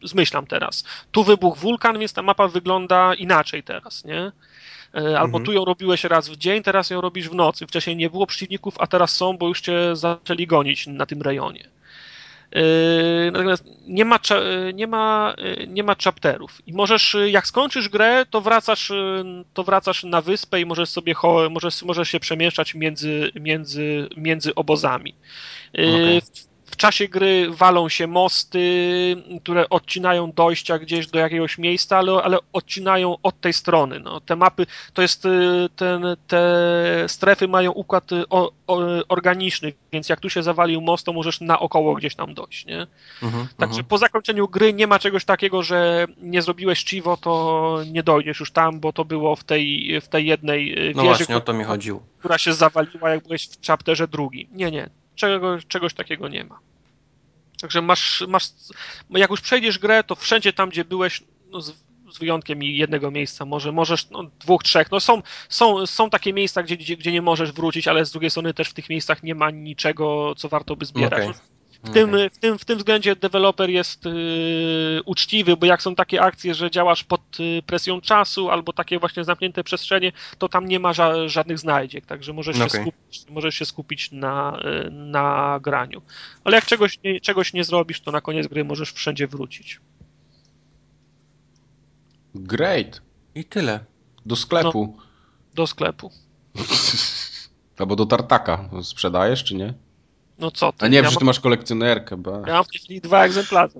zmyślam teraz. Tu wybuch wulkan, więc ta mapa wygląda inaczej teraz, nie? E, albo mhm. tu ją robiłeś raz w dzień, teraz ją robisz w nocy. Wcześniej nie było przeciwników, a teraz są, bo już cię zaczęli gonić na tym rejonie. Yy, natomiast nie ma, nie, ma, nie ma chapterów. I możesz, jak skończysz grę, to wracasz, to wracasz na wyspę i możesz sobie możesz, możesz się przemieszczać między, między, między obozami. Okay czasie gry walą się mosty, które odcinają dojścia gdzieś do jakiegoś miejsca, ale, ale odcinają od tej strony. No, te mapy, to jest y, ten, te strefy mają układ y, o, o, organiczny, więc jak tu się zawalił most, to możesz naokoło gdzieś tam dojść, nie? Mhm, Także mhm. po zakończeniu gry nie ma czegoś takiego, że nie zrobiłeś Chivo, to nie dojdziesz już tam, bo to było w tej, w tej jednej y, no wieży, właśnie, o to mi chodziło. która się zawaliła, jak byłeś w chapterze drugim. Nie, nie, czegoś, czegoś takiego nie ma. Także masz, masz, jak już przejdziesz grę, to wszędzie tam, gdzie byłeś, no z, z wyjątkiem jednego miejsca, może możesz, no, dwóch, trzech, no są, są, są takie miejsca, gdzie, gdzie, gdzie nie możesz wrócić, ale z drugiej strony też w tych miejscach nie ma niczego, co warto by zbierać. Okay. W tym, w, tym, w tym względzie deweloper jest yy, uczciwy, bo jak są takie akcje, że działasz pod yy, presją czasu albo takie właśnie zamknięte przestrzenie, to tam nie ma ża żadnych znajdziek, także możesz, okay. się, skupić, możesz się skupić na, yy, na graniu. Ale jak czegoś nie, czegoś nie zrobisz, to na koniec gry możesz wszędzie wrócić. Great. I tyle. Do sklepu. No, do sklepu. Albo do tartaka. Sprzedajesz, czy nie? No co ty? A nie, ja przecież ty masz kolekcjonerkę. Bo... Ja mam w tej chwili dwa egzemplarze.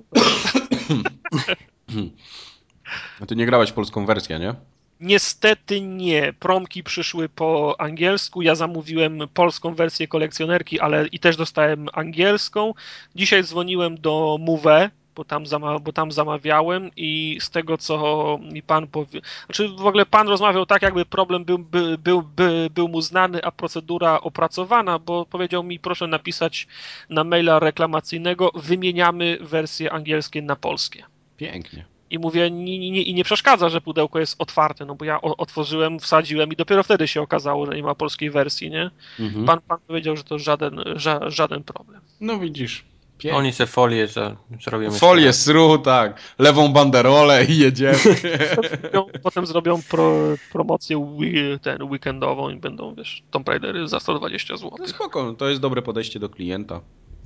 A ty nie grałeś polską wersję, nie? Niestety nie. Promki przyszły po angielsku. Ja zamówiłem polską wersję kolekcjonerki, ale i też dostałem angielską. Dzisiaj dzwoniłem do Move, bo tam, zama, bo tam zamawiałem i z tego, co mi pan powie... Znaczy w ogóle pan rozmawiał tak, jakby problem był, by, był, by, był mu znany, a procedura opracowana, bo powiedział mi, proszę napisać na maila reklamacyjnego, wymieniamy wersje angielskie na polskie. Pięknie. I mówię, nie, nie, i nie przeszkadza, że pudełko jest otwarte, no bo ja otworzyłem, wsadziłem i dopiero wtedy się okazało, że nie ma polskiej wersji, nie? Mhm. Pan, pan powiedział, że to żaden, ża, żaden problem. No widzisz. Pięknie. Oni se folię że zrobią. Folię sru, tak. Lewą banderolę i jedziemy. Potem zrobią pro, promocję ten weekendową i będą, wiesz, Tomb Raidery za 120 zł. No spoko, to jest dobre podejście do klienta.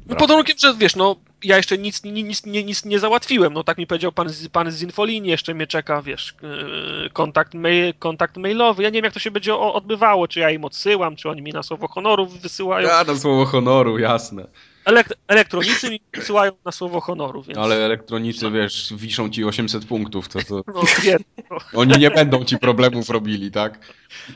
No pod warunkiem, że wiesz, no ja jeszcze nic, nic, nic, nic nie załatwiłem, no tak mi powiedział pan, pan z Infolinii, jeszcze mnie czeka, wiesz, yy, kontakt, mail, kontakt mailowy, ja nie wiem jak to się będzie odbywało, czy ja im odsyłam, czy oni mi na słowo honoru wysyłają. Ja na słowo honoru, jasne. Elekt elektronicy mi wysyłają na słowo honoru, więc... Ale elektronicy, wiesz, wiszą ci 800 punktów, to, to... No, nie, no. Oni nie będą ci problemów robili, tak?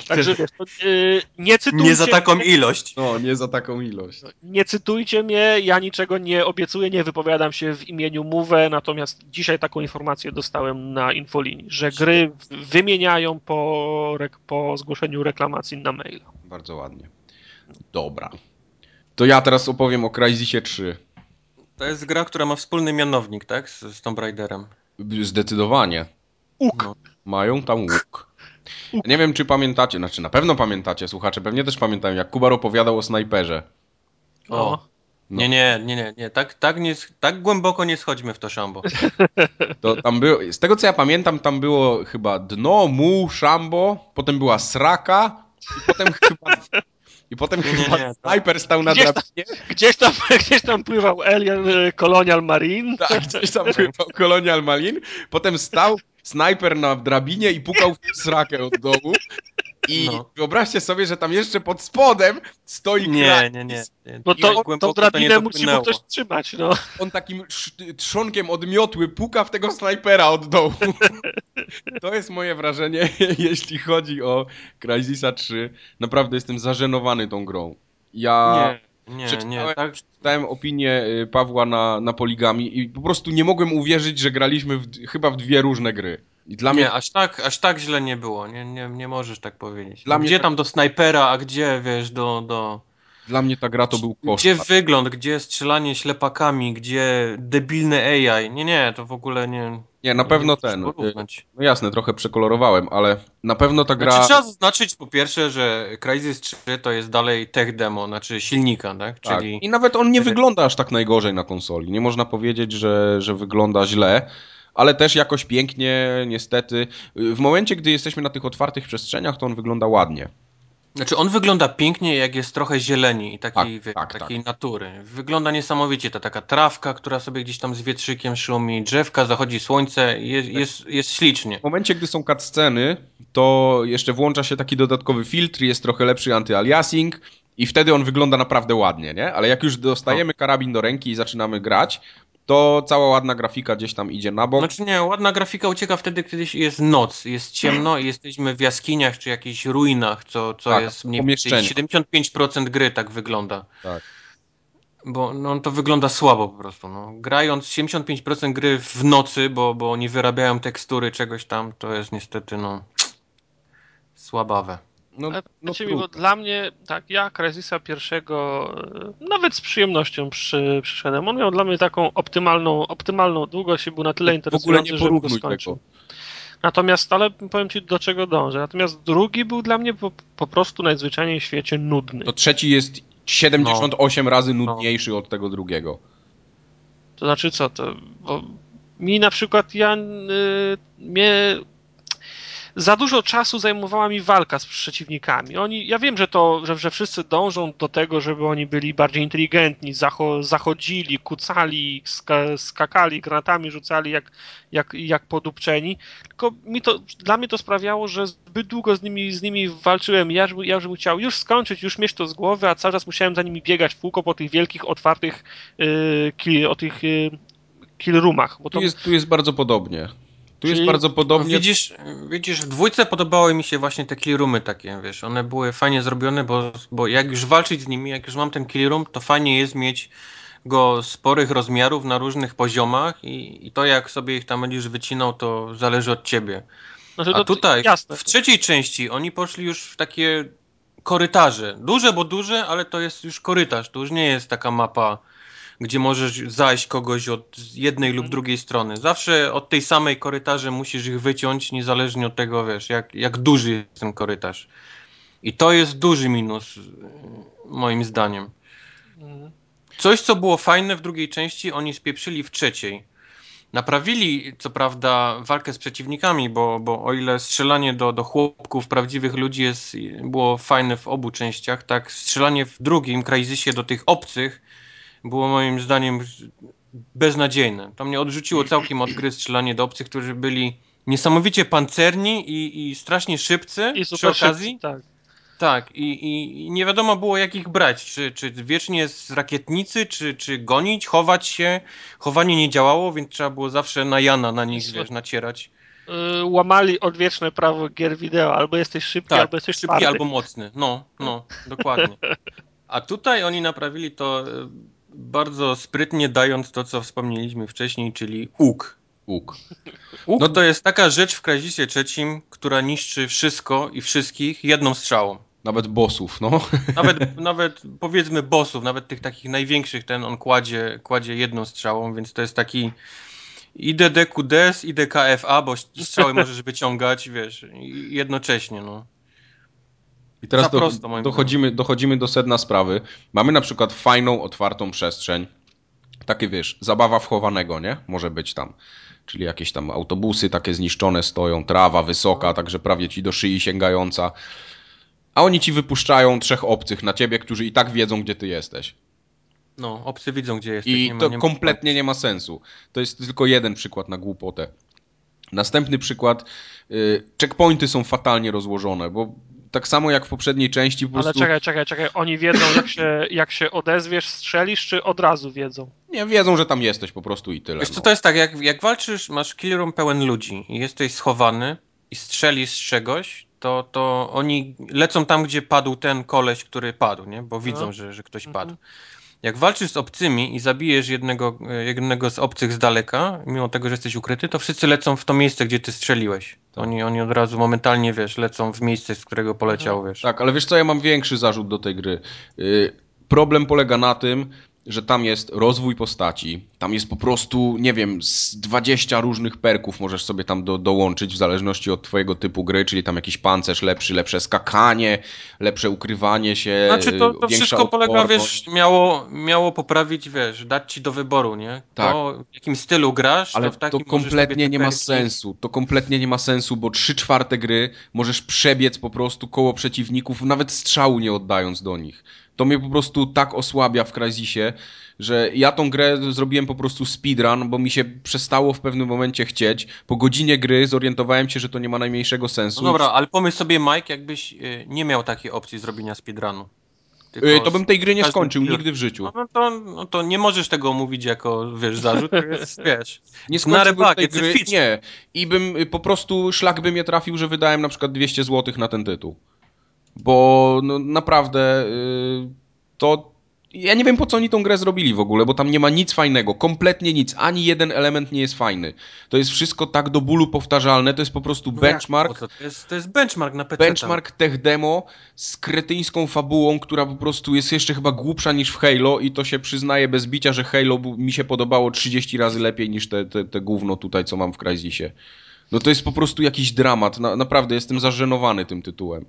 Także wiesz, to, yy, nie cytujcie... Nie za taką mnie, ilość. No, nie za taką ilość. Nie cytujcie mnie, ja niczego nie obiecuję, nie wypowiadam się w imieniu Move, natomiast dzisiaj taką informację dostałem na infolinii, że gry wymieniają po, po zgłoszeniu reklamacji na maila. Bardzo ładnie. Dobra. To ja teraz opowiem o Crysisie 3. To jest gra, która ma wspólny mianownik, tak? Z, z Tomb Raiderem. Zdecydowanie. Uk. No. Mają tam łuk. Nie wiem, czy pamiętacie, znaczy na pewno pamiętacie, słuchacze pewnie też pamiętają, jak Kubar opowiadał o snajperze. O. No. Nie, nie, nie, nie, nie. Tak, tak, nie, tak głęboko nie schodźmy w to szambo. To tam było, z tego co ja pamiętam, tam było chyba dno, mu, szambo, potem była sraka i potem chyba i potem nie, chyba nie, snajper stał na gdzieś drabinie. Tam, gdzieś, tam, gdzieś tam pływał Alien e, Colonial Marine. Tak, gdzieś tam pływał Colonial Marine. Potem stał snajper na drabinie i pukał w srakę od dołu. I no. wyobraźcie sobie, że tam jeszcze pod spodem stoi Nie, nie, nie. nie. Bo to, to drabinę to musi mu ktoś trzymać, no. On takim trzonkiem odmiotły puka w tego snajpera od dołu. To jest moje wrażenie, jeśli chodzi o Crysisa 3. Naprawdę jestem zażenowany tą grą. Ja... Nie. Nie, nie, tak. Czytałem opinię y, Pawła na, na poligami i po prostu nie mogłem uwierzyć, że graliśmy w, chyba w dwie różne gry. I dla nie, mnie... aż, tak, aż tak źle nie było. Nie, nie, nie możesz tak powiedzieć. Dla gdzie tam do snajpera, a gdzie, wiesz, do... do... Dla mnie ta gra to był koszmar. Gdzie wygląd, gdzie strzelanie ślepakami, gdzie debilne AI. Nie, nie, to w ogóle nie... Nie, na pewno ten. Y, no jasne, trochę przekolorowałem, ale na pewno ta gra. Znaczy, trzeba zaznaczyć po pierwsze, że Crysis 3 to jest dalej tech demo, znaczy silnika, tak? tak. Czyli... I nawet on nie wygląda aż tak najgorzej na konsoli. Nie można powiedzieć, że, że wygląda źle, ale też jakoś pięknie, niestety. W momencie, gdy jesteśmy na tych otwartych przestrzeniach, to on wygląda ładnie. Znaczy on wygląda pięknie, jak jest trochę zieleni i takiej, tak, tak, takiej tak. natury. Wygląda niesamowicie ta taka trawka, która sobie gdzieś tam z wietrzykiem szumi, drzewka, zachodzi słońce, jest, tak. jest, jest ślicznie. W momencie, gdy są cutsceny, to jeszcze włącza się taki dodatkowy filtr, jest trochę lepszy anty-aliasing i wtedy on wygląda naprawdę ładnie, nie? Ale jak już dostajemy no. karabin do ręki i zaczynamy grać, to cała ładna grafika gdzieś tam idzie na bok. Znaczy nie, ładna grafika ucieka wtedy, kiedy jest noc, jest ciemno i jesteśmy w jaskiniach czy jakichś ruinach, co, co tak, jest mniej więcej 75% gry tak wygląda. Tak. Bo no, to wygląda słabo po prostu. No. Grając 75% gry w nocy, bo, bo nie wyrabiają tekstury czegoś tam, to jest niestety no słabawe. No, no znaczy, bo dla mnie, tak, ja Crysisa pierwszego e, nawet z przyjemnością przy, przyszedłem. On miał dla mnie taką optymalną, optymalną długość i był na tyle interesujący, że go skończył. Natomiast, ale powiem ci do czego dążę. Natomiast drugi był dla mnie po, po prostu najzwyczajniej w świecie nudny. To trzeci jest 78 no. razy nudniejszy no. od tego drugiego. To znaczy co to? Bo mi na przykład ja y, mnie za dużo czasu zajmowała mi walka z przeciwnikami. Oni, ja wiem, że to, że, że wszyscy dążą do tego, żeby oni byli bardziej inteligentni, zacho, zachodzili, kucali, ska, skakali, granatami rzucali jak, jak, jak podupczeni. Tylko mi to, dla mnie to sprawiało, że zbyt długo z nimi, z nimi walczyłem. Ja, ja już bym chciał już skończyć, już mieć to z głowy, a cały czas musiałem za nimi biegać w kółko po tych wielkich, otwartych yy, o tych yy, kill roomach. Bo to... tu, jest, tu jest bardzo podobnie. Tu Czyli jest bardzo podobnie. Widzisz, widzisz, w dwójce podobały mi się właśnie te clearumy takie, wiesz, one były fajnie zrobione, bo, bo jak już walczyć z nimi, jak już mam ten clearum, to fajnie jest mieć go sporych rozmiarów na różnych poziomach i, i to jak sobie ich tam będziesz wycinał, to zależy od ciebie. Znaczy, A tutaj, jasne. w trzeciej części, oni poszli już w takie korytarze. Duże, bo duże, ale to jest już korytarz, to już nie jest taka mapa gdzie możesz zajść kogoś od jednej lub mhm. drugiej strony. Zawsze od tej samej korytarze musisz ich wyciąć, niezależnie od tego, wiesz, jak, jak duży jest ten korytarz. I to jest duży minus, moim zdaniem. Mhm. Coś, co było fajne w drugiej części, oni spieprzyli w trzeciej. Naprawili, co prawda, walkę z przeciwnikami, bo, bo o ile strzelanie do, do chłopków, prawdziwych ludzi jest, było fajne w obu częściach, tak strzelanie w drugim Crysisie do tych obcych było moim zdaniem beznadziejne. To mnie odrzuciło całkiem od gry strzelanie do obcych, którzy byli niesamowicie pancerni i, i strasznie szybcy I przy okazji. Szybcy, tak. Tak, i, i, nie wiadomo było jak ich brać, czy, czy wiecznie z rakietnicy, czy, czy gonić, chować się. Chowanie nie działało, więc trzeba było zawsze na Jana na nich, wiesz, nacierać. Yy, łamali odwieczne prawo gier wideo, albo jesteś szybki, tak, albo jesteś szybki, albo mocny. No, no, dokładnie. A tutaj oni naprawili to bardzo sprytnie dając to, co wspomnieliśmy wcześniej, czyli łuk. Łuk. No to jest taka rzecz w Crysisie trzecim, która niszczy wszystko i wszystkich jedną strzałą. Nawet bossów, no. Nawet, nawet powiedzmy bossów, nawet tych takich największych, ten on kładzie, kładzie jedną strzałą, więc to jest taki IDD QDS, IDKFA, bo strzały możesz wyciągać, wiesz, jednocześnie, no. I teraz do, dochodzimy, dochodzimy do sedna sprawy. Mamy na przykład fajną, otwartą przestrzeń. Takie wiesz, zabawa wchowanego, nie? Może być tam. Czyli jakieś tam autobusy takie zniszczone stoją, trawa wysoka, także prawie ci do szyi sięgająca. A oni ci wypuszczają trzech obcych na ciebie, którzy i tak wiedzą, gdzie ty jesteś. No, obcy widzą, gdzie jesteś. I to nie kompletnie nie ma sensu. To jest tylko jeden przykład na głupotę. Następny przykład. Yy, checkpointy są fatalnie rozłożone, bo tak samo jak w poprzedniej części po prostu... Ale czekaj, czekaj, czekaj, oni wiedzą jak się, jak się odezwiesz, strzelisz, czy od razu wiedzą? Nie, wiedzą, że tam jesteś po prostu i tyle. Wiesz co, no. to jest tak, jak, jak walczysz, masz killroom pełen ludzi i jesteś schowany i strzelisz z czegoś, to, to oni lecą tam, gdzie padł ten koleś, który padł, nie? Bo widzą, no. że, że ktoś mhm. Jak walczysz z obcymi i zabijesz jednego, jednego z obcych z daleka, mimo tego, że jesteś ukryty, to wszyscy lecą w to miejsce, gdzie ty strzeliłeś. Oni, oni od razu momentalnie, wiesz, lecą w miejsce, z którego poleciał, mhm. wiesz. Tak, ale wiesz co, ja mam większy zarzut do tej gry. Yy, problem polega na tym, że tam jest rozwój postaci, tam jest po prostu, nie wiem, z 20 różnych perków możesz sobie tam do, dołączyć w zależności od twojego typu gry, czyli tam jakiś pancerz lepszy, lepsze skakanie, lepsze ukrywanie się, Znaczy to, to wszystko polega, wiesz, miało, miało poprawić, wiesz, dać ci do wyboru, nie? Tak. To, w jakim stylu grasz, Ale to w to takim możesz kompletnie nie ma sensu. To kompletnie nie ma sensu, bo trzy czwarte gry możesz przebiec po prostu koło przeciwników, nawet strzału nie oddając do nich. To mnie po prostu tak osłabia w Crysisie, że ja tą grę zrobiłem po prostu speedrun, bo mi się przestało w pewnym momencie chcieć. Po godzinie gry zorientowałem się, że to nie ma najmniejszego sensu. No dobra, ale pomyśl sobie, Mike, jakbyś y, nie miał takiej opcji zrobienia speedrunu. Tylko Yy, To bym tej gry nie skończył nigdy w życiu. No, no, to, no to nie możesz tego mówić jako, wiesz, zarzut, to jest, wiesz. Nie skończyłbym tej gry, nie. I bym y, po prostu szlak by mnie trafił, że wydałem na przykład 200 zł na ten tytuł. Bo no, naprawdę y, to... Ja nie wiem po co oni tą grę zrobili w ogóle, bo tam nie ma nic fajnego, kompletnie nic, ani jeden element nie jest fajny. To jest wszystko tak do bólu powtarzalne, to jest po prostu No benchmark? To jest, to jest benchmark na PC. benchmark tech demo z kretyńską fabułą, która po prostu jest jeszcze chyba głupsza niż w Halo i to się przyznaje bez bicia, że Halo mi się podobało 30 razy lepiej niż te, te, te gówno tutaj, co mam w Crysisie. No to jest po prostu jakiś dramat. Na, naprawdę jestem zażenowany tym tytułem.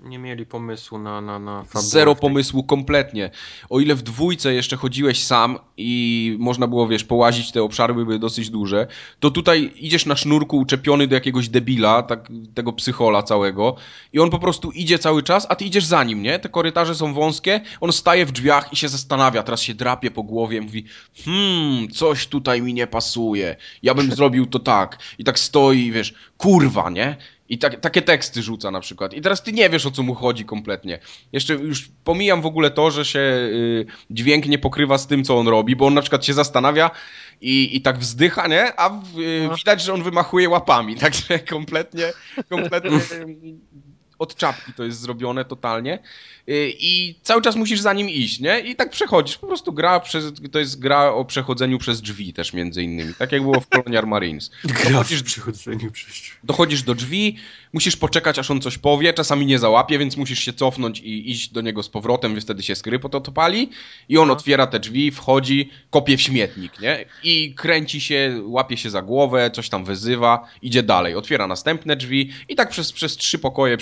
Nie mieli pomysłu na, na, na fabułę Zero pomysłu kompletnie. O ile w dwójce jeszcze chodziłeś sam i można było, wiesz, połazić, te obszary były dosyć duże, to tutaj idziesz na sznurku uczepiony do jakiegoś debila, tak, tego psychola całego i on po prostu idzie cały czas, a ty idziesz za nim, nie? Te korytarze są wąskie, on staje w drzwiach i się zastanawia, teraz się drapie po głowie, mówi hmm, coś tutaj mi nie pasuje, ja bym zrobił to tak. I tak stoi, wiesz, kurwa, nie? I tak, takie teksty rzuca na przykład. I teraz ty nie wiesz o co mu chodzi kompletnie. Jeszcze już pomijam w ogóle to, że się y, dźwięk nie pokrywa z tym, co on robi, bo on na przykład się zastanawia i, i tak wzdycha, nie? A w, y, No. widać, że on wymachuje łapami. Także kompletnie, kompletnie od czapki to jest zrobione totalnie. Y, I cały czas musisz za nim iść, nie? I tak przechodzisz. Po prostu gra przez, to jest gra o przechodzeniu przez drzwi też między innymi. Tak jak było w Colonial Marines. Dochodzisz, przychodzeniu przez dochodzisz do drzwi, musisz poczekać, aż on coś powie, czasami nie załapie, więc musisz się cofnąć i iść do niego z powrotem, więc wtedy się skry po to to pali i on otwiera te drzwi, wchodzi, kopie w śmietnik, nie? I kręci się, łapie się za głowę, coś tam wyzywa, idzie dalej, otwiera następne drzwi i tak przez, przez trzy pokoje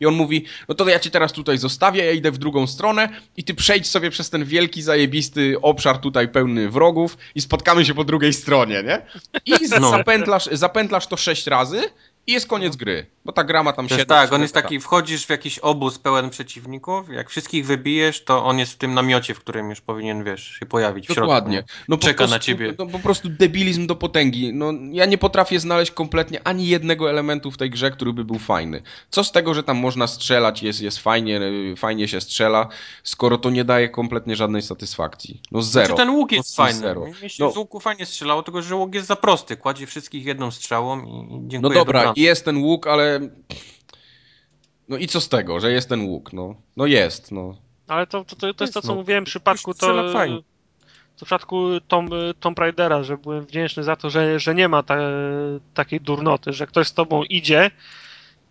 i on mówi, no to ja cię teraz tutaj zostawię, ja idę w drugą stronę i ty przejdź sobie przez ten wielki, zajebisty obszar tutaj pełny wrogów i spotkamy się po drugiej stronie, nie? I No. zapętlasz, zapętlasz to sześć razy i jest koniec gry. Bo ta gra ma tam 7 tak, on jest taki, wchodzisz w jakiś obóz pełen przeciwników, jak wszystkich wybijesz, to on jest w tym namiocie, w którym już powinien, wiesz, się pojawić w środku. Dokładnie. nie? No Czeka prostu, na ciebie. No po prostu debilizm do potęgi. No, ja nie potrafię znaleźć kompletnie ani jednego elementu w tej grze, który by był fajny. Co z tego, że tam można strzelać, jest, jest fajnie, y, fajnie się strzela, skoro to nie daje kompletnie żadnej satysfakcji. No zero. Znaczy ten łuk jest No, fajny. zero. Mi się No. z łuku fajnie strzelało, tylko że łuk jest za prosty. Kładzie wszystkich jedną strzałą i i No dziękuję. dobra. Jest ten łuk, ale... No i co z tego, że jest ten łuk? No, no jest, no. Ale to, to, to, to jest to, co No, mówiłem w przypadku to, fajnie. to w przypadku Tom, Tomb Raidera, że byłem wdzięczny za to, że, że nie ma ta, takiej durnoty, że ktoś z tobą idzie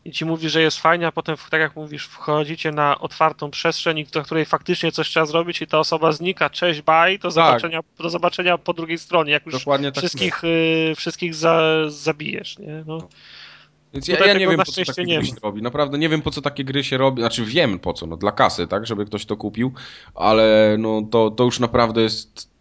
i ci mówi, że jest fajnie, a potem, tak jak mówisz, wchodzicie na otwartą przestrzeń, do której faktycznie coś trzeba zrobić i ta osoba znika, cześć, bye, do zobaczenia, do zobaczenia po drugiej stronie, jak już Dokładnie tak. wszystkich, y, wszystkich za, zabijesz, nie? No. Więc ja, ja nie wiem, po co takie nie gry się robi. Naprawdę nie wiem, po co takie gry się robi. Znaczy wiem po co, no dla kasy, tak, żeby ktoś to kupił, ale no to, to już naprawdę jest...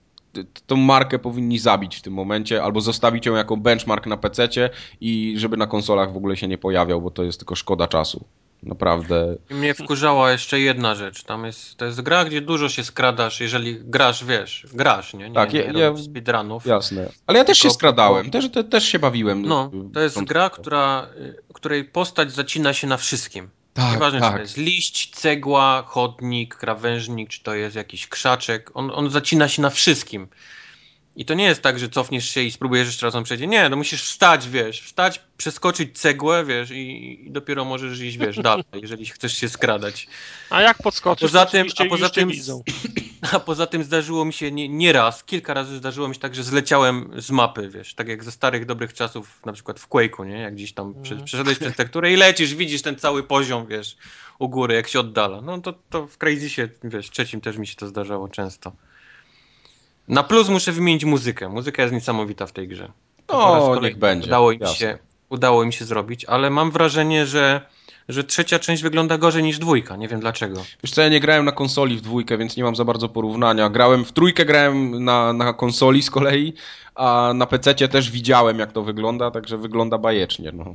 Tą markę powinni zabić w tym momencie, albo zostawić ją jako benchmark na PC-cie i żeby na konsolach w ogóle się nie pojawiał, bo to jest tylko szkoda czasu. Naprawdę. Mnie wkurzała jeszcze jedna rzecz. Tam jest, to jest gra, gdzie dużo się skradasz, jeżeli grasz, wiesz, grasz, nie? nie Tak, nie ja- speedrunów. Jasne. Ale ja też się skradałem, też, te, też się bawiłem. No, to jest gra, która, y, której postać zacina się na wszystkim. Tak, Nieważne, czy tak. to jest liść, cegła, chodnik, krawężnik, czy to jest jakiś krzaczek. On, on zacina się na wszystkim. I to nie jest tak, że cofniesz się i spróbujesz jeszcze raz on przejdzie. Nie, no musisz wstać, wiesz, wstać, przeskoczyć cegłę, wiesz, i, i dopiero możesz iść, wiesz, dalej, jeżeli chcesz się skradać. A jak podskoczysz, Poza tym- a poza tym- widzą. A poza tym zdarzyło mi się nie, nie raz, kilka razy zdarzyło mi się tak, że zleciałem z mapy, wiesz, tak jak ze starych, dobrych czasów, na przykład w Quake'u, nie, jak gdzieś tam Mhm. przeszedłeś przez tekturę i lecisz, widzisz ten cały poziom, wiesz, u góry, jak się oddala. No to, to w Crazysie, wiesz, trzecim też mi się to zdarzało często. Na plus muszę wymienić muzykę. Muzyka jest niesamowita w tej grze. No, niech będzie. Udało im, się, udało im się zrobić, ale mam wrażenie, że, że trzecia część wygląda gorzej niż dwójka. Nie wiem dlaczego. Wiesz co, ja nie grałem na konsoli w dwójkę, więc nie mam za bardzo porównania. Grałem w trójkę, grałem na, na konsoli z kolei, a na PC też widziałem jak to wygląda, także wygląda bajecznie. No.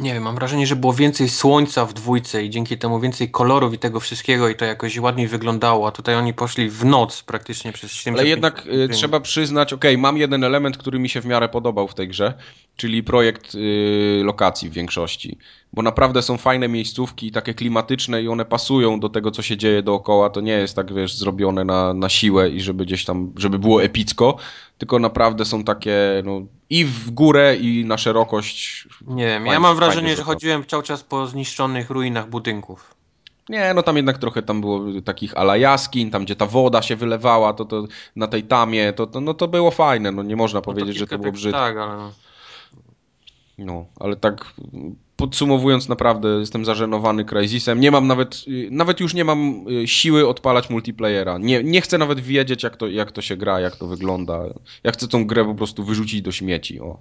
Nie wiem, mam wrażenie, że było więcej słońca w dwójce i dzięki temu więcej kolorów i tego wszystkiego i to jakoś ładniej wyglądało, a tutaj oni poszli w noc praktycznie przez 7 Ale jednak y, trzeba przyznać, ok, mam jeden element, który mi się w miarę podobał w tej grze, czyli projekt y, lokacji w większości, bo naprawdę są fajne miejscówki, takie klimatyczne i one pasują do tego, co się dzieje dookoła, to nie jest tak, wiesz, zrobione na, na siłę i żeby gdzieś tam, żeby było epicko, tylko naprawdę są takie, no, i w górę, i na szerokość. Nie wiem, ja mam wrażenie, że chodziłem cały czas po zniszczonych ruinach budynków. Nie, no tam jednak trochę tam było takich ala jaskiń, tam gdzie ta woda się wylewała, to, to na tej tamie, to, to, no to było fajne, no nie można powiedzieć, no to że to było brzydkie. Tak, ale... No. no, ale tak podsumowując, naprawdę jestem zażenowany Crysisem. Nie mam nawet, y, nawet już nie mam y, siły odpalać multiplayera. Nie, nie chcę nawet wiedzieć, jak to, jak to się gra, jak to wygląda. Ja chcę tą grę po prostu wyrzucić do śmieci. O.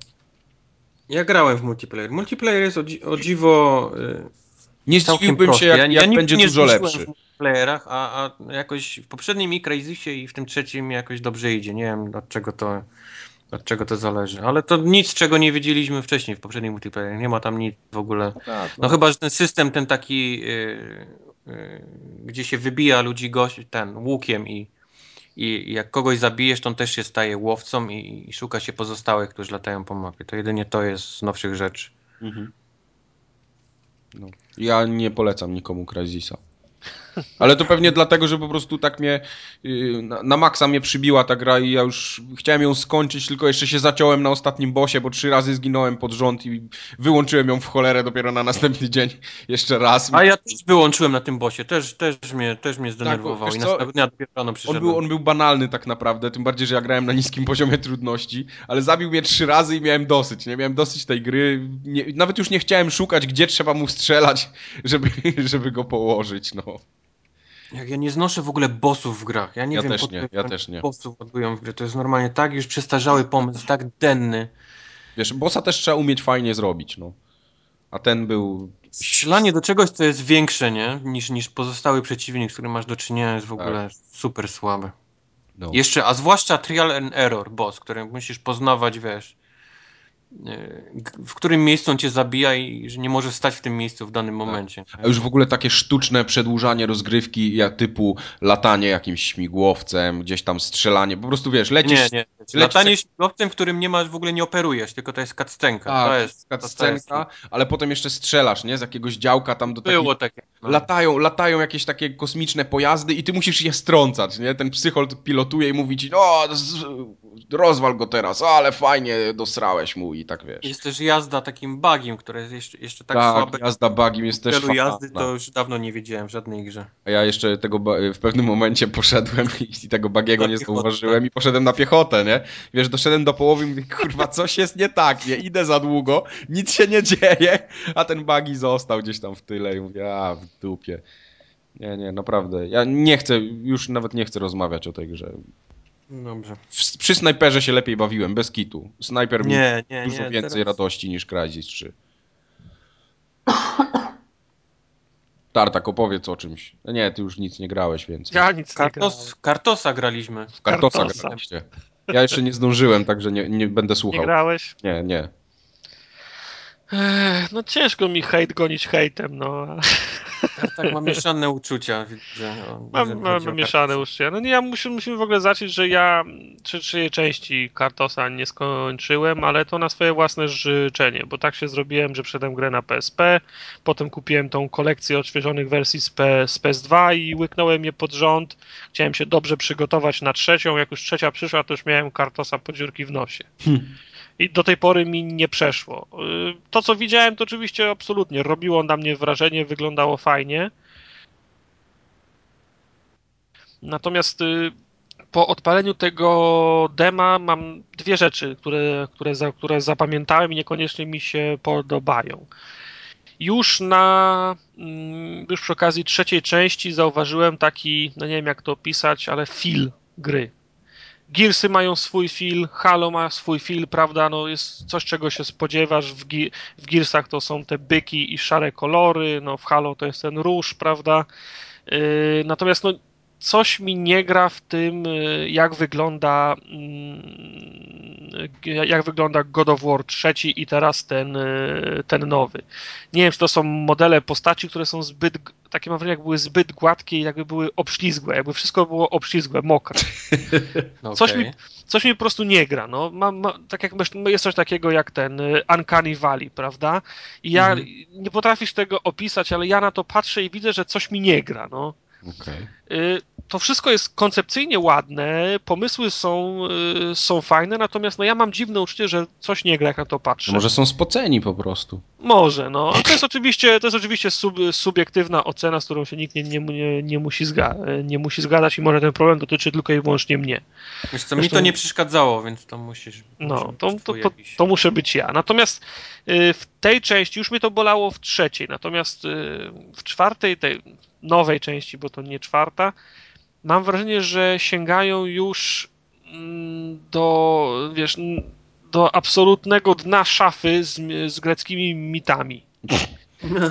Ja grałem w multiplayer. Multiplayer jest o, dzi o dziwo. Yy, nie zdziwiłbym się, jak, jak ja będzie dużo lepszy. w multiplayerach, a, a jakoś w poprzednim i Crysisie i w tym trzecim jakoś dobrze idzie. Nie wiem, od czego to od czego to zależy. Ale to nic, czego nie wiedzieliśmy wcześniej w poprzednim multiplayerze. Nie ma tam nic w ogóle. No, tak, no. no chyba, że ten system ten taki, yy, yy, gdzie się wybija ludzi gość, ten łukiem i, i jak kogoś zabijesz, to on też się staje łowcą i, i szuka się pozostałych, którzy latają po mapie. To jedynie to jest z nowszych rzeczy. Mhm. No. Ja nie polecam nikomu Crysisa. Ale to pewnie dlatego, że po prostu tak mnie y, na, na maksa mnie przybiła ta gra i ja już chciałem ją skończyć, tylko jeszcze się zaciąłem na ostatnim bosie, bo trzy razy zginąłem pod rząd i wyłączyłem ją w cholerę dopiero na następny dzień jeszcze raz. A ja też wyłączyłem na tym bosie, też, też, mnie, też mnie zdenerwował tak, i następnego dnia dopiero rano on był, on był banalny tak naprawdę, tym bardziej, że ja grałem na niskim poziomie trudności, ale zabił mnie trzy razy i miałem dosyć, nie? Miałem dosyć tej gry, nie, nawet już nie chciałem szukać, gdzie trzeba mu strzelać, żeby, żeby go położyć, no. Jak ja nie znoszę w ogóle bossów w grach. Ja nie ja wiem, też nie, ja też nie. bossów odbyją w gry. To jest normalnie tak już przestarzały pomysł, tak denny. Wiesz, bossa też trzeba umieć fajnie zrobić, no. A ten był... Strzelanie do czegoś, co jest większe, nie? Niż, niż pozostały przeciwnik, z którym masz do czynienia, jest w ogóle tak. super słabe. No. Jeszcze, a zwłaszcza trial and error boss, który musisz poznawać, wiesz, w którym miejscu on cię zabija i że nie może stać w tym miejscu w danym tak. momencie. A już w ogóle takie sztuczne przedłużanie rozgrywki jak typu latanie jakimś śmigłowcem, gdzieś tam strzelanie, po prostu wiesz, lecisz... Nie, nie. Lecisz latanie śmigłowcem, w którym nie masz, w ogóle nie operujesz, tylko to jest cutscenka. Tak, to jest cutscenka, ale potem jeszcze strzelasz, nie? Z jakiegoś działka tam do Było takie. No. Latają, latają jakieś takie kosmiczne pojazdy i ty musisz je strącać, nie? Ten psychol pilotuje i mówi ci, no rozwal go teraz, ale fajnie dosrałeś mu i tak wiesz. Jest też jazda takim bugiem, które jest jeszcze, jeszcze tak, tak słabe. jazda bugiem jest też Wielu jazdy to już dawno nie wiedziałem w żadnej grze. A ja jeszcze tego w pewnym momencie poszedłem i tego bagiego nie zauważyłem i poszedłem na piechotę, nie? Wiesz, doszedłem do połowy i mówię, kurwa, coś jest nie tak, nie? Idę za długo, nic się nie dzieje, a ten bagi został gdzieś tam w tyle i mówię, a w dupie. Nie, nie, naprawdę. Ja nie chcę, już nawet nie chcę rozmawiać o tej grze. Dobrze. W, przy snajperze się lepiej bawiłem, bez kitu. Snajper nie, mi nie, dużo nie, więcej teraz... radości niż Crysis 3. Tartak, opowiedz o czymś. No nie, ty już nic nie grałeś więcej. Ja nic Kartos, nie grałem. Kartosa graliśmy. W Kartosa, Kartosa. graliście. Ja jeszcze nie zdążyłem, także nie, nie będę słuchał. Nie grałeś? Nie, nie. No ciężko mi hejt gonić hejtem, no. Tak, tak mam mieszane uczucia. Widzę, no, mam, mam mieszane uczucia. No nie, ja musimy, musimy w ogóle zacząć, że ja trzy, trzy części Kartosa nie skończyłem, ale to na swoje własne życzenie, bo tak się zrobiłem, że przedem grę na PSP, potem kupiłem tą kolekcję odświeżonych wersji z, P, z PS2 i łyknąłem je pod rząd. Chciałem się dobrze przygotować na trzecią, jak już trzecia przyszła, to już miałem Kartosa po dziurki w nosie. Hmm i do tej pory mi nie przeszło. Y, to, co widziałem, to oczywiście absolutnie robiło na mnie wrażenie, wyglądało fajnie. Natomiast y, po odpaleniu tego dema mam dwie rzeczy, które, które, za, które zapamiętałem i niekoniecznie mi się podobają. Już na, mm, już przy okazji trzeciej części zauważyłem taki, no nie wiem jak to opisać, ale feel gry Gearsy mają swój feel, Halo ma swój feel, prawda? No jest coś, czego się spodziewasz. W, Ge w Gearsach to są te byki i szare kolory, no w Halo to jest ten róż, prawda? Yy, natomiast no, coś mi nie gra w tym, y, jak wygląda mm, jak wygląda God of War trzeci i teraz ten, y, ten nowy. Nie wiem, czy to są modele postaci, które są zbyt, takie mam wrażenie, jak były zbyt gładkie i jakby były obślizgłe, jakby wszystko było obślizgłe, mokre. okay. Coś mi, coś mi po prostu nie gra. No, mam, ma, tak jak jest coś takiego jak ten y, Uncanny Valley, prawda? I ja mhm. nie potrafisz tego opisać, ale ja na to patrzę i widzę, że coś mi nie gra. No. Okay. To wszystko jest koncepcyjnie ładne, pomysły są, y, są fajne, natomiast no ja mam dziwne uczucie, że coś nie gra, jak na to patrzę. Może są spoceni po prostu. Może, no. To jest oczywiście, to jest oczywiście sub, subiektywna ocena, z którą się nikt nie, nie, nie, nie, musi zga, nie musi zgadać i może ten problem dotyczy tylko i wyłącznie mnie. Wiesz co, mi to nie przeszkadzało, więc to musisz... No, to, to, to, to, muszę być ja. Natomiast y, w tej części już mnie to bolało w trzeciej, natomiast y, w czwartej, tej nowej części, bo to nie czwarta, mam wrażenie, że sięgają już mm, do, wiesz, do absolutnego dna szafy z, z greckimi mitami.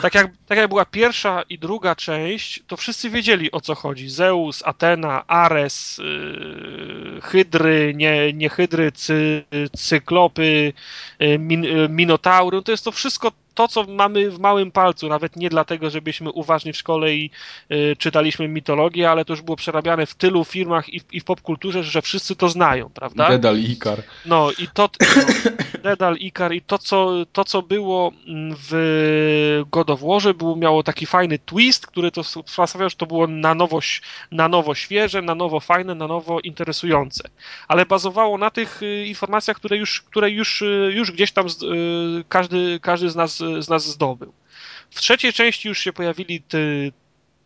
Tak jak, tak jak była pierwsza i druga część, to wszyscy wiedzieli o co chodzi. Zeus, Atena, Ares, yy, Hydry, nie, nie Hydry, cy, Cyklopy, yy, min, yy, Minotaury. To jest to wszystko to, co mamy w małym palcu, nawet nie dlatego, żebyśmy uważni w szkole i y, czytaliśmy mitologię, ale to już było przerabiane w tylu firmach i w, i w popkulturze, że wszyscy to znają, prawda? Dedal i Ikar. No i to, no, Dedal, Ikar i to co, to, co było w God of Warze, było, miało taki fajny twist, który to sprawiał, że to było na nowo, na nowo świeże, na nowo fajne, na nowo interesujące. Ale bazowało na tych y, informacjach, które już, które już, y, już gdzieś tam z, y, każdy, każdy z nas z nas zdobył. W trzeciej części już się pojawili ty,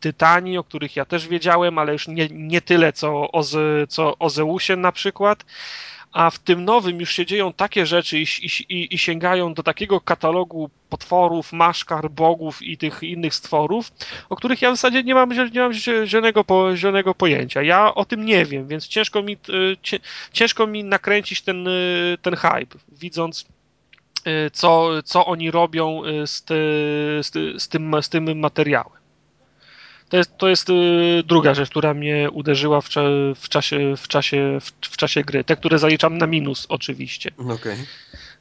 Tytani, o których ja też wiedziałem, ale już nie, nie tyle co o, co o Zeusie na przykład. A w tym nowym już się dzieją takie rzeczy i, i, i sięgają do takiego katalogu potworów, maszkar, bogów i tych innych stworów, o których ja w zasadzie nie mam, nie mam zielonego, zielonego pojęcia. Ja o tym nie wiem, więc ciężko mi, ciężko mi nakręcić ten, ten hype, widząc co, co oni robią y, z, ty, z, ty, z, tym, z tym materiałem. To jest, to jest y, druga rzecz, która mnie uderzyła w, w, czasie, w, czasie, w, w, czasie gry. Te, które zaliczam na minus, oczywiście. Okay.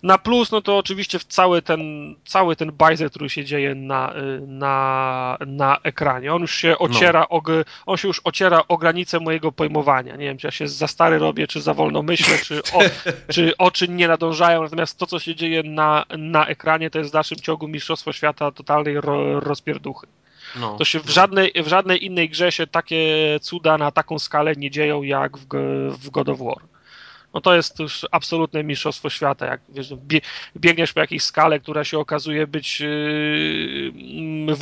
Na plus, no to oczywiście cały ten, cały ten bajzer, który się dzieje na, na, na ekranie. On już się ociera, no. o, on się już ociera o granicę mojego pojmowania. Nie wiem, czy ja się za stary robię, czy za wolno myślę, czy, o, czy oczy nie nadążają. Natomiast to, co się dzieje na, na ekranie, to jest w dalszym ciągu Mistrzostwo Świata totalnej ro, rozpierduchy. No. To się w żadnej, w żadnej innej grze się takie cuda na taką skalę nie dzieją jak w, w God of War no to jest już absolutne mistrzostwo świata. Jak wiesz, biegniesz po jakiejś skale, która się okazuje być yy,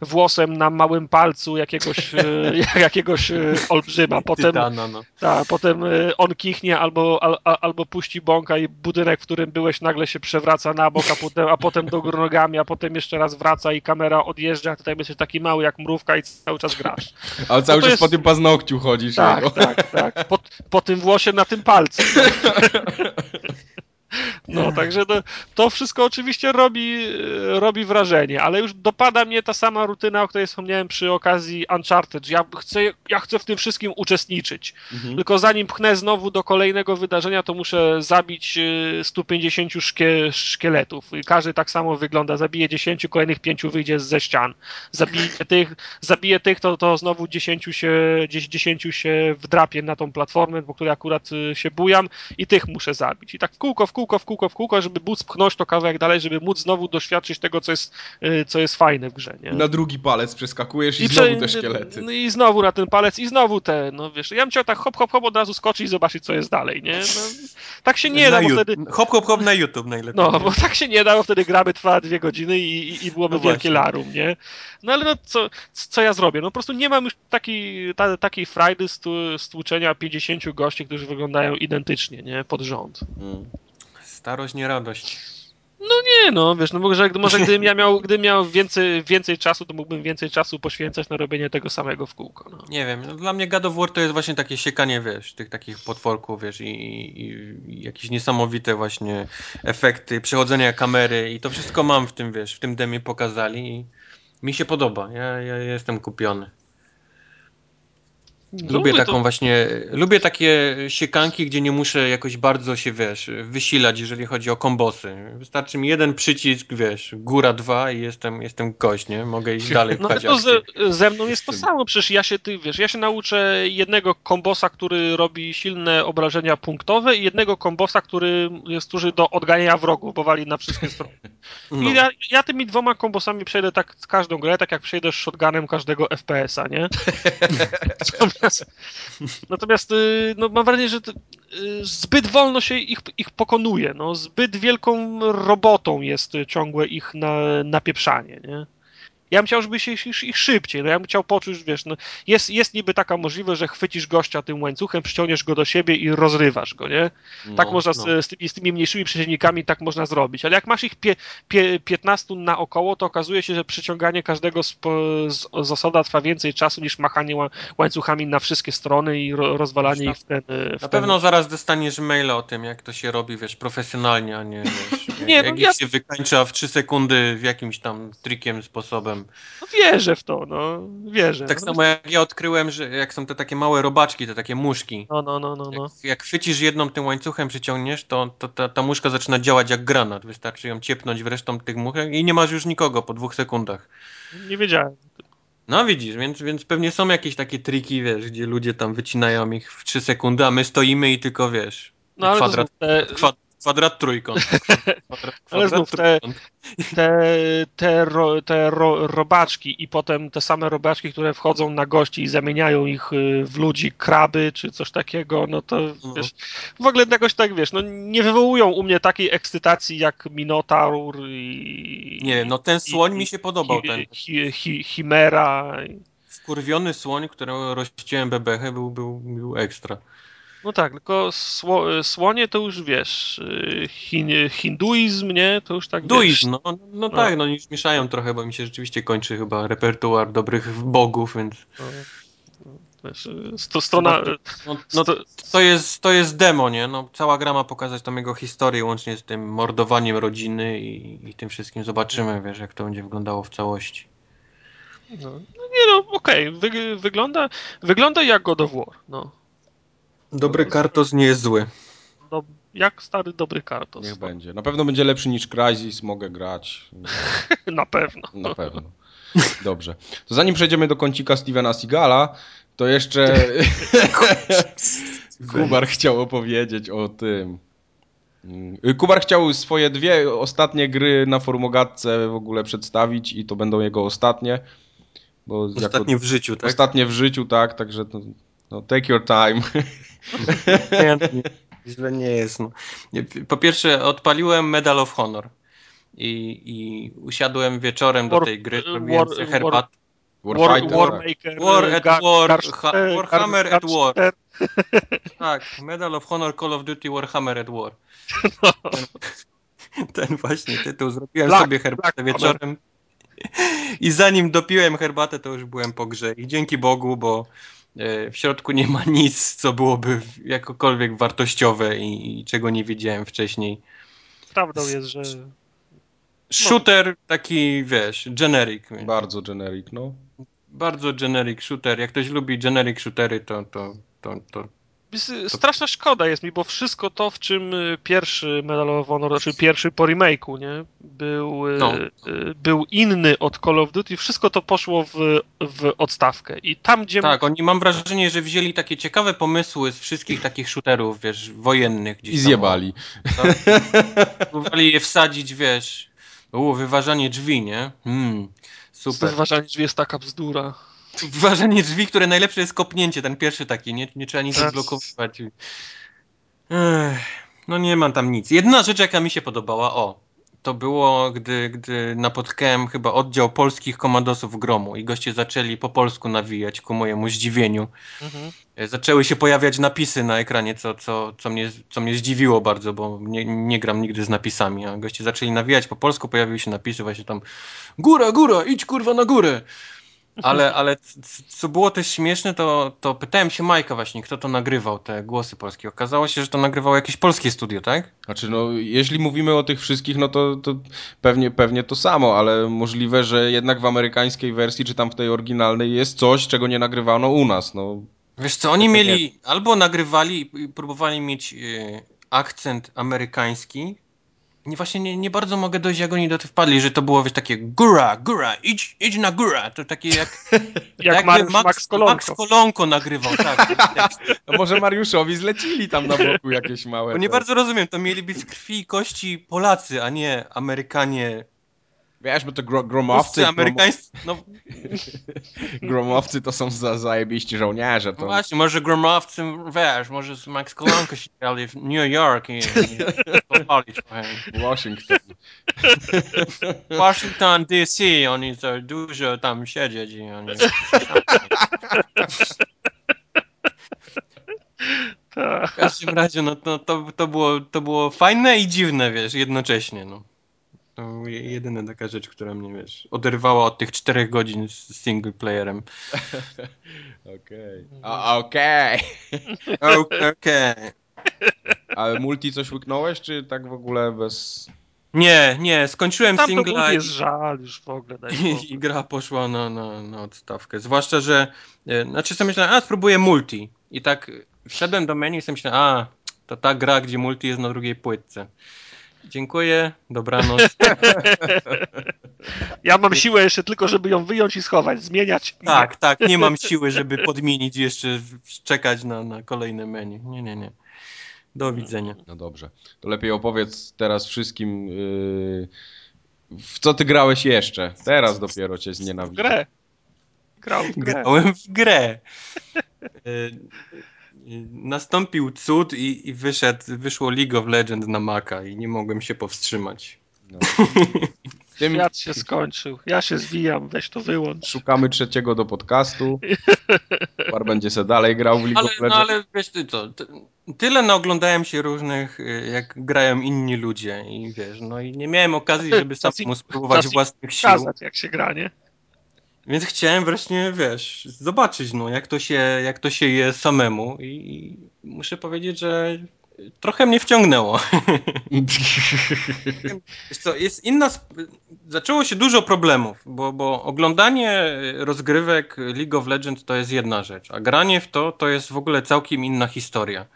włosem na małym palcu jakiegoś, yy, jakiegoś yy, olbrzyma. Potem, Tytana, no. ta, potem on kichnie albo, al, albo puści bąka i budynek, w którym byłeś nagle się przewraca na bok, a potem, a potem do nogami, a potem jeszcze raz wraca i kamera odjeżdża, tutaj jesteś taki mały jak mrówka i cały czas grasz. Ale cały no czas jest... po tym paznokciu chodzisz. Tak, tak, tak. Po, po tym włosie na tym palcu. ハハハハ! No, także to, to, wszystko oczywiście robi, robi wrażenie, ale już dopada mnie ta sama rutyna, o której wspomniałem przy okazji Uncharted. Ja chcę, ja chcę w tym wszystkim uczestniczyć. Mhm. Tylko zanim pchnę znowu do kolejnego wydarzenia, to muszę zabić 150 y, szkie, szkieletów. Każdy tak samo wygląda. Zabiję 10, kolejnych 5 wyjdzie ze ścian. Zabiję tych, zabiję tych to, to znowu 10 się, 10 się wdrapie na tą platformę, po której akurat y, się bujam i tych muszę zabić. I tak w kółko, w kółko, w kółko, w kółko, żeby móc pchnąć to kawałek dalej, żeby móc znowu doświadczyć tego, co jest, y, co jest fajne w grze. Nie? Na drugi palec przeskakujesz i, I znowu te szkielety. No I znowu na ten palec i znowu te, no wiesz, ja bym chciał tak hop, hop, hop od razu skoczyć i zobaczyć, co jest dalej, nie? No, tak się nie da, bo wtedy... Hop, hop, hop na YouTube najlepiej. No, bo tak się nie da, bo wtedy gramy trwa dwie godziny i, i, i byłoby no wielkie larum, nie? No ale no, co, co ja zrobię? No po prostu nie mam już takiej, ta, takiej frajdy stłuczenia 50 gości, którzy wyglądają identycznie, nie? Pod rząd. Hmm. Starość, nie radość. No nie, no wiesz, no może, może gdybym ja miał, gdybym miał więcej, więcej czasu, to mógłbym więcej czasu poświęcać na robienie tego samego w kółko. No. Nie wiem, no dla mnie God of War to jest właśnie takie siekanie, wiesz, tych takich potworków, wiesz, i, i, i jakieś niesamowite właśnie efekty, przechodzenia kamery i to wszystko mam w tym, wiesz, w tym demie pokazali i mi się podoba, ja, ja jestem kupiony. Lubię taką to... właśnie, lubię takie siekanki, gdzie nie muszę jakoś bardzo się, wiesz, wysilać, jeżeli chodzi o kombosy. Wystarczy mi jeden przycisk, wiesz, góra dwa i jestem, jestem gość, nie? Mogę iść dalej No to ze, ze, mną jest to samo, przecież ja się, ty wiesz, ja się nauczę jednego kombosa, który robi silne obrażenia punktowe i jednego kombosa, który jest duży do odganiania wrogów, bo wali na wszystkie strony. No. I ja, ja, tymi dwoma kombosami przejdę tak każdą grę, tak jak przejdę z shotgunem każdego FPS-a, nie? Natomiast, y, no, mam wrażenie, że y, zbyt wolno się ich, ich pokonuje. No, zbyt wielką robotą jest ciągłe ich na, napieprzanie. Nie? Ja bym chciał, żeby się ich, ich szybciej, no ja bym chciał poczuć, wiesz, no, jest, jest niby taka możliwość, że chwycisz gościa tym łańcuchem, przyciągniesz go do siebie i rozrywasz go, nie? Tak no, można no. z, z, tymi, z, tymi, mniejszymi przeciwnikami tak można zrobić, ale jak masz ich pie, pie, 15 naokoło, to okazuje się, że przyciąganie każdego z, z, z trwa więcej czasu niż machanie łańcuchami na wszystkie strony i ro, rozwalanie ich w ten... W na pewno zaraz dostaniesz maila o tym, jak to się robi, wiesz, profesjonalnie, a nie, wiesz, nie, jak, no, jak ja... się wykańcza w 3 sekundy w jakimś tam trikiem, sposobem no wierzę w to, no, wierzę. Tak no, samo jak ja odkryłem, że jak są te takie małe robaczki, te takie muszki. No, no, no, no. no. Jak, jak chwycisz jedną tym łańcuchem, przyciągniesz, to, to ta, ta muszka zaczyna działać jak granat. Wystarczy ją ciepnąć w resztą tych muchek i nie masz już nikogo po dwóch sekundach. Nie wiedziałem. No widzisz, więc, więc pewnie są jakieś takie triki, wiesz, gdzie ludzie tam wycinają ich w 3 sekundy, a my stoimy i tylko, wiesz, no, kwadrat, te... Kwadrat trójkąt. Kwadrat, kwadrat, Ale znów te, te, te, ro, te ro, robaczki i potem te same robaczki, które wchodzą na gości i zamieniają ich y, w ludzi, kraby czy coś takiego, no to no. wiesz, w ogóle jakoś tak wiesz, no nie wywołują u mnie takiej ekscytacji jak Minotaur i... Nie no ten słoń i, mi się podobał. ten. Hi, hi, chimera. Wkurwiony słoń, którego rozciąłem bebechę był, był, był ekstra. No tak, tylko sło, słonie to już wiesz, y, hin, hinduizm, nie? To już tak Hinduizm, no, no, no, tak, no już mieszają trochę, bo mi się rzeczywiście kończy chyba repertuar dobrych bogów, więc... No, no wiesz, strona... No, no, to, to, jest, to jest demo, nie? No, cała gra ma pokazać tą jego historię, łącznie z tym mordowaniem rodziny i, i tym wszystkim. Zobaczymy, wiesz, jak to będzie wyglądało w całości. No, no nie no, okej, okay. Wy, wygląda, wygląda jak God of War, no. Dobry kartos nie jest zły. No, jak stary dobry kartos. Niech będzie. Na pewno będzie lepszy niż Crysis, mogę grać. Na pewno. Na pewno. Dobrze. To zanim przejdziemy do kącika Stevena Seagala, to jeszcze Kubar chciał opowiedzieć o tym. Kubar chciał swoje dwie ostatnie gry na formogatce w ogóle przedstawić i to będą jego ostatnie. Bo ostatnie jako, w życiu, tak? Ostatnie w życiu, tak, także to, no, take your time. nie, źle nie jest. No. Po pierwsze, odpaliłem Medal of Honor i, i usiadłem wieczorem war, do tej gry, robiłem war, herbat. War, Warmaker, War at War, Warhammer at War. tak, Medal of Honor Call of Duty Warhammer at War. No. Ten, ten, właśnie tytuł. Zrobiłem Black, sobie herbatę Black wieczorem. I zanim dopiłem herbatę, to już byłem po grze. I dzięki Bogu, bo w środku nie ma nic, co byłoby jakokolwiek wartościowe i, i czego nie wiedziałem wcześniej. Prawdą jest, że Shooter taki, wiesz, generic. Bardzo generic, no. Bardzo generic shooter. Jak ktoś lubi generic shootery, to, to, to, to Straszna szkoda jest mi, bo wszystko to, w czym y, pierwszy Medal of Honor, znaczy pierwszy po remake'u, nie? Był, y, no. Y, był inny od Call of Duty, wszystko to poszło w, w odstawkę. I tam, gdzie... Tak, oni mam wrażenie, że wzięli takie ciekawe pomysły z wszystkich takich shooterów, wiesz, wojennych. Gdzieś I zjebali. Tam, Próbowali je wsadzić, wiesz, u, wyważanie drzwi, nie? Hmm, super. Wyważanie drzwi jest taka bzdura. Ważenie drzwi, które najlepsze jest kopnięcie, ten pierwszy taki, nie, nie trzeba nic tak. odblokowywać. no nie mam tam nic. Jedna rzecz, jaka mi się podobała, o, to było, gdy, gdy napotkałem chyba oddział polskich komandosów gromu i goście zaczęli po polsku nawijać ku mojemu zdziwieniu. Mhm. Zaczęły się pojawiać napisy na ekranie, co, co, co, mnie, co mnie zdziwiło bardzo, bo nie, nie gram nigdy z napisami, a goście zaczęli nawijać po polsku, pojawiły się napisy właśnie tam góra, góra, idź kurwa na górę. Ale, ale co było też śmieszne, to, to pytałem się Majka właśnie, kto to nagrywał, te głosy polskie. Okazało się, że to nagrywało jakieś polskie studio, tak? Znaczy, no, jeśli mówimy o tych wszystkich, no to, to pewnie, pewnie to samo, ale możliwe, że jednak w amerykańskiej wersji, czy tam w tej oryginalnej jest coś, czego nie nagrywano u nas, no. Wiesz co, oni mieli, albo nagrywali i próbowali mieć y, akcent amerykański, nie, właśnie nie, nie bardzo mogę dojść, jak oni do tego wpadli, że to było wiesz, takie góra, góra, idź, idź na górę. To takie jak, jak Mariusz, Max, Max Kolonko. Max Kolonko nagrywał, tak. no może Mariuszowi zlecili tam na boku jakieś małe... Bo nie bardzo rozumiem, to mieli być krwi i kości Polacy, a nie Amerykanie Wiesz, bo to gro gromowcy... amerykańscy... No. gromowcy to są za, zajebiści żołnierze. To... No właśnie, może gromowcy, wiesz, może z Max Kolonko siedzieli w New York i, i Washington. Washington DC, oni to dużo tam siedzieć i oni... W każdym razie, no to, to, to, było, to było fajne i dziwne, wiesz, jednocześnie, no. To jedyna taka rzecz, która mnie, wiesz, oderwała od tych czterech godzin z single playerem. Okej. Okej. Okej. Ale multi coś łyknąłeś, czy tak w ogóle bez... Nie, nie, skończyłem Tam singla to jest żal już w ogóle. I, i, gra poszła na, na, na odstawkę. Zwłaszcza, że e, znaczy sobie myślałem, a spróbuję multi. I tak wszedłem do menu i sobie myślałem, a to ta gra, gdzie multi jest na drugiej płytce. Dziękuję, dobranoc. Ja mam siłę jeszcze tylko, żeby ją wyjąć i schować, zmieniać. Tak, tak, nie mam siły, żeby podmienić jeszcze, czekać na, na kolejne menu. Nie, nie, nie. Do widzenia. No dobrze. To lepiej opowiedz teraz wszystkim, yy, w co ty grałeś jeszcze. Teraz dopiero cię znienawidzę. W grę. Grał w grę. Grałem w grę. Nastąpił cud i, i wyszedł, wyszło League of Legends na Maca i nie mogłem się powstrzymać. No. Tym... Świat się skończył. Ja się zwijam, weź to wyłącz. Szukamy trzeciego do podcastu. Par będzie se dalej grał w League ale, of Legends. No ale wiesz ty co, tyle naoglądałem się różnych, y, jak grają inni ludzie i wiesz, no i nie miałem okazji, żeby samemu spróbować własnych sił. jak się gra, nie? Więc chciałem wreszcie, wiesz, zobaczyć, no, jak to się, jak to się je samemu i, i muszę powiedzieć, że trochę mnie wciągnęło. Wiesz co, jest inna... Zaczęło się dużo problemów, bo, bo oglądanie rozgrywek League of Legends to jest jedna rzecz, a granie w to to jest w ogóle całkiem inna historia.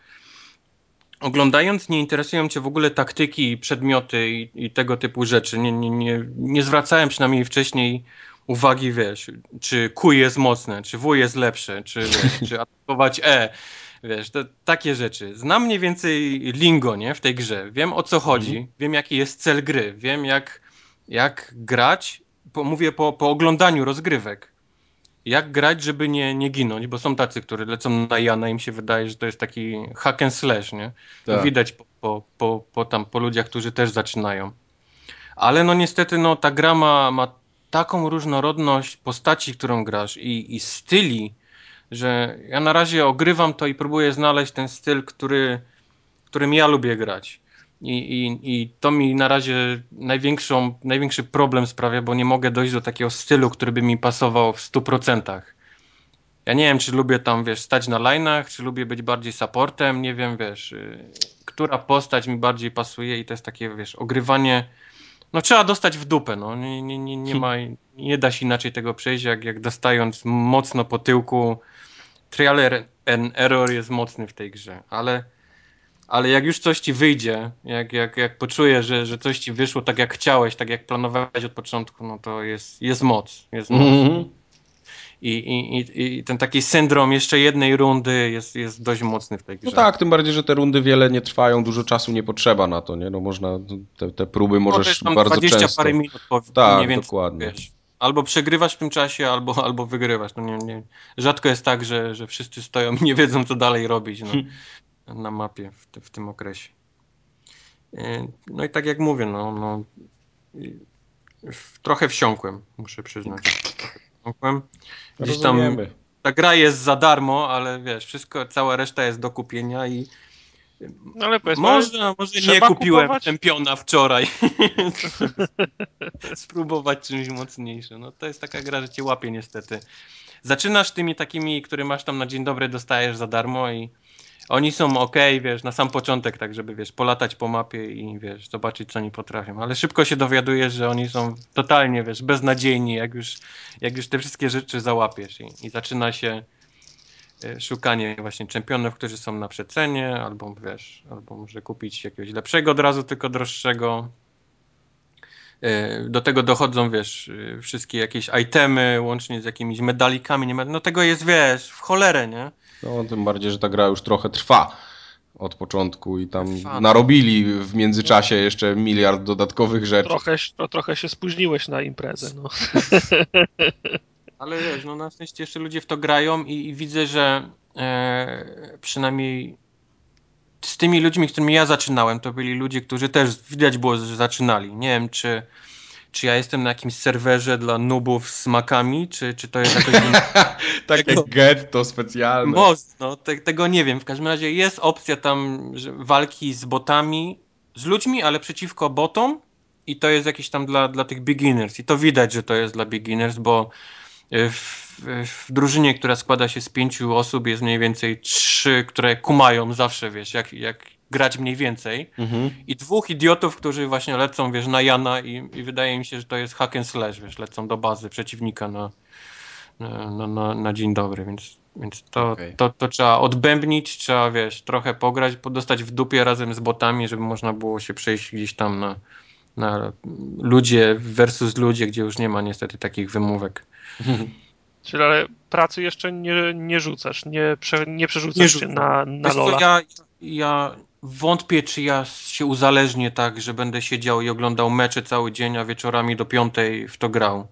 Oglądając nie interesują cię w ogóle taktyki, przedmioty i, i tego typu rzeczy. Nie, nie, nie, nie zwracałem przynajmniej wcześniej uwagi, wiesz, czy Q jest mocne, czy W jest lepsze, czy, wiesz, czy atakować E, wiesz, to, takie rzeczy. Znam mniej więcej lingo, nie, w tej grze. Wiem o co chodzi, mhm. wiem jaki jest cel gry, wiem jak, jak grać, po, mówię po, po oglądaniu rozgrywek. Jak grać, żeby nie, nie ginąć, bo są tacy, którzy lecą na Jana, im się wydaje, że to jest taki hack and slash, nie? Tak. widać po, po, po, po, tam, po ludziach, którzy też zaczynają. Ale no niestety, no ta gra ma, ma taką różnorodność postaci, którą grasz i, i styli, że ja na razie ogrywam to i próbuję znaleźć ten styl, który, którym ja lubię grać. I, i, I to mi na razie największą, największy problem sprawia, bo nie mogę dojść do takiego stylu, który by mi pasował w 100%. Ja nie wiem, czy lubię tam, wiesz, stać na line'ach, czy lubię być bardziej supportem, nie wiem, wiesz, y, która postać mi bardziej pasuje i to jest takie, wiesz, ogrywanie no trzeba dostać w dupę, no. Nie, nie, nie, nie ma, nie da się inaczej tego przejść, jak, jak dostając mocno po tyłku. Trial and error jest mocny w tej grze, ale, ale jak już coś ci wyjdzie, jak, jak, jak poczujesz, że, że coś ci wyszło tak jak chciałeś, tak jak planowałeś od początku, no to jest, jest moc. Jest moc. Mm -hmm. I, i, I ten taki syndrom jeszcze jednej rundy jest, jest dość mocny w tej grze. No tak, tym bardziej, że te rundy wiele nie trwają, dużo czasu nie potrzeba na to, nie? No można, te, te próby no możesz no, bardzo 20 często... parę minut, po, tak, więcej, dokładnie. Wiesz, albo przegrywasz w tym czasie, albo, albo wygrywasz. No nie, nie. Rzadko jest tak, że, że wszyscy stoją i nie wiedzą, co dalej robić no, na mapie w, w tym okresie. No i tak jak mówię, no, no trochę wsiąkłem, muszę przyznać. Wsiąkłem. Gdzieś tam ta gra jest za darmo, ale wiesz, wszystko, cała reszta jest do kupienia i no ale powiedz, może, może nie kupiłem kupować? czempiona wczoraj. Spróbować czymś mocniejszym. No to jest taka gra, że cię łapie niestety. Zaczynasz tymi takimi, które masz tam na dzień dobry, dostajesz za darmo i oni są ok, wiesz, na sam początek, tak żeby, wiesz, polatać po mapie i, wiesz, zobaczyć, co oni potrafią. Ale szybko się dowiadujesz, że oni są totalnie, wiesz, beznadziejni, jak już, jak już te wszystkie rzeczy załapiesz i, i zaczyna się szukanie właśnie czempionów, którzy są na przecenie, albo, wiesz, albo może kupić jakiegoś lepszego od razu, tylko droższego. E, do tego dochodzą, wiesz, e, wszystkie jakieś itemy, łącznie z jakimiś medalikami. Nie no tego jest, wiesz, w cholerę, nie? No, tym bardziej, że ta gra już trochę trwa od początku i tam Trwa. narobili w międzyczasie jeszcze miliard dodatkowych rzeczy. Trochę, to, trochę się spóźniłeś na imprezę, no. Ale wiesz, no na szczęście jeszcze ludzie w to grają i, i widzę, że e, przynajmniej z tymi ludźmi, którymi ja zaczynałem, to byli ludzie, którzy też widać było, że zaczynali. Nie wiem, czy czy ja jestem na jakimś serwerze dla nubów z makami, czy, czy to jest jakoś... Takie tego... getto specjalne. Mocno, te, tego nie wiem. W każdym razie jest opcja tam walki z botami, z ludźmi, ale przeciwko botom i to jest jakieś tam dla, dla tych beginners. I to widać, że to jest dla beginners, bo w, w, drużynie, która składa się z pięciu osób, jest mniej więcej trzy, które kumają zawsze, wiesz, jak, jak grać mniej więcej. Mhm. I dwóch idiotów, którzy właśnie lecą, wiesz, na Jana i, i, wydaje mi się, że to jest hack and slash, wiesz, lecą do bazy przeciwnika na, na, na, na dzień dobry, więc, więc to, okay. to, to trzeba odbębnić, trzeba, wiesz, trochę pograć, podostać w dupie razem z botami, żeby można było się przejść gdzieś tam na, na ludzie versus ludzie, gdzie już nie ma niestety takich wymówek. Czyli ale pracy jeszcze nie, nie rzucasz, nie, prze, nie przerzucasz nie się na, na Lola. ja, ja wątpię, czy ja się uzależnię tak, że będę siedział i oglądał mecze cały dzień, a wieczorami do piątej w to grał.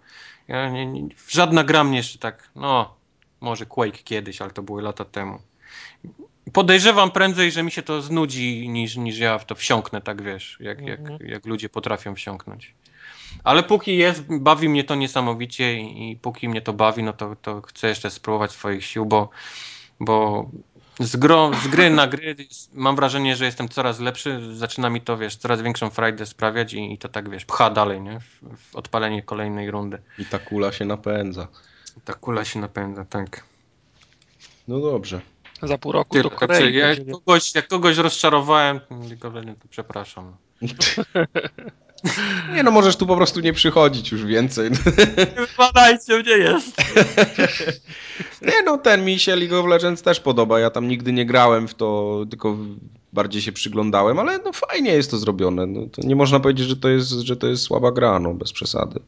Ja nie, nie, żadna gra mnie jeszcze tak, no, może Quake kiedyś, ale to były lata temu. Podejrzewam prędzej, że mi się to znudzi, niż, niż ja w to wsiąknę, tak wiesz, jak, mhm. jak, jak ludzie potrafią wsiąknąć. Ale póki jest, bawi mnie to niesamowicie i, i póki mnie to bawi, no to, to chcę jeszcze spróbować swoich sił, bo, bo z, gro, z gry na gry mam wrażenie, że jestem coraz lepszy. Zaczyna mi to, wiesz, coraz większą frajdę sprawiać i, i to tak, wiesz, pcha dalej, nie? W, w, odpalenie kolejnej rundy. I ta kula się napędza. Ta kula się napędza, tak. No dobrze. Za pół roku Ty, do Korei. Ja jak, kogoś, jak kogoś rozczarowałem, to przepraszam. Nie no, możesz tu po prostu nie przychodzić już więcej. Badajcie, gdzie jest. Nie no, ten mi się League of Legends też podoba. Ja tam nigdy nie grałem w to, tylko bardziej się przyglądałem, ale no fajnie jest to zrobione. No, to nie można powiedzieć, że to jest, że to jest słaba gra, no bez przesady.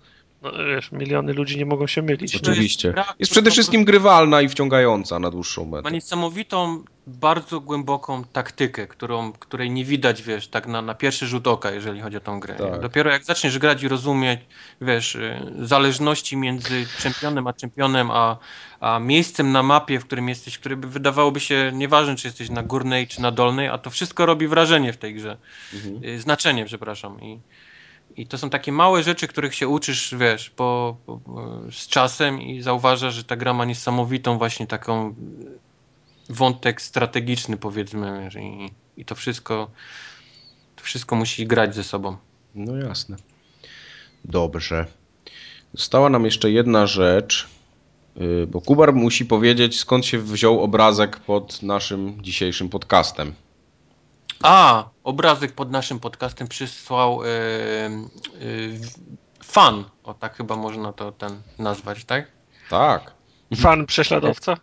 No, wiesz, miliony ludzi nie mogą się mylić. Oczywiście. Jest, jest przede wszystkim grywalna i wciągająca na dłuższą metę. Ma niesamowitą, bardzo głęboką taktykę, którą, której nie widać, wiesz, tak na, na pierwszy rzut oka, jeżeli chodzi o tą grę. Tak. Dopiero jak zaczniesz grać i rozumieć, wiesz, y, zależności między czempionem a czempionem, a, a miejscem na mapie, w którym jesteś, który by wydawałoby się nieważne, czy jesteś na górnej, czy na dolnej, a to wszystko robi wrażenie w tej grze. Mhm. Y, znaczenie, przepraszam. I, i to są takie małe rzeczy, których się uczysz, wiesz, po, po, z czasem i zauważasz, że ta gra ma niesamowitą właśnie taką wątek strategiczny, powiedzmy, wiesz, i, i to wszystko to wszystko musi grać ze sobą. No jasne. Dobrze. Została nam jeszcze jedna rzecz, y, bo Kubar musi powiedzieć, skąd się wziął obrazek pod naszym dzisiejszym podcastem. A, obrazek pod naszym podcastem przysłał yy, yy, fan. O tak chyba można to ten nazwać, tak? Tak. Fan prześladowca?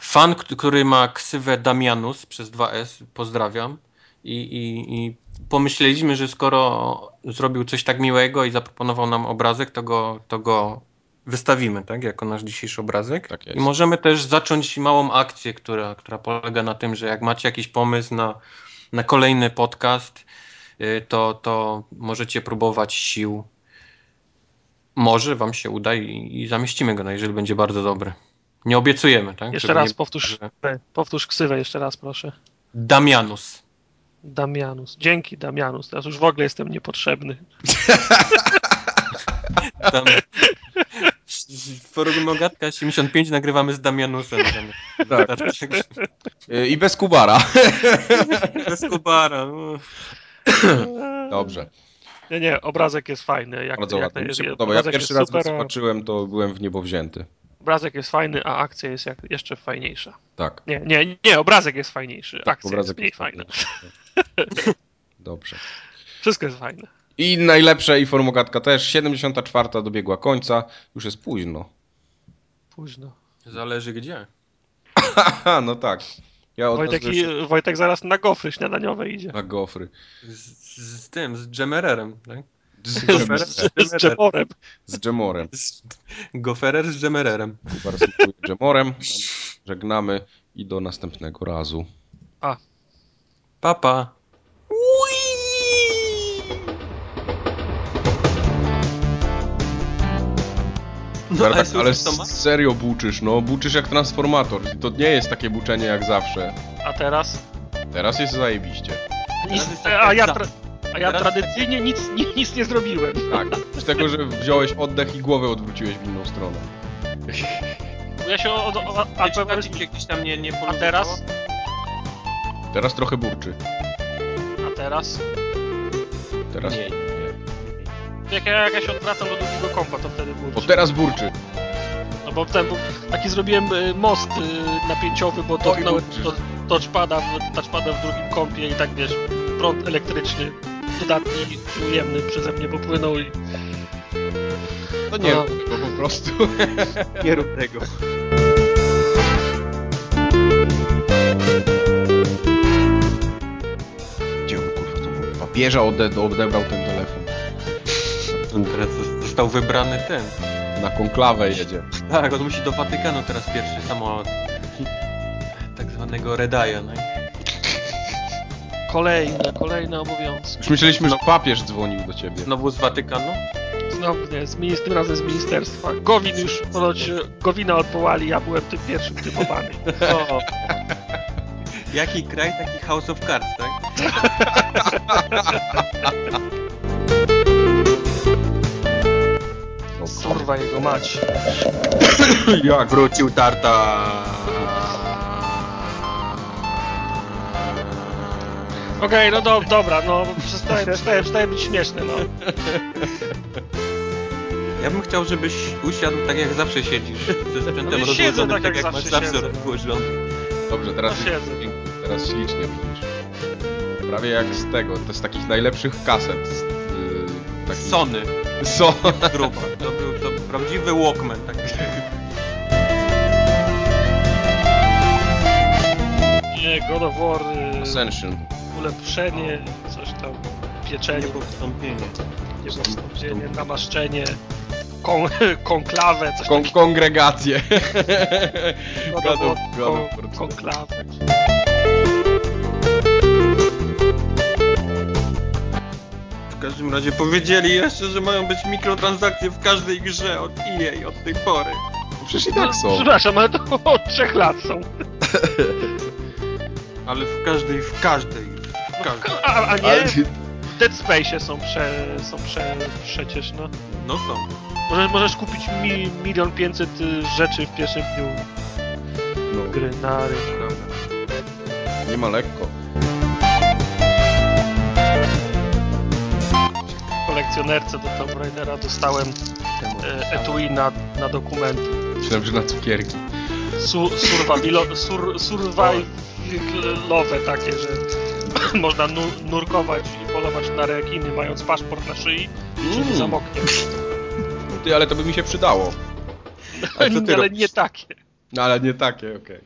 Fan, który ma ksywę Damianus przez 2S, pozdrawiam. I, i, I pomyśleliśmy, że skoro zrobił coś tak miłego i zaproponował nam obrazek, to go, to go wystawimy, tak? Jako nasz dzisiejszy obrazek. Tak I możemy też zacząć małą akcję, która, która polega na tym, że jak macie jakiś pomysł na na kolejny podcast, y, to, to możecie próbować sił. Może wam się uda i, i zamieścimy go, no jeżeli będzie bardzo dobry. Nie obiecujemy, tak? Jeszcze Żeby raz nie... powtórz, powtórz ksywę, jeszcze raz proszę. Damianus. Damianus. Dzięki, Damianus. Teraz już w ogóle jestem niepotrzebny. Forum Ogatka 75 nagrywamy z Damianusem. Tam. Tak. Y, I bez Kubara. Bez Kubara. no. Dobrze, Nie, nie, obrazek jest fajny. Jak, bardzo jak ładnie. Mi jest, się podoba. Ja pierwszy jest raz go super, zobaczyłem, to byłem w niebo wzięty. Obrazek jest fajny, a akcja jest jak, jeszcze fajniejsza. Tak. Nie, nie, nie, obrazek jest fajniejszy, tak akcja jest mniej fajna. fajny. Dobrze. Wszystko jest fajne. I najlepsze i formogatka też. 74. dobiegła końca. Już jest późno. Późno. Zależy gdzie. Haha, no tak. Ja Wojtek, i, Wojtek zaraz na gofry śniadaniowe idzie. na gofry. Z, z tym, z Dżemererem. Tak? Z, Goferer z, Z dżemorem. z Dżemorem. Goferer z Dżemererem. Dziękuję Dżemorem. Żegnamy i do następnego razu. Papa. No, ale, tak, ale serio buczysz, no. Buczysz jak transformator. To nie jest takie buczenie jak zawsze. A teraz? Teraz jest zajebiście. Nic, jest tak a, ja tra, a ja Teraz tradycyjnie nic, nic, nic nie zrobiłem. Tak. Z tego, że wziąłeś oddech i głowę odwróciłeś w inną stronę. Ja się od, od, A, a, gdzieś tam nie, nie a teraz? Teraz trochę burczy. A teraz? Teraz. Nie, nie. Jak ja, jak ja się odwracam do drugiego kompa, to wtedy było. O, teraz burczy. No bo ten, bo taki zrobiłem y, most y, napięciowy, bo dotknąłem burczy. to, touchpada, w, touchpada w drugim kompie i tak wiesz, prąd elektryczny dodatni i ujemny przeze mnie popłynął i To nie No. rób tego po prostu. Nie rób tego. Gdzie on kurwa to? Papieża ode odebrał ten telefon. On teraz został wybrany ten. Na konklawę jedzie. Tak, on musi do Watykanu teraz pierwszy samolot. Tak zwanego Redaja, no. i- kolejne, kolejne obowiązki. Już myśleliśmy, że papież dzwonił do ciebie. Znowu z Watykanu? Znowu nie, z minist- tym razem z ministerstwa. Gowin już, ponoć Gowina odwołali, ja byłem tym pierwszym typowany. O. Jaki kraj, taki House of Cards, tak? Kurwa jego mać. Jak wrócił Tarta. Okej, no do, dobra, no przestaje, przestaje, przestaje być śmieszny, no. Ja bym chciał, żebyś usiadł tak jak zawsze siedzisz. Ze sprzętem No i siedzę rozłożonym, tak, jak masz zawsze zawsze siedzę. rozłożony. Dobrze, teraz, No jest siedzę. teraz ślicznie widzisz. Prawie jak z tego, to z takich najlepszych kaset. Z, yy, takich... Sony. So. Grupa. Prawdziwy Walkman. Tak. Nie, God of War, y, Ascension. ulepszenie, coś tam, pieczenie, Niepowstąpienie. niepostąpienie, namaszczenie, kon, konklawę, coś Kon takiego. kongregacje. God God of of- War, God of kon, War. konklawę. W każdym razie powiedzieli jeszcze, że mają być mikrotransakcje w każdej grze od EA od tej pory. Przecież i No, tak są. Przepraszam, ale to od trzech lat są. Ale w każdej, w każdej. W każdej. A, a nie, w Dead Space są, prze, są prze, przecież, no. No są. Możesz, możesz kupić mi, milion pięćset y, rzeczy w pierwszym dniu No, gry na rynku. Prawda. nie ma lekko. Kolekcjonerce do Tomb Raidera dostałem e, etui na, na dokumenty. Myślałem, że na cukierki. Su, survivalo, sur, survivalowe takie, że można nu, nurkować i polować na rekiny mając paszport na szyi i Mm. mm. zamoknie. Ty, ale to by mi się przydało. Ale robisz? nie takie. No ale nie takie, okej.